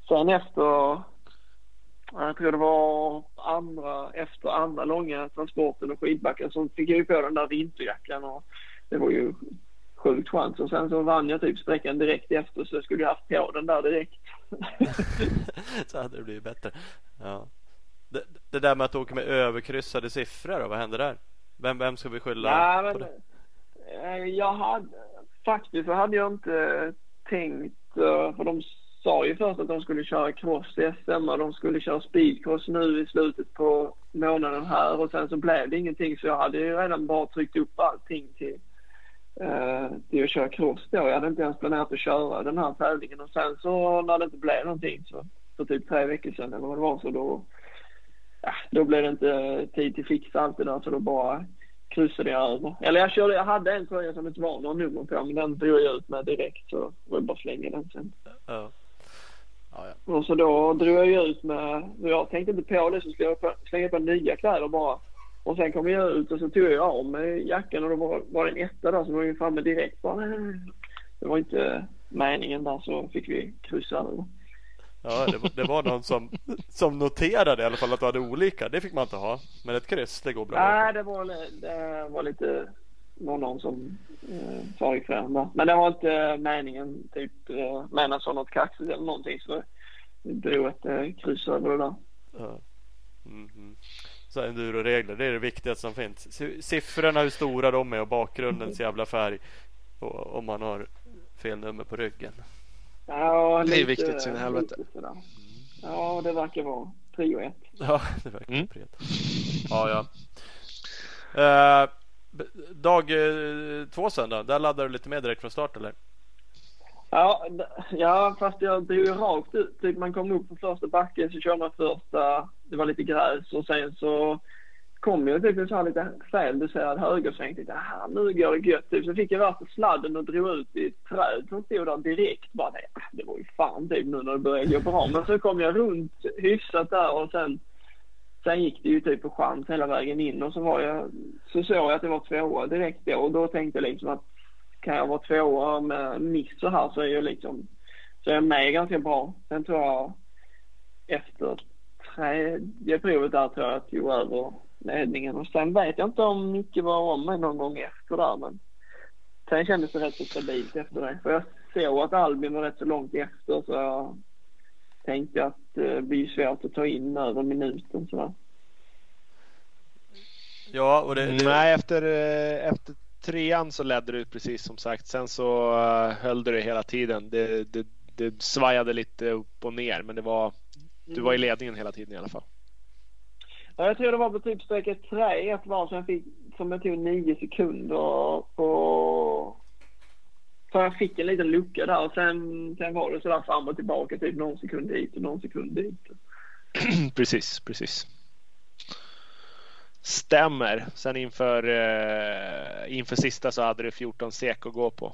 E: Sen efter, jag tror det var andra, efter andra långa transporten och skidbacken så fick jag ju på den där vinterjackan och det var ju sjukt skönt. Och sen så vann jag typ sträckan direkt efter så jag skulle ju haft på den där direkt. [laughs]
B: så hade det blivit bättre. Ja. Det, det, där med att åka med överkryssade siffror då, vad hände där? Vem, vem ska vi skylla
E: ja, men, på det? Eh, jag hade, faktiskt så hade jag inte tänkt, eh, för de sa ju först att de skulle köra cross i SM och de skulle köra speedcross nu i slutet på månaden här och sen så blev det ingenting så jag hade ju redan bara tryckt upp allting till, eh, till att köra cross då. Jag hade inte ens planerat att köra den här tävlingen och sen så när det inte blev någonting så för typ tre veckor sedan eller vad det var så då, ja, då blev det inte tid till fixa allt det där så då bara kryssade jag över. Eller jag körde, jag hade en tröja som inte var någon nummer på men den drog jag ut med direkt så var det bara att slänga den sen. Ja. Ja. Och så då drog jag ut med, jag tänkte inte på det så skulle jag slänga på nya kläder bara. Och sen kom jag ut och så tog jag av mig jackan och då var, var det en etta där som var ju framme direkt. Bara, det var inte meningen där så fick vi kryssa över.
B: Ja, det var, det var någon som, som noterade i alla fall att du hade olika. Det fick man inte ha. Men ett kryss, det går bra.
E: Nej, det var, det var lite var någon som eh, sa ifrån där. Men det var inte meningen typ eh, menat som något kaxigt eller någonting så vi drog ett eh, kryss över det där. Ja.
B: Mm -hmm. Så enduro-regler, det är det viktigaste som finns. Siffrorna, hur stora de är och bakgrundens jävla färg. Och om man har fel nummer på ryggen.
E: Ja,
C: lite, det är viktigt sin helvete.
E: Ja, det verkar vara prio ett.
B: Ja, det verkar mm. prio ett. Ja, ja. Uh, Dag eh, två sen då? Där laddar du lite mer direkt från start eller?
E: Ja, ja fast jag drog ju rakt ut. Typ man kom upp på första backen så körde man första, det var lite gräs och sen så kom jag typ en sån här lite feldoserad högersväng. Tänkte aha, nu går det gött. Typ. Så fick jag värsta sladden och drog ut i ett träd som stod där direkt. Bara det, det var ju fan typ nu när det började gå bra. Men så kom jag runt hyfsat där och sen Sen gick det ju typ på chans hela vägen in och så var jag, så såg jag att det var tvåa direkt då och då tänkte jag liksom att kan jag vara tvåa med miss så här så är jag liksom, så är jag med ganska bra. Sen tror jag efter tredje provet där tror jag att jag tog över ledningen och sen vet jag inte om Micke var om mig någon gång efter där men sen kändes det rätt så stabilt efter det. För jag såg att Albin var rätt så långt efter så jag tänkte att det blir svårt att ta in över minuten sådär.
B: Ja, och det, det...
C: Nej, efter, eh, efter trean så ledde du precis som sagt. Sen så uh, höll du det hela tiden. Det, det, det svajade lite upp och ner, men det var, du var i mm. ledningen hela tiden i alla fall.
E: Ja, jag tror det var på typ sträcka tre ett var som jag fick, som jag tog nio sekunder på så jag fick en liten lucka där och sen, sen var det sådär fram och tillbaka, typ någon sekund dit och någon sekund dit. [clears throat]
C: precis, precis. Stämmer. Sen inför, eh, inför sista så hade du 14 sek att gå på.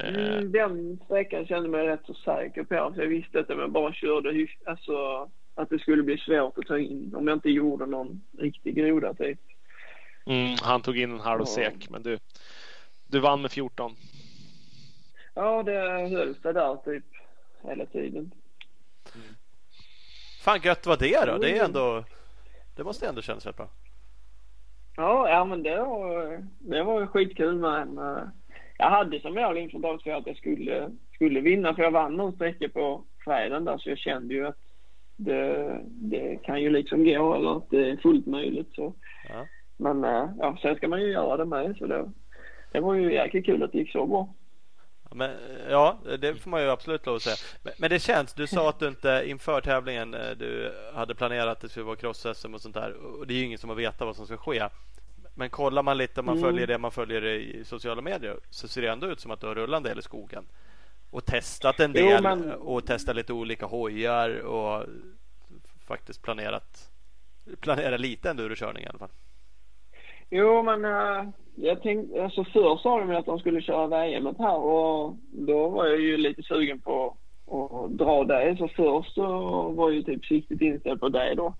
E: Mm, den sträckan kände jag mig rätt så säker på. Så jag visste att om jag bara körde alltså, att det skulle bli svårt att ta in om jag inte gjorde någon riktig groda typ.
C: Mm, han tog in en halv sek, men du, du vann med 14.
E: Ja, det höll sig där typ hela tiden.
B: Mm. Fan gött var det då? Det är ändå Det måste ändå kännas rätt bra.
E: Ja, ja men det var, det var skitkul men uh, jag hade som mål inför dag två att jag skulle, skulle vinna för jag vann någon sträcka på fredagen där så jag kände ju att det, det kan ju liksom gå eller att det är fullt möjligt så. Ja. Men uh, ja, sen ska man ju göra det med så det, det var ju jäkligt kul att det gick så bra.
B: Men, ja, det får man ju absolut lov att säga. Men, men, det känns, du sa att du inte inför tävlingen eh, du hade planerat att det skulle vara cross-SM och sånt där. Och det är ju ingen som har vetat vad som ska ske. Men kollar man lite, man mm. följer det man följer i sociala medier så ser det ändå ut som att du har rullat en del i skogen. Och testat en del jo, men... och testat lite olika hojar och faktiskt planerat planerat lite endurokörning i alla fall.
E: Jo, men uh, jag tänkte, alltså förr sa de att de skulle köra VM här och då var jag ju lite sugen på att dra det. Så först så var ju typ siktigt inställd på det då.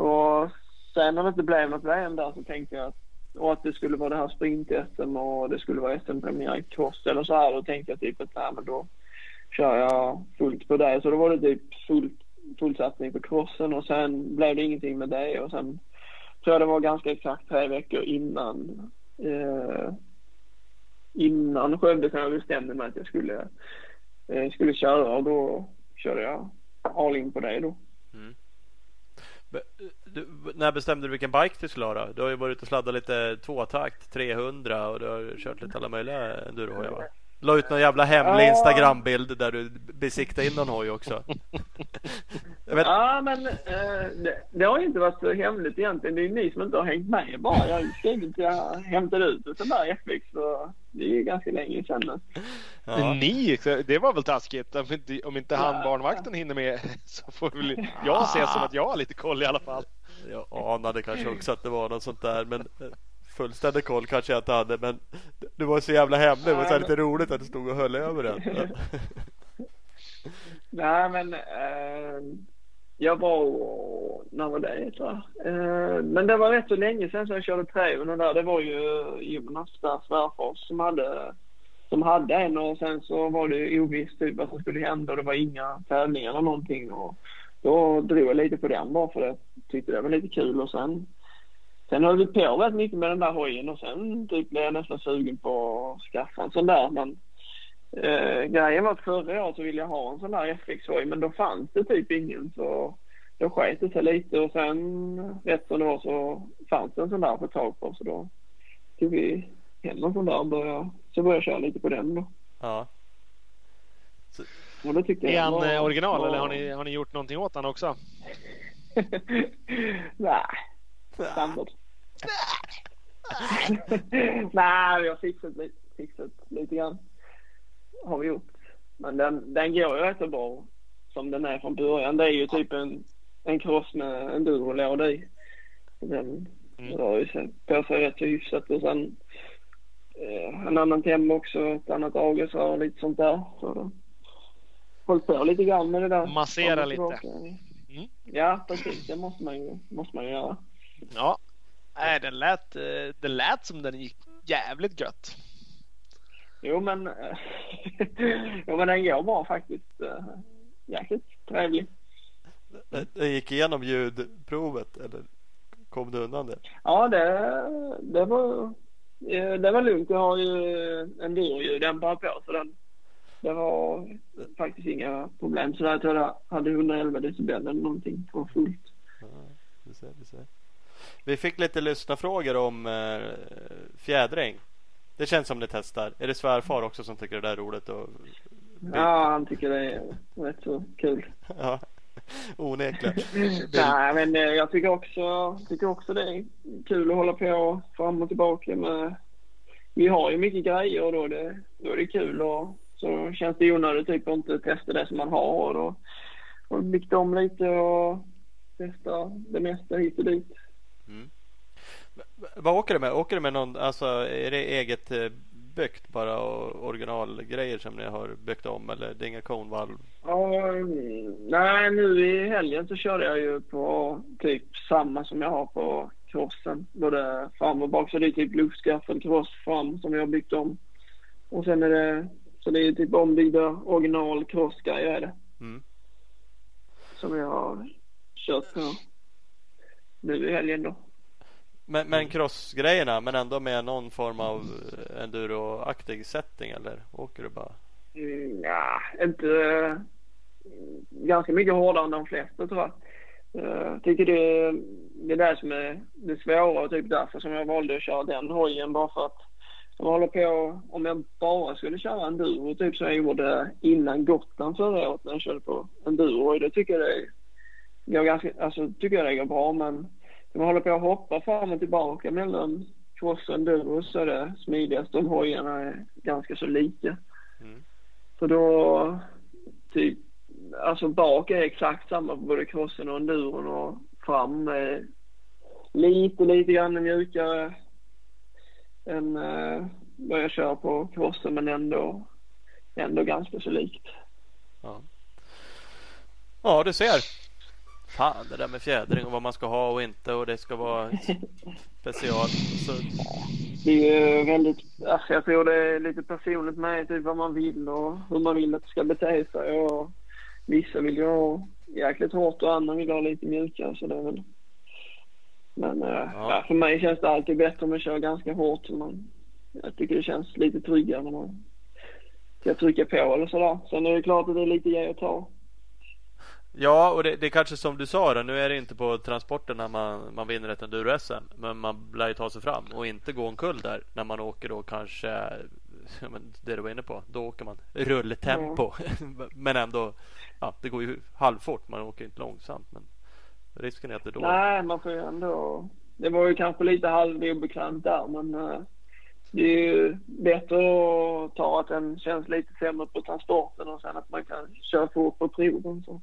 E: Och sen när det inte blev något VM där så tänkte jag att, och att det skulle vara det här sprint-SM och det skulle vara SM-premiär i cross eller så här. Då tänkte jag typ att nej men då kör jag fullt på det. Så då var det typ fullt, full satsning på crossen och sen blev det ingenting med det och sen tror jag det var ganska exakt tre veckor innan eh, innan Skövde som jag bestämde mig att jag skulle, eh, skulle köra och då körde jag all in på det då. Mm.
B: Du, när bestämde du vilken bike du skulle ha då? Du har ju varit ute och sladdat lite tvåtakt, 300 och du har kört lite alla möjliga endurohojar va? La ut någon jävla hemlig ja. Instagrambild där du besiktade in någon hoj också.
E: ja, men eh, det, det, har inte varit så hemligt egentligen. Det är ni som inte har hängt med bara. Jag har ju skrivit att jag hämtade ut en sån där FX så det är ju ganska länge sedan.
C: Ja. Ni? Det var väl taskigt? Om inte, om inte han ja. barnvakten hinner med [laughs] så får väl jag se som att jag har lite koll i alla fall.
B: Jag anade kanske också att det var något sånt där men fullständig koll kanske jag inte hade men det var så jävla hemligt. Det var så lite roligt att du stod och höll över den. [laughs]
E: Nej men äh, jag var, när var det tror jag? Äh, men det var rätt så länge sedan som jag körde 300 där. Det var ju Jonas där Svärfors som hade som hade en och sen så var det ovisst typ vad som skulle hända och det var inga tävlingar eller någonting. Och då drog jag lite på den bara för det tyckte det var lite kul och sen Sen höll vi på rätt mycket med den där hojen och sen typ blev jag nästan sugen på att skaffa en sån där. Men eh, grejen var att förra året så ville jag ha en sån där FX-hoj men då fanns det typ ingen så då sket det sig lite och sen rätt som det var så fanns det en sån där få tag på så då tog vi hem en sån där och började, så började jag köra lite på den då.
B: Ja.
C: Så... Och då tyckte är han var, eh, original var... eller har ni, har ni gjort någonting åt han också? [laughs]
E: Nej, standard. [laughs] Nej, vi har fixat, fixat lite grann. Har vi gjort. Men den, den går ju rätt så bra som den är från början. Det är ju typ en, en cross med en durolåda i. Den mm. rör ju sig på sig rätt så hyfsat och sen eh, en annan temma också, ett annat avgasrör och lite sånt där. Så håll på lite grann med det där.
C: Massera lite.
E: Mm. Ja, precis. Det måste man ju, måste man ju göra.
C: Ja, Nej, den lät, eh, den lät som den gick jävligt gött.
E: Jo, men, [laughs] jo, men den går bra faktiskt. Eh, jäkligt trevlig.
B: Den gick igenom ljudprovet eller kom du undan det?
E: Ja, det, det var eh, det var lugnt. Jag har ju en duroljud-dämpare på så den, det var faktiskt inga problem. Så jag tror jag hade 111 decibel eller någonting på fullt.
B: Ja, du ser, du ser. Vi fick lite lyssnarfrågor om eh, fjädring. Det känns som ni testar. Är det svärfar också som tycker det där är roligt? Och...
E: Ja, han tycker det är rätt så kul.
B: ja, onekligen. [laughs]
E: Nej, men eh, jag tycker också, tycker också det är kul att hålla på fram och tillbaka med. Vi har ju mycket grejer och då är det, då är det kul och så känns det onödigt typ att inte testa det som man har och har byggt om lite och testa det mesta hit och dit.
B: Mm. Vad åker du med? Åker du med någon, alltså är det eget eh, nybyggt bara originalgrejer som ni har byggt om eller det är inga konvalv?
E: Ja, nej nu i helgen så körde jag ju på typ samma som jag har på crossen. Både fram och bak. Så det är typ luftskaffel cross fram som jag har byggt om. Och sen är det, så det är typ ombyggda original crossgrejer är det. Mm. Som jag har kört på nu i helgen då.
B: Men, men crossgrejerna men ändå med någon form av enduro-aktig setting eller åker du bara?
E: Mm, ja, inte ganska mycket hårdare än de flesta tror jag. Jag tycker det, är det som är det svåra och typ därför som jag valde att köra den hojen bara för att jag håller på, om jag bara skulle köra enduro typ som jag gjorde innan Gotland förra året när jag körde på enduro. Det tycker jag det går ganska, alltså tycker jag det går bra men om man håller på att hoppa fram och tillbaka mellan cross och enduro så är det smidigast om hojarna är ganska så lika. Mm. Så då typ alltså bak är exakt samma på både crossen och enduron och fram är lite, lite grann mjukare än uh, vad jag kör på crossen men ändå, ändå ganska så likt.
B: Ja, ja du ser. Fan det där med fjädring och vad man ska ha och inte och det ska vara special. Så...
E: Det är ju väldigt, alltså jag tror det är lite personligt med typ vad man vill och hur man vill att det ska bete sig. Och vissa vill ju ha jäkligt hårt och andra vill ha lite mjukare så det är väl. Men eh, ja. För mig känns det alltid bättre om man kör ganska hårt. Man, jag tycker det känns lite tryggare när man ska trycka på eller sådär. Sen är det klart att det är lite ge och ta.
B: Ja, och det, det är kanske som du sa då, nu är det inte på transporterna man, man vinner ett enduro-SM. Men man lär ju ta sig fram och inte gå omkull där när man åker då kanske, det du var inne på, då åker man rulltempo. Mm. [laughs] men ändå, ja, det går ju halvfort, man åker inte långsamt. Men risken är att det då...
E: Nej, man får ju ändå, det var ju kanske lite halvobekvämt där men eh, det är ju bättre att ta att den känns lite sämre på transporten och sen att man kan köra fort på proven. Så.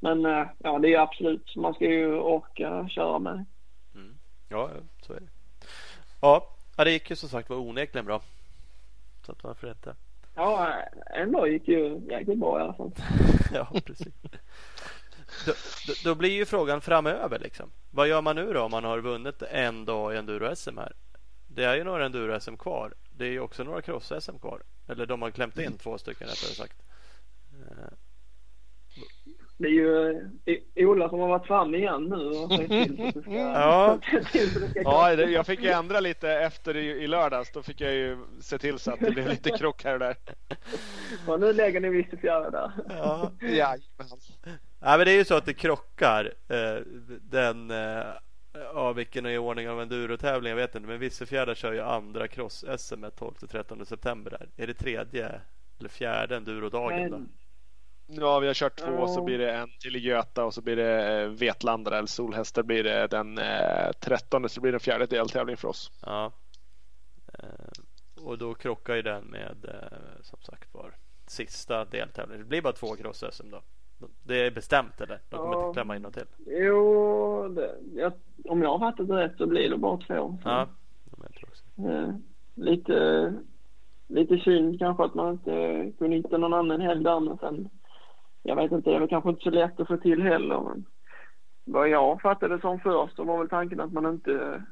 E: Men eh, ja, det är absolut, man ska ju orka köra med.
B: Mm. Ja, så är det. Ja, det gick ju som sagt var onekligen bra. Så att varför inte?
E: Ja, en dag gick ju jäkligt bra i alla fall. [laughs]
B: ja, precis. Då, då, då, blir ju frågan framöver liksom. Vad gör man nu då om man har vunnit en dag i enduro-SM här? Det är ju några enduro-SM kvar. Det är ju också några cross-SM kvar. Eller de har klämt in mm. två stycken rättare sagt.
E: Det är ju Ola som har varit fram igen nu och sagt till [laughs] [laughs] att det ska,
C: ja. ja, jag fick ju ändra lite efter i, i lördags. Då fick jag ju se till så att det blev lite krock här och där.
E: Och nu lägger ni Vissefjärda där.
B: Ja, ja. ja men det är ju så att det krockar. Eh, den eh, Ja, vilken är i ordning av endurotävling? Jag vet inte. Men Vissefjärda kör ju andra cross-SM 12-13 september där. Är det tredje eller fjärde endurodagen då?
C: Ja, vi har kört två och så blir det en till i Göta och så blir det eh, Vetlanda eller Solhästar blir det den eh, 13 så blir det en fjärde deltävling för oss.
B: Ja. Eh, och då krockar ju den med eh, som sagt var sista deltävlingen. Det blir bara två cross-SM då. Det är bestämt eller? De kommer ja. inte klämma in något till?
E: Jo, det, jag, om jag har fattat det rätt så blir det bara två.
B: Så. Ja,
E: jag tror också. Eh, lite, lite synd kanske att man inte kunde hitta någon annan helg där men sen jag vet inte, det är väl kanske inte så lätt att få till heller. Men vad jag fattade som först så var väl tanken att man inte,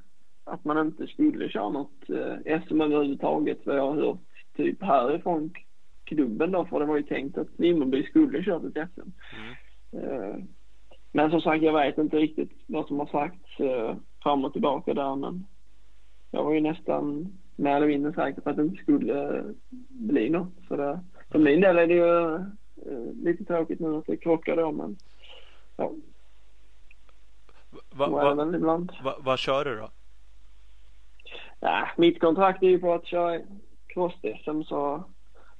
E: att man inte skulle köra något eh, SM överhuvudtaget vad jag har hört typ härifrån klubben då för det var ju tänkt att Vimmerby skulle kört ett SM. Mm. Eh, men som sagt jag vet inte riktigt vad som har sagts eh, fram och tillbaka där men jag var ju nästan mer eller mindre säker på att det inte skulle bli något. Så det, för min del är det ju lite tråkigt nu att det krockar då men ja.
B: Va, va, va, va, vad kör du då?
E: Ja, mitt kontrakt är ju på att köra cross-SM så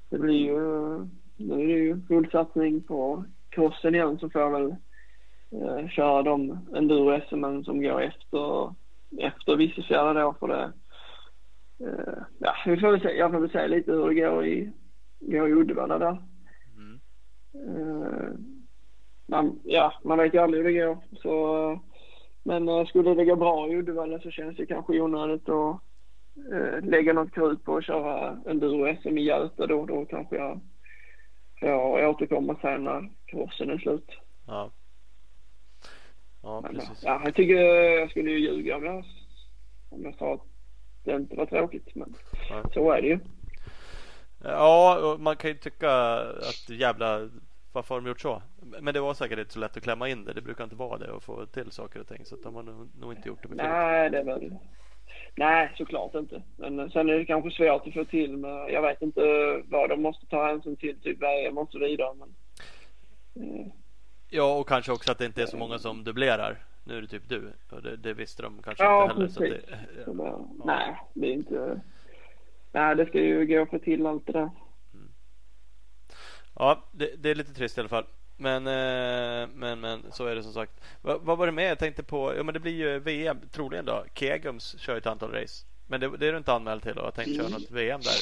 E: det blir ju, nu är det ju full satsning på crossen igen så får jag väl eh, köra de enduro-SM som går efter, efter Vissefjärda då för det. Eh, ja, vi får väl se, jag får väl se lite hur det går i, går i Uddevalla där. Eh, man, ja, man vet ju aldrig hur det går. Så, men eh, skulle det gå bra i Uddevalla så känns det kanske onödigt att eh, lägga något krut på att köra enduro-SM i Göta då. Då kanske jag får återkomma sen när crossen är slut.
B: Ja. Ja,
E: Men,
B: precis.
E: ja, jag tycker jag skulle ju ljuga om jag, om jag sa att det inte var tråkigt. Men
B: Nej.
E: så är det ju.
B: Ja, man kan ju tycka att jävla varför har de gjort så? Men det var säkert inte så lätt att klämma in det. Det brukar inte vara det att få till saker och ting. Så de har nog, inte gjort det med.
E: Nej, det är väl... Nej, såklart inte. Men sen är det kanske svårt att få till med... Jag vet inte vad de måste ta hänsyn till, typ VM och så vidare. Men, eh,
B: Ja, och kanske också att det inte är så många som dubblerar. Nu är det typ du. Och det, det visste de kanske
E: Ja,
B: inte heller.
E: Precis. så det, Nej, det är inte... Nej, det ska ju gå att få till allt det där.
B: Ja, det, det är lite trist i alla fall. Men, eh, men, men så är det som sagt. Va, vad var det med? Jag tänkte på, ja men det blir ju VM troligen då. Kegums kör ett antal race. Men det, det är du inte anmäld till och jag tänkte köra något VM där.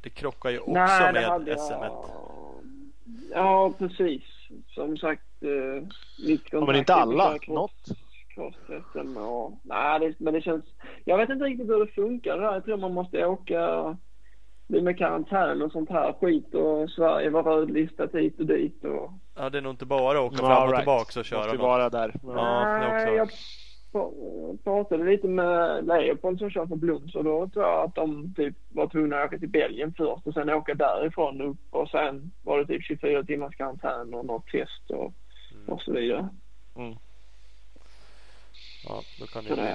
B: Det krockar ju också
E: Nej,
B: med
E: hade
B: SM1.
E: jag... Ja, precis. Som sagt, eh, mitt
C: Ja, men inte alla. Något.
E: cross-SM och... Nej, det, men det känns... Jag vet inte riktigt hur det funkar det där. Jag tror man måste åka... Bli med karantän och sånt här skit och Sverige var rödlistat hit och dit och...
B: Ja, det är nog inte bara att åka fram och
C: right.
B: tillbaka och köra
C: Måste ju
B: något.
C: vara där.
B: Ja, också-
E: jag pr- pratade lite med Leopold som kör för Blums och då tror jag att de typ var tvungna att åka till Belgien först och sen åka därifrån upp och sen var det typ 24 timmars karantän och något test och, och så vidare.
B: Ja, då kan
E: Så
B: det bli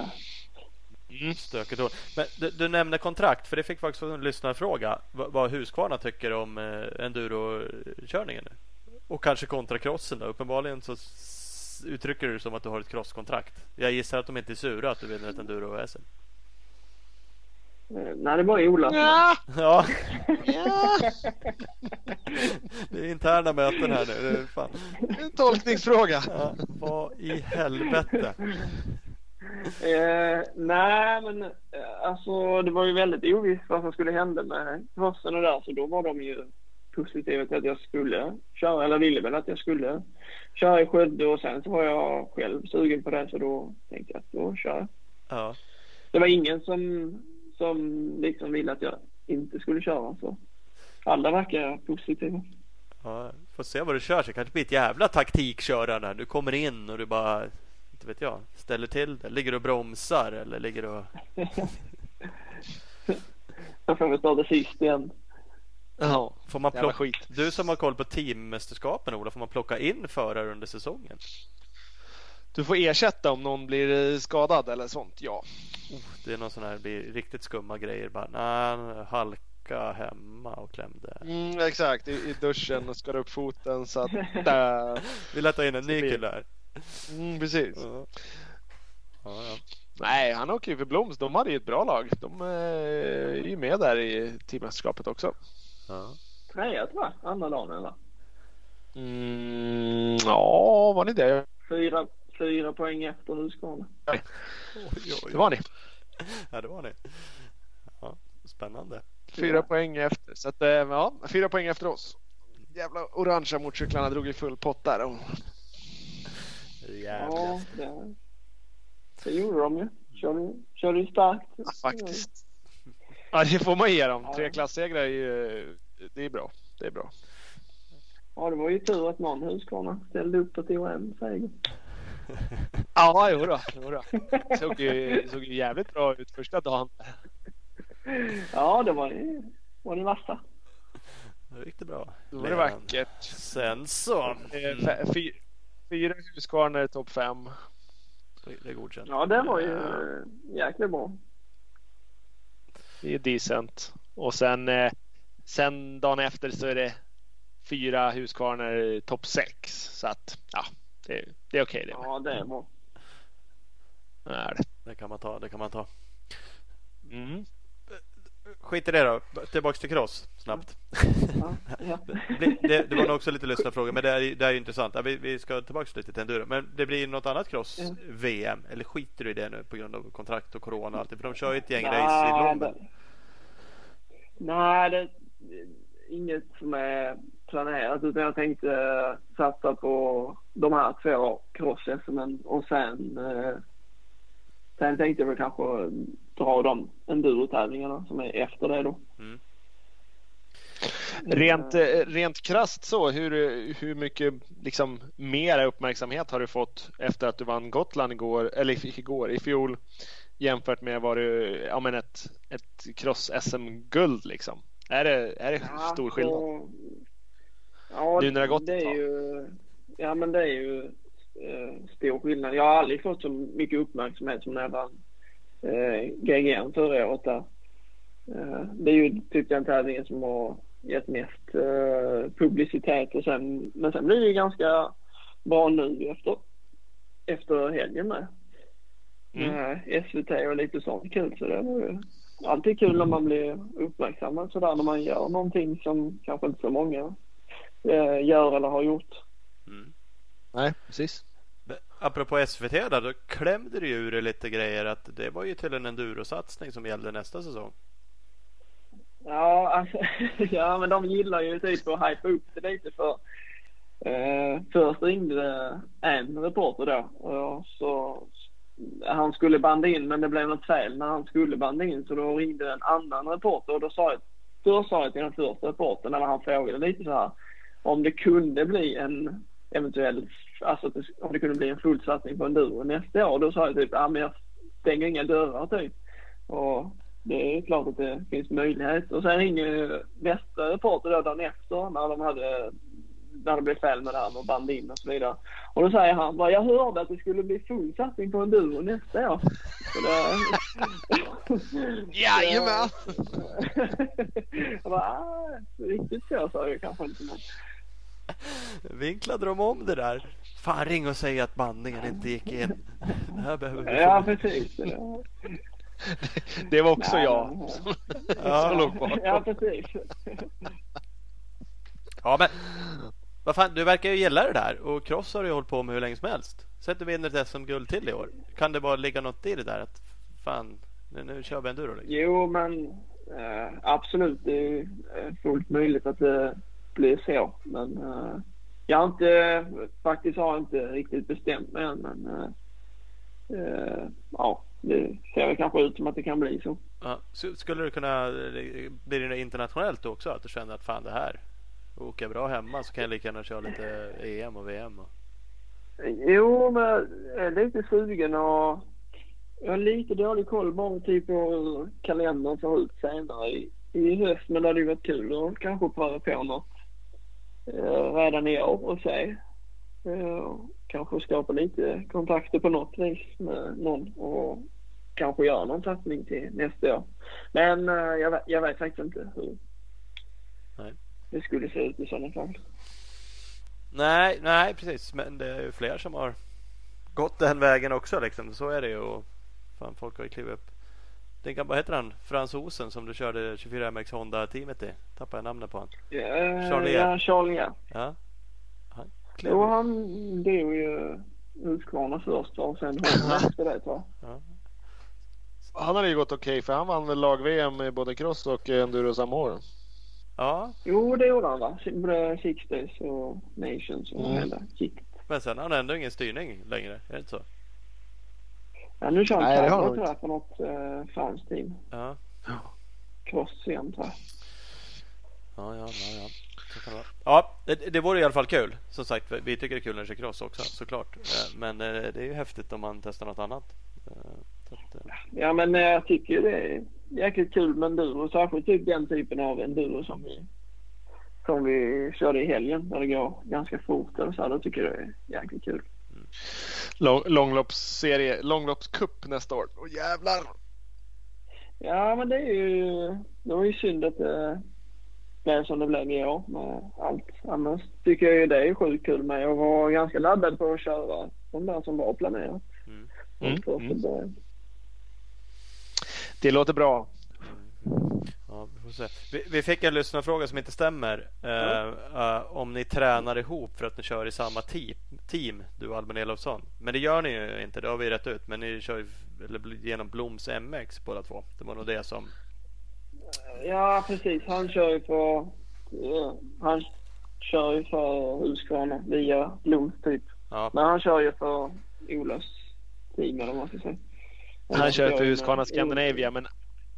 C: Mm.
B: stökigt. då. Men du, du nämnde kontrakt, för det fick faktiskt en lyssnarfråga. Vad, vad Husqvarna tycker om eh, endurokörningen nu. Och kanske kontra crossen då. Uppenbarligen så uttrycker du det som att du har ett crosskontrakt. Jag gissar att de inte är sura att du vinner ett enduro-SM.
E: eh, nej, det var Ola.
C: Ja,
B: Ja,
C: ja. [laughs]
B: det är interna möten här nu. Det är fan.
C: En tolkningsfråga.
B: Ja, vad i helvete.
E: Eh, nej, men eh, alltså det var ju väldigt ovisst vad som skulle hända med crossen och där så då var de ju positiva till att jag skulle köra, eller ville väl att jag skulle köra i Skövde och sen så var jag själv sugen på det så då tänkte jag att då kör.
B: Ja.
E: Det var ingen som, som liksom ville att jag inte skulle köra så alla verkar positiva.
B: Ja, får se vad du kör. Så kanske blir ett jävla taktikkörande. Du kommer in och du bara, inte vet jag, ställer till det. Ligger och bromsar eller ligger och... [laughs]
E: Jag får väl starta sist igen.
C: Ja,
B: Får man plocka...
C: skit.
B: Du som har koll på teammästerskapen Ola, får man plocka in förare under säsongen?
C: Du får ersätta om någon blir eh, skadad eller sånt. Ja.
B: Oh, det är någon sån här, det blir riktigt skumma grejer. Bara, nej, halka hemma och klämde.
C: Mm, exakt, i, i duschen och skar upp foten så att... [laughs] Där.
B: Vi lät ta in en ny kille här.
C: Mm, precis.
B: Ja. Ja, ja.
C: Nej, han åker ju för Bloms. De hade ju ett bra lag. De eh, är ju med där i teammästerskapet också.
B: Ja.
E: Trea tror jag, andra dagen eller?
C: Mm, ja, var ni det?
E: Fyra, fyra poäng efter Husqvarna.
B: Oj, oj,
C: Det var ni.
B: Ja, det var ni. Ja, spännande.
C: Fyra poäng efter. Så att, eh, ja, fyra poäng efter oss. Jävla orangea motorcyklarna drog i full pott där.
E: Ja, det, det gjorde de ju. Körde, körde ju starkt.
C: ja, faktiskt. Ja, det får man ge dem. Tre klassegrar är ju, det är bra. Det är bra.
E: Ja, det var ju tur att någon Husqvarna ställde upp och tog en seger.
C: Ja, jodå. jodå. Såg ju, såg ju jävligt bra ut första dagen.
E: Ja, det var ju var ni vassa.
B: Då gick det bra.
C: Då var det vackert.
B: Sen så. Mm,
C: Fyra Husqvarna i topp fem.
B: det- det är godkänt.
E: Ja, det var ju eh, jäkligt bra.
C: Det är decent. Och sen, eh, sen dagen efter så är det fyra Husqvarna i topp sex. Så att ja, det, det är okej det. med.
E: Ja, det är bra.
C: Det är det.
B: Det kan man ta. Det kan man ta.
C: Mm.
B: Skit i det då. Tillbaks till cross snabbt.
E: Ja, ja.
B: Det, det, var nog också lite lyssnarfråga men det är, det är ju intressant. Vi, vi ska tillbaka lite till enduro. Men det blir något annat cross-VM? Eller skiter du i det nu på grund av kontrakt och corona och allt? För de kör ju ett gäng race i
E: Nej, det- Nej, det är inget som är planerat utan jag tänkte eh, satsa på de här två cross sm och sen eh, sen tänkte jag väl kanske dra de endurotävlingarna som är efter det då. Mm.
C: Rent, eh, rent krast så, hur, hur mycket liksom, mer uppmärksamhet har du fått efter att du vann Gotland igår, eller igår, i fjol jämfört med vad du, ja men ett, ett cross-SM-guld liksom? Är det, är det ja, stor skillnad? Så,
E: ja, nu när det har gått det är ju, Ja men det är ju eh, stor skillnad. Jag har aldrig fått så mycket uppmärksamhet som när jag vann eh, GGN förra året där. Eh, det är ju typ den tävlingen som har gett mest eh, publicitet och sen, men sen blir det ganska bra nu efter, efter helgen med. Mm. SVT och lite sånt kul så det är alltid kul när man blir uppmärksammad sådär när man gör någonting som kanske inte så många gör eller har gjort.
C: Mm. Nej, precis.
B: Apropå SVT där, då klämde du ur lite grejer att det var ju till en endurosatsning som gällde nästa säsong.
E: Ja, alltså, [laughs] ja, men de gillar ju typ att hypa upp det lite för eh, först ringde en reporter då och så han skulle banda in men det blev något fel när han skulle banda in så då ringde en annan reporter och då sa jag, först sa jag till den första reportern när han frågade lite så här om det kunde bli en eventuell, alltså om det kunde bli en full satsning på enduro nästa år. Då sa jag typ, ja men jag stänger inga dörrar typ. Och det är klart att det finns möjlighet. Och sen ringer nästa reporter då dagen efter när de hade när det blev fel med det här med band in och så vidare. Och då säger han bara, jag hörde att det skulle bli full satsning på enduro nästa år. Så det... [laughs]
C: Jajamän! [laughs]
E: jag bara, ah, riktigt så sa jag kanske inte.
B: Vinklade de om det där? Fan ring och säg att bandningen inte gick in.
E: Det här behöver vi Ja precis. [laughs]
C: Det var också Nej, jag
E: som låg bakom. Ja precis.
B: Ja men vad fan, du verkar ju gilla det där och Cross har du hållit på med hur länge som helst. Säg att du vinner ett SM-guld till i år. Kan det bara ligga något i det där att fan, nu, nu kör vi enduro? Liksom?
E: Jo men äh, absolut, det är fullt möjligt att det blir så. Men äh, jag har inte, faktiskt har jag inte riktigt bestämt mig än. Men äh, ja, det ser väl kanske ut som att det kan bli så.
B: Ja, skulle det kunna bli det internationellt också? Att du känner att fan det här åker bra hemma så kan jag lika gärna köra lite EM och VM. Och...
E: Jo, men jag är lite sugen och jag har lite dålig koll bara typ på hur kalendern ser ut senare i, i höst. Men det hade ju varit kul att kanske pröva på något eh, redan i år och se. Eh, kanske skapa lite kontakter på något vis med någon och kanske göra någon satsning till nästa år. Men eh, jag, vet, jag vet faktiskt inte hur nej. det skulle se ut i sådana fall.
B: Nej, nej precis. Men det är ju fler som har gått den vägen också. Liksom. Så är det ju. fan, folk har ju klivit upp. Tänk, vad heter han? Fransosen som du körde 24MX Honda-teamet i. Tappade jag namnet på han.
E: Ja, Charlie. Ja, Charlie ja.
B: ja.
E: Han jo, han dog ju Husqvarna först och sen Honda [laughs] efter det tror jag. Ja.
C: Han hade ju gått okej okay, för han vann väl lag-VM i både cross och enduro samma år.
B: Ja.
E: Jo, det gjorde han va? Både Six Days och Nations och mm. hela
B: kittet. Men sen har han ändå ingen styrning längre, är det inte så?
E: Ja, nu kör han Nej, tror jag på något eh, franskt team.
B: Ja.
E: Cross igen tror jag.
B: Ja, ja, ja. ja. Ja, det, det vore i alla fall kul. Som sagt, vi tycker det är kul när det kör cross också såklart. Eh, men eh, det är ju häftigt om man testar något annat.
E: Eh, ja, men jag tycker det är jäkligt kul med enduro. Särskilt typ den typen av enduro som vi, som vi körde i helgen. Där det går ganska fort eller så. Då tycker jag det är jäkligt kul.
C: Lång, långloppsserie, långloppscup nästa år. Åh jävlar!
E: Ja, men det är ju, det var ju synd att det blev som det blev i år med allt. Annars tycker jag ju det är sjukt kul med. Jag var ganska laddad på att köra de där som var planerat. Mm. Mm. Mm.
C: Det låter bra.
B: Ja, vi, får se. Vi, vi fick en lyssnarfråga som inte stämmer. Uh, uh, om ni tränar ihop för att ni kör i samma team, team du och Albin Elofsson. Men det gör ni ju inte, det har vi rätt ut. Men ni kör ju genom Bloms MX båda två. Det var nog det som...
E: Ja, precis. Han kör ju för... Uh, han kör ju för Husqvarna via Bloms typ. Ja. Men han kör ju för Olas team eller vad man ska säga.
C: Han kör för Husqvarna Scandinavia men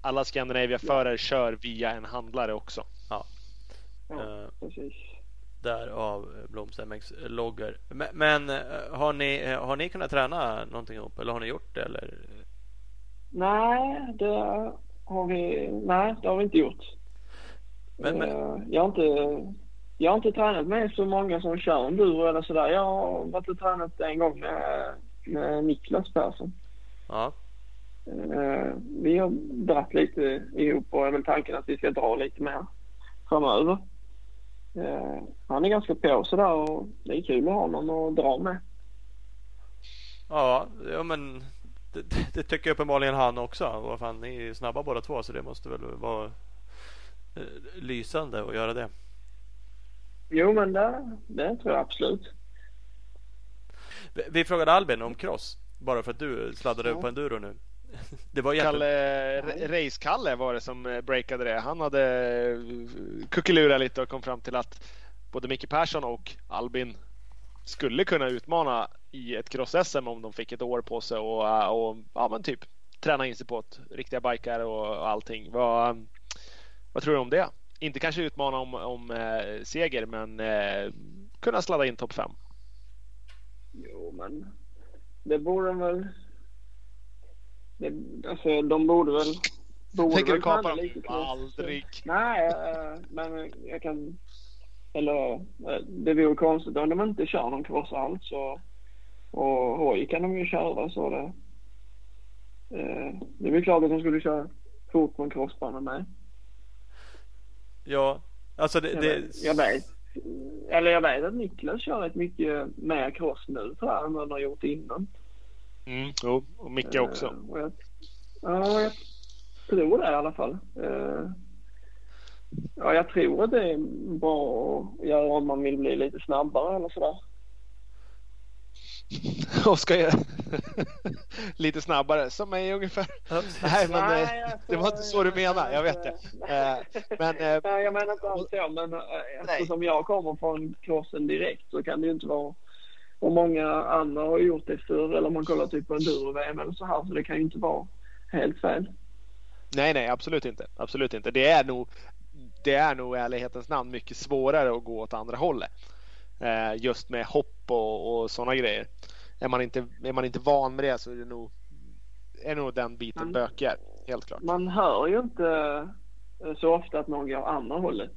C: alla Scandinavia-förare kör via en handlare också.
B: Ja.
D: Ja,
B: Eh,
D: precis.
B: Därav Bloms MX-loggar. Men, men eh, har, ni, eh, har ni kunnat träna någonting ihop? Eller har ni gjort det? Eller?
E: Nej, det har vi, nej, det har vi inte gjort.
B: Men- men-
E: Jag, har inte, jag har inte tränat med så många som kör enduro eller sådär. Jag har varit och tränat en gång med, med Niklas Persson.
B: Ja.
E: Eh, Vi har dratt lite ihop och är väl tanken att vi ska dra lite mer framöver. Eh, Han är ganska på sådär och det är kul att ha någon att dra med.
B: Ja, ja men det, det tycker uppenbarligen han också. Vad fan, ni är snabba båda två så det måste väl vara eh, lysande att göra det.
E: Jo men det, det tror jag absolut.
B: Vi, vi frågade Albin om cross. Bara för att du sladdade
E: Ja.
B: på enduro nu. Det var jätte...
C: Kalle, Race-Kalle var det som eh, breakade det. Han hade eh, kuckelurat lite och kom fram till att både Micke Persson och Albin skulle kunna utmana i ett cross-SM om de fick ett år på sig och, eh, och ja, men typ träna in sig på ett, riktiga bikar och allting. Vad, vad tror du om det? Inte kanske utmana om, om eh, seger men eh, kunna sladda in topp 5.
E: Jo, men det borde de väl... Det, alltså, de borde väl... Borde
C: Tänker du kapa dem? Aldrig.
E: Nej, eh, men jag kan... Eller eh, det vore konstigt om de inte kör någon cross alls. Och, och hoj kan de ju köra så det... eh, Det är väl klart att de skulle köra fort på en crossbana med.
B: Ja, alltså det...
E: Jag,
B: det...
E: vet, jag vet. Eller jag vet att Niklas kör rätt mycket mer cross nu tror jag än vad han har gjort innan.
C: Mm, jo, och Micke också.
E: Eh, och jag, ja, jag tror det i alla fall. Eh, ja, jag tror att det är bra att göra om man vill bli lite snabbare eller sådär. [laughs]
C: och ska göra [laughs] lite snabbare som mig ungefär. [laughs] Nej, men
E: Nej,
C: eh,
E: alltså,
C: det var inte så du menade. Jag vet det. Eh, Men eh,
E: Nej, jag menar inte alls så, men eh, eftersom jag kommer från crossen direkt så kan det ju inte vara och många andra har gjort det förr eller om man kollar typ på enduro-VM eller så här så det kan ju inte vara helt fel.
C: nej, nej, absolut inte. Absolut inte. Det är nog, det är nog i ärlighetens namn mycket svårare att gå åt andra hållet. Eh, Just med hopp och, och sådana grejer. Är man, inte, är man inte van med det så är det nog, är nog den biten
E: Mm.
C: bökigare. Helt klart.
E: Man hör ju inte eh, så ofta att någon går andra hållet.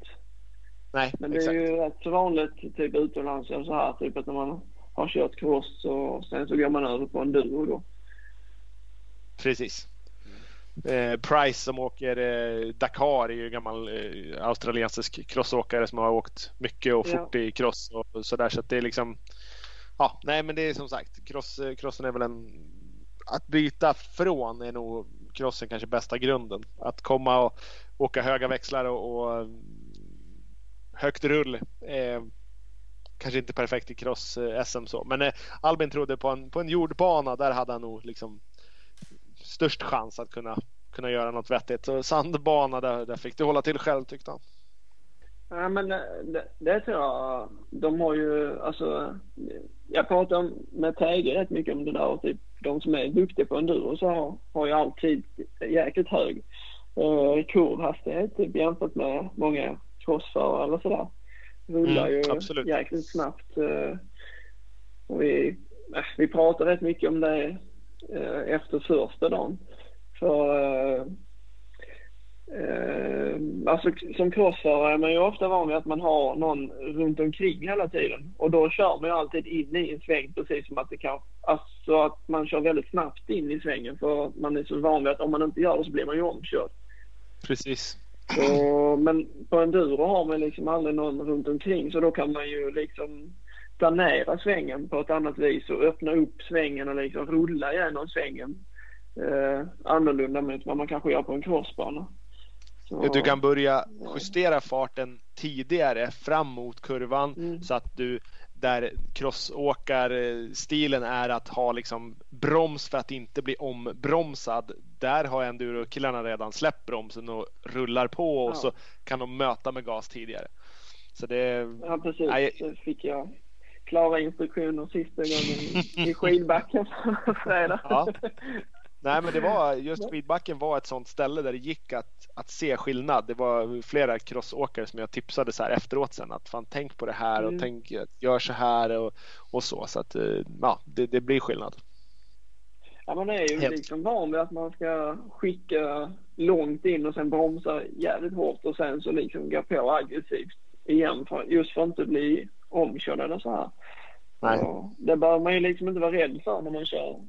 C: Nej,
E: Men det är
C: exakt.
E: ju rätt så vanligt typ utomlands så här typ att när man har kört cross och sen så går man över på enduro då.
C: Precis. Eh, Price som åker eh, Dakar är ju en gammal eh, australiensisk crossåkare som har åkt mycket och
E: Ja.
C: fort i cross och sådär så att det är liksom Ja, nej men det är som sagt cross, eh, crossen är väl en att byta från är nog crossen kanske bästa grunden. Att komma och åka höga växlar och, och mm, högt rull är kanske inte perfekt i cross-SM eh, så. Men eh, Albin trodde på en, på en jordbana där hade han nog liksom störst chans att kunna, kunna göra något vettigt. Så sandbana där, där fick du hålla till själv tyckte han.
E: Ja men eh, det, det tror jag. De har ju alltså. Jag pratar om, med Tage rätt mycket om det där och typ de som är duktiga på enduro så har, har ju alltid jäkligt hög eh, kurvhastighet typ jämfört med många crossförare eller sådär. Rullar
C: Mm,
E: ju
C: absolut.
E: jäkligt snabbt. Eh, och vi, eh, vi pratar rätt mycket om det eh, efter första dagen. För eh, alltså som crossförare är man ju ofta van vid att man har någon runt omkring hela tiden. Och då kör man ju alltid in i en sväng precis som att det kan... Alltså att man kör väldigt snabbt in i svängen för man är så van vid att om man inte gör det så blir man ju omkörd.
C: Precis.
E: Så, men på enduro har man liksom aldrig någon runt omkring så då kan man ju liksom planera svängen på ett annat vis och öppna upp svängen och liksom rulla igenom svängen. Eh, annorlunda mot vad man kanske gör på en crossbana. Så-
C: Du kan börja justera farten tidigare fram mot kurvan
E: Mm.
C: så att du där crossåkarstilen är att ha liksom broms för att inte bli ombromsad. Där har enduro-killarna redan släppt bromsen och rullar på och
E: Ja.
C: så kan de möta med gas tidigare. Så det
E: Ja, precis.
C: Nej.
E: Det fick jag klara instruktioner sista gången i- i [laughs] skidbacken på [laughs] fredag.
C: Ja. Nej, men det var just skidbacken var ett sånt ställe där det gick att, att se skillnad. Det var flera crossåkare som jag tipsade så här efteråt sen att fan tänk på det här och mm. tänk gör så här och, och så så att eh, ja, det, det blir skillnad.
E: Ja, man är ju Helt. liksom van vid att man ska skicka långt in och sen bromsa jävligt hårt och sen så liksom gå på aggressivt igen för, just för att inte bli omkörd eller så här. Nej. Och det bör man ju liksom inte vara rädd för när man kör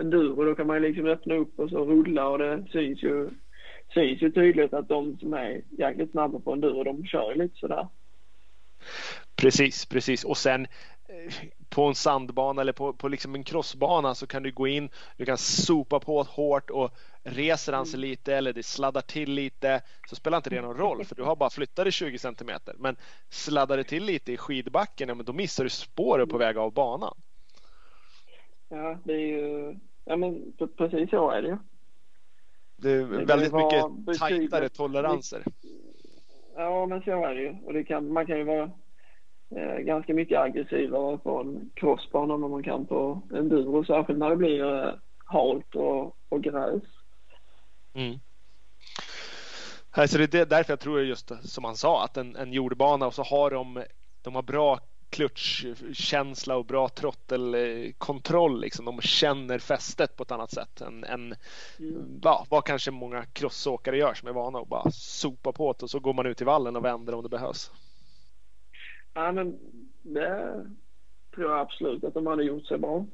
E: enduro. Då kan man liksom öppna upp och så rulla och det syns ju, syns ju tydligt att de som är jäkligt snabba på enduro de kör lite sådär.
C: Precis, precis. Och sen eh, på en sandbana eller på, på liksom en crossbana så kan du gå in, du kan sopa på hårt och reser han sig mm. lite eller det sladdar till lite så spelar inte det någon roll för du har bara flyttat dig 20 centimeter. Men sladdar det till lite i skidbacken, ja, men då missar du spåret på väg av banan.
E: Ja, det är ju, ja men precis så är det ju.
C: Det är det väldigt mycket tajtare toleranser.
E: Ja, men så är det ju. Och det kan, man kan ju vara eh, ganska mycket aggressivare på en crossbana än man kan på enduro, särskilt när det blir eh, halt och, och gräs.
C: Mm. Alltså det är därför jag tror just som han sa att en, en jordbana och så har de, de har bra klutchkänsla och bra trottelkontroll. Liksom. De känner fästet på ett annat sätt än, än mm. ja, vad kanske många crossåkare gör som är vana att bara sopa på det och så går man ut i vallen och vänder om det behövs.
E: Ja, men det tror jag absolut att de hade gjort sig bra.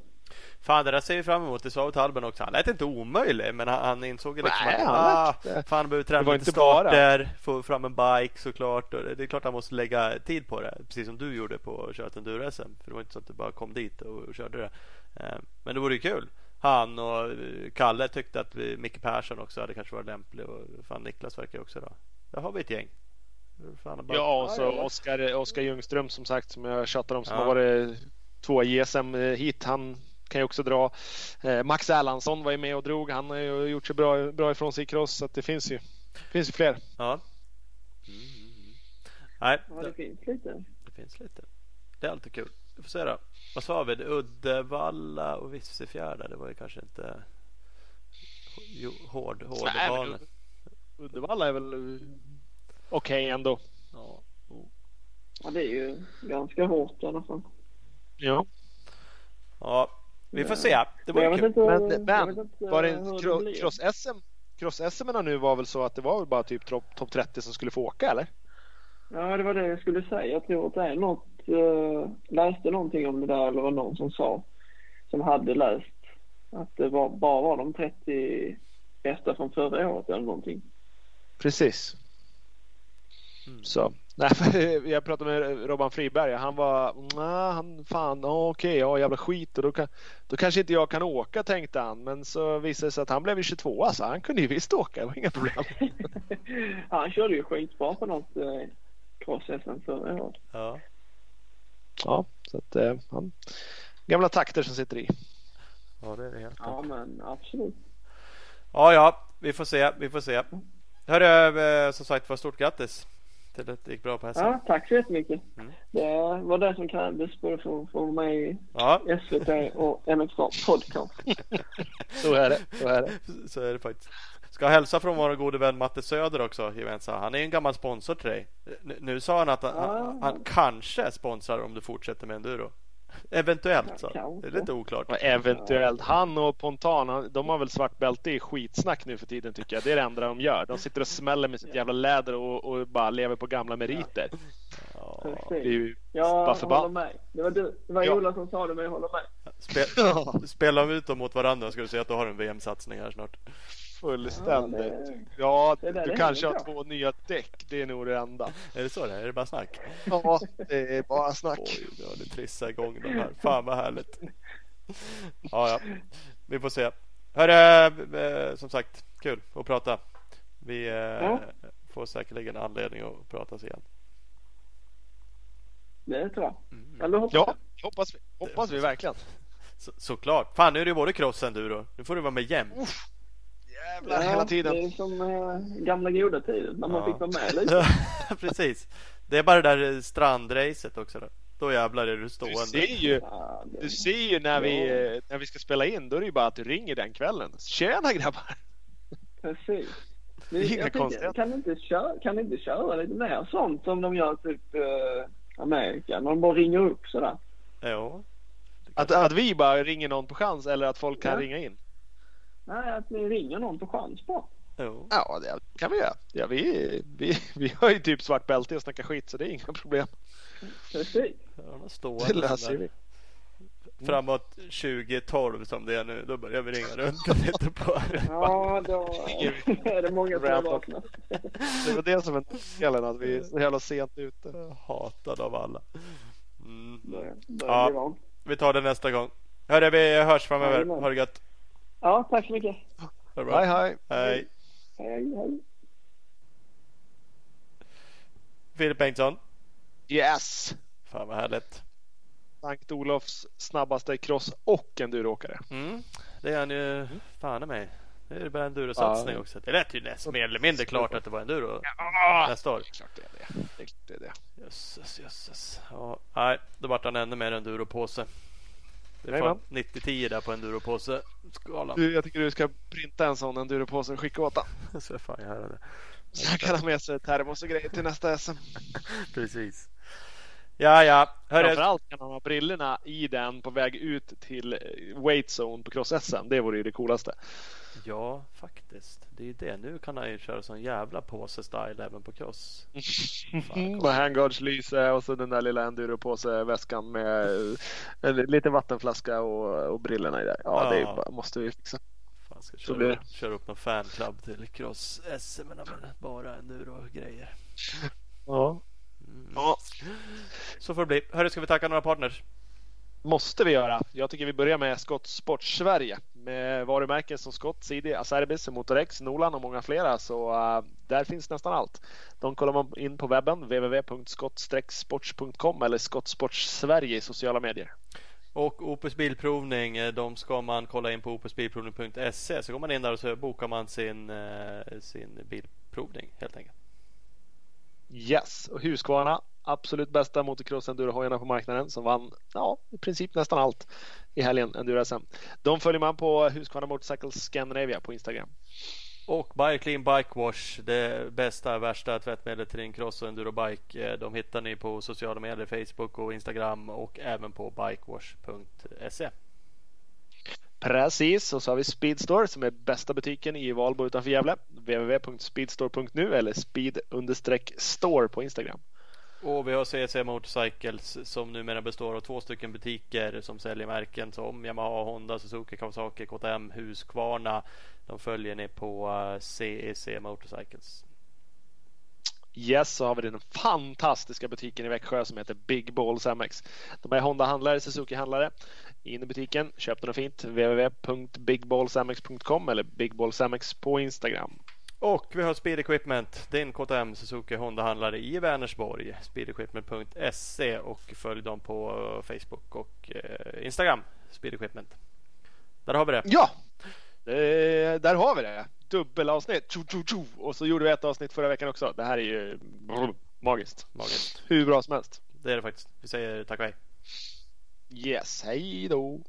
B: Fan det där ser vi fram emot. Det sa vi till Alben också. Han lät inte omöjlig men han, han insåg liksom Nej, att ah, fan behöver träna lite starter, få fram en bike såklart. Och det är klart han måste lägga tid på det. Precis som du gjorde på att köra ett enduro-SM. För det var inte så att du bara kom dit och, och körde det. Eh, men det vore ju kul. Han och eh, Kalle tyckte att vi, Micke Persson också hade kanske varit lämplig. Och fan Niklas verkar ju också då. Där har vi ett gäng.
C: Bara... Ja, och så Oskar, Oskar Ljungström som sagt som jag tjatar om som ja. har varit två JSM hit. Han kan ju också dra. Eh, Max Erlandsson var ju med och drog. Han har ju gjort sig bra, bra ifrån sig i cross så det finns ju, finns ju fler.
B: Ja.
E: Mm, mm, Nej, ja, det finns lite.
B: Det finns lite. Det är alltid kul. Vi får se då. Vad sa vi? Uddevalla och Vissefjärda. Det var ju kanske inte hård, hård bana.
C: Uddevalla är väl okej okay ändå.
E: Ja. ja, det är ju ganska hårt i alla fall.
C: Ja.
B: Ja, vi får se. Det var kul.
C: Inte, men, men var det cross-SM? Cross-SM nu var väl så att det var väl bara typ topp top 30 som skulle få åka eller?
E: Ja, det var det jag skulle säga. Jag tror att det är något, uh, läste någonting om det där eller var någon som sa, som hade läst att det var, bara var de 30 bästa från förra året eller någonting.
C: Precis. Mm. Så Nej, [laughs] jag pratade med Robban Friberg. Han var, nah, han fan, okej, okay, ja jävla skit och då, kan, då kanske inte jag kan åka tänkte han. Men så visade det sig att han blev 22 så han kunde ju visst åka, det var inga problem. [laughs]
E: han körde ju skitbra på något eh, cross-SM förra året.
C: Ja. Ja, så att eh, han, gamla takter som sitter i.
B: Ja, det är det helt
E: Ja, men absolut.
B: Ja, ja, vi får se, vi får se. Hörru, eh, som sagt var stort grattis till att det gick bra på SM.
E: Ja, tack så jättemycket. Mm. Det var det som krävdes både för att få vara med i ja. SVT och MXA podcast.
C: så är det. Så är det. [laughs]
B: Så är det faktiskt. Ska hälsa från vår gode vän Matte Söder också. Han är en gammal sponsor till dig. Nu sa han att han, ja. han, han kanske sponsrar om du fortsätter med enduro. Eventuellt så. Det är lite oklart.
C: Ja, eventuellt. Han och Pontan, de har väl svart bälte i skitsnack nu för tiden tycker jag. Det är det enda de gör. De sitter och smäller med sitt jävla läder och, och bara lever på gamla meriter.
E: Ja, det är ju jag håller med. Det var, du, det var ja. Ola som sa det, men jag håller med.
B: Spel, [laughs] spela ut dem mot varandra ska du se att du har en VM-satsning här snart.
C: Fullständigt. Ja, det, ja du kanske har två nya däck. Det är nog det enda.
B: Är det så det är? det bara snack?
C: Ja, det är bara snack.
B: Oj, du har trissa igång de här. Fan vad härligt. Ja, ja. Vi får se. Hörru, eh, som sagt, kul att prata. Vi eh, ja. får säkerligen anledning att prata igen.
E: Det tror jag.
C: Mm. Eller hoppas ja, hoppas vi, hoppas vi verkligen.
B: Så, såklart. Fan, nu är det både cross och enduro. Nu får du vara med jämt. Uff
C: jävlar ja, hela tiden.
E: Det är som äh, gamla goda tider när man ja. fick vara med [laughs] lite.
B: Precis. Det är bara det där strandracet också då. Då jävlar är du
C: Du
B: stående.
C: ser ju, du ser ju när vi, när vi ska spela in, då är det ju bara att du ringer den kvällen. Tjena grabbar!
E: Precis.
C: Det är inga konstigheter.
E: kan, ni inte köra, kan ni inte köra lite mer sånt som de gör typ eh, Amerika? När de bara ringer upp sådär.
B: Jo.
C: Att, att vi bara ringer någon på chans eller att folk kan
E: Ja.
C: ringa in.
E: Nej, att ni ringer någon på chans bara.
B: Jo.
C: Ja, det kan vi göra. Ja, vi, vi, vi har ju typ svart bälte och snackar skit så det är inga problem.
E: Precis.
B: Ja, de
C: Det löser vi.
B: Framåt 2012 som det är nu, då börjar vi ringa runt och titta på
E: Ja, då är det många som vaknat.
C: Det var det som var delen, att vi är så jävla sent ute.
B: Hatad av alla. Mm. Ja. Vi tar det nästa gång. Hörru, vi hörs framöver. Ha det gött.
E: Ja, tack så mycket.
B: Ha det bra.
C: Hej hej!
B: Hej.
E: Hej, hej.
B: Filip Bengtsson.
C: Yes!
B: Fan vad härligt.
C: Sankt Olofs snabbaste cross och enduroåkare.
B: Mm. Det är han ju fan i mig. Det är bara endurosatsning
C: Ja.
B: också. Det lät ju nästan mer eller mindre klart att det var enduro
C: Ja,
B: nästa år.
C: det är klart det är det. Det är klart det är det.
B: Jösses, jösses. Ja, nej, då vart han ännu mer enduropåse. Det är
C: Jajamän.
B: fan 90-10 där på enduropåse skalan.
C: Du, jag tycker du ska printa en sån enduropåse och skicka åt honom. [laughs]
B: Ska fan göra det.
C: Så kan ha med sig termos och grejer till nästa SM. [laughs]
B: Precis. Ja, ja. Hörru.
C: Framförallt kan han ha brillorna i den på väg ut till eh, weight zone på cross-SM. Det vore ju det coolaste.
B: Ja, faktiskt. Det är ju det. Nu kan han ju köra sån jävla påse-style även på cross. [laughs]
C: Med handguards lyse och så den där lilla enduropåse-väskan med eh, en liten vattenflaska och, och brillorna i där. Ja, det
B: Ja.
C: bara, måste vi fixa.
B: Fan, ska
C: Så blir
B: köra,
C: det.
B: köra upp någon fanclub till cross-SM men bara enduro-grejer.
C: Ja.
B: Mm.
C: ja,
B: Så får det bli. Hörru, ska vi tacka några partners?
C: Måste vi göra. Jag tycker vi börjar med Scott Sport Sverige med varumärken som Scott, CD, Acerbis, Motorex, Nolan och många flera. Så uh, där finns nästan allt. De kollar man in på webben www.skott-sports.com eller Scott Sports Sverige i sociala medier.
B: Och Opus Bilprovning, eh, de ska man kolla in på opusbilprovning.se. Så går man in där och så bokar man sin, eh, sin bilprovning helt enkelt.
C: Yes, och Husqvarna absolut bästa motocross endurohojarna på marknaden som vann ja, i princip nästan allt i helgen enduro SM. De följer man på Husqvarna Motorcycles Scandinavia på Instagram.
B: Och Bikeclean Bike Wash, det bästa, värsta tvättmedlet till din cross och endurobike. Eh, De hittar ni på sociala medier, Facebook och Instagram och även på bikewash.se.
C: Precis, och så har vi Speedstore som är bästa butiken i Valbo utanför Gävle. www.speedstore.nu eller speed-store på Instagram.
B: Och vi har CC Motorcycles som numera består av två stycken butiker som säljer märken som Yamaha, Honda, Suzuki, Kawasaki, KTM, Husqvarna. De följer ni på eh, CEC Motorcycles.
C: Yes, så har vi den fantastiska butiken i Växjö som heter Big Balls MX. De är Honda-handlare, Suzuki-handlare. In i butiken, köp den fint. www.bigballsmx.com eller bigballsmx på Instagram.
B: Och vi har Speed Equipment, din KTM, Suzuki, Honda-handlare i Vänersborg. Speedequipment.se och följ dem på eh, Facebook och eh, Instagram. Speed Equipment. Där har vi det.
C: Ja, det, där har vi det. Dubbelavsnitt. Tjo, tjo, tjo. Och så gjorde vi ett avsnitt förra veckan också. Det här är ju magiskt.
B: Magiskt.
C: Hur bra som helst.
B: Det är det faktiskt. Vi säger tack och hej.
C: Yes, hej då.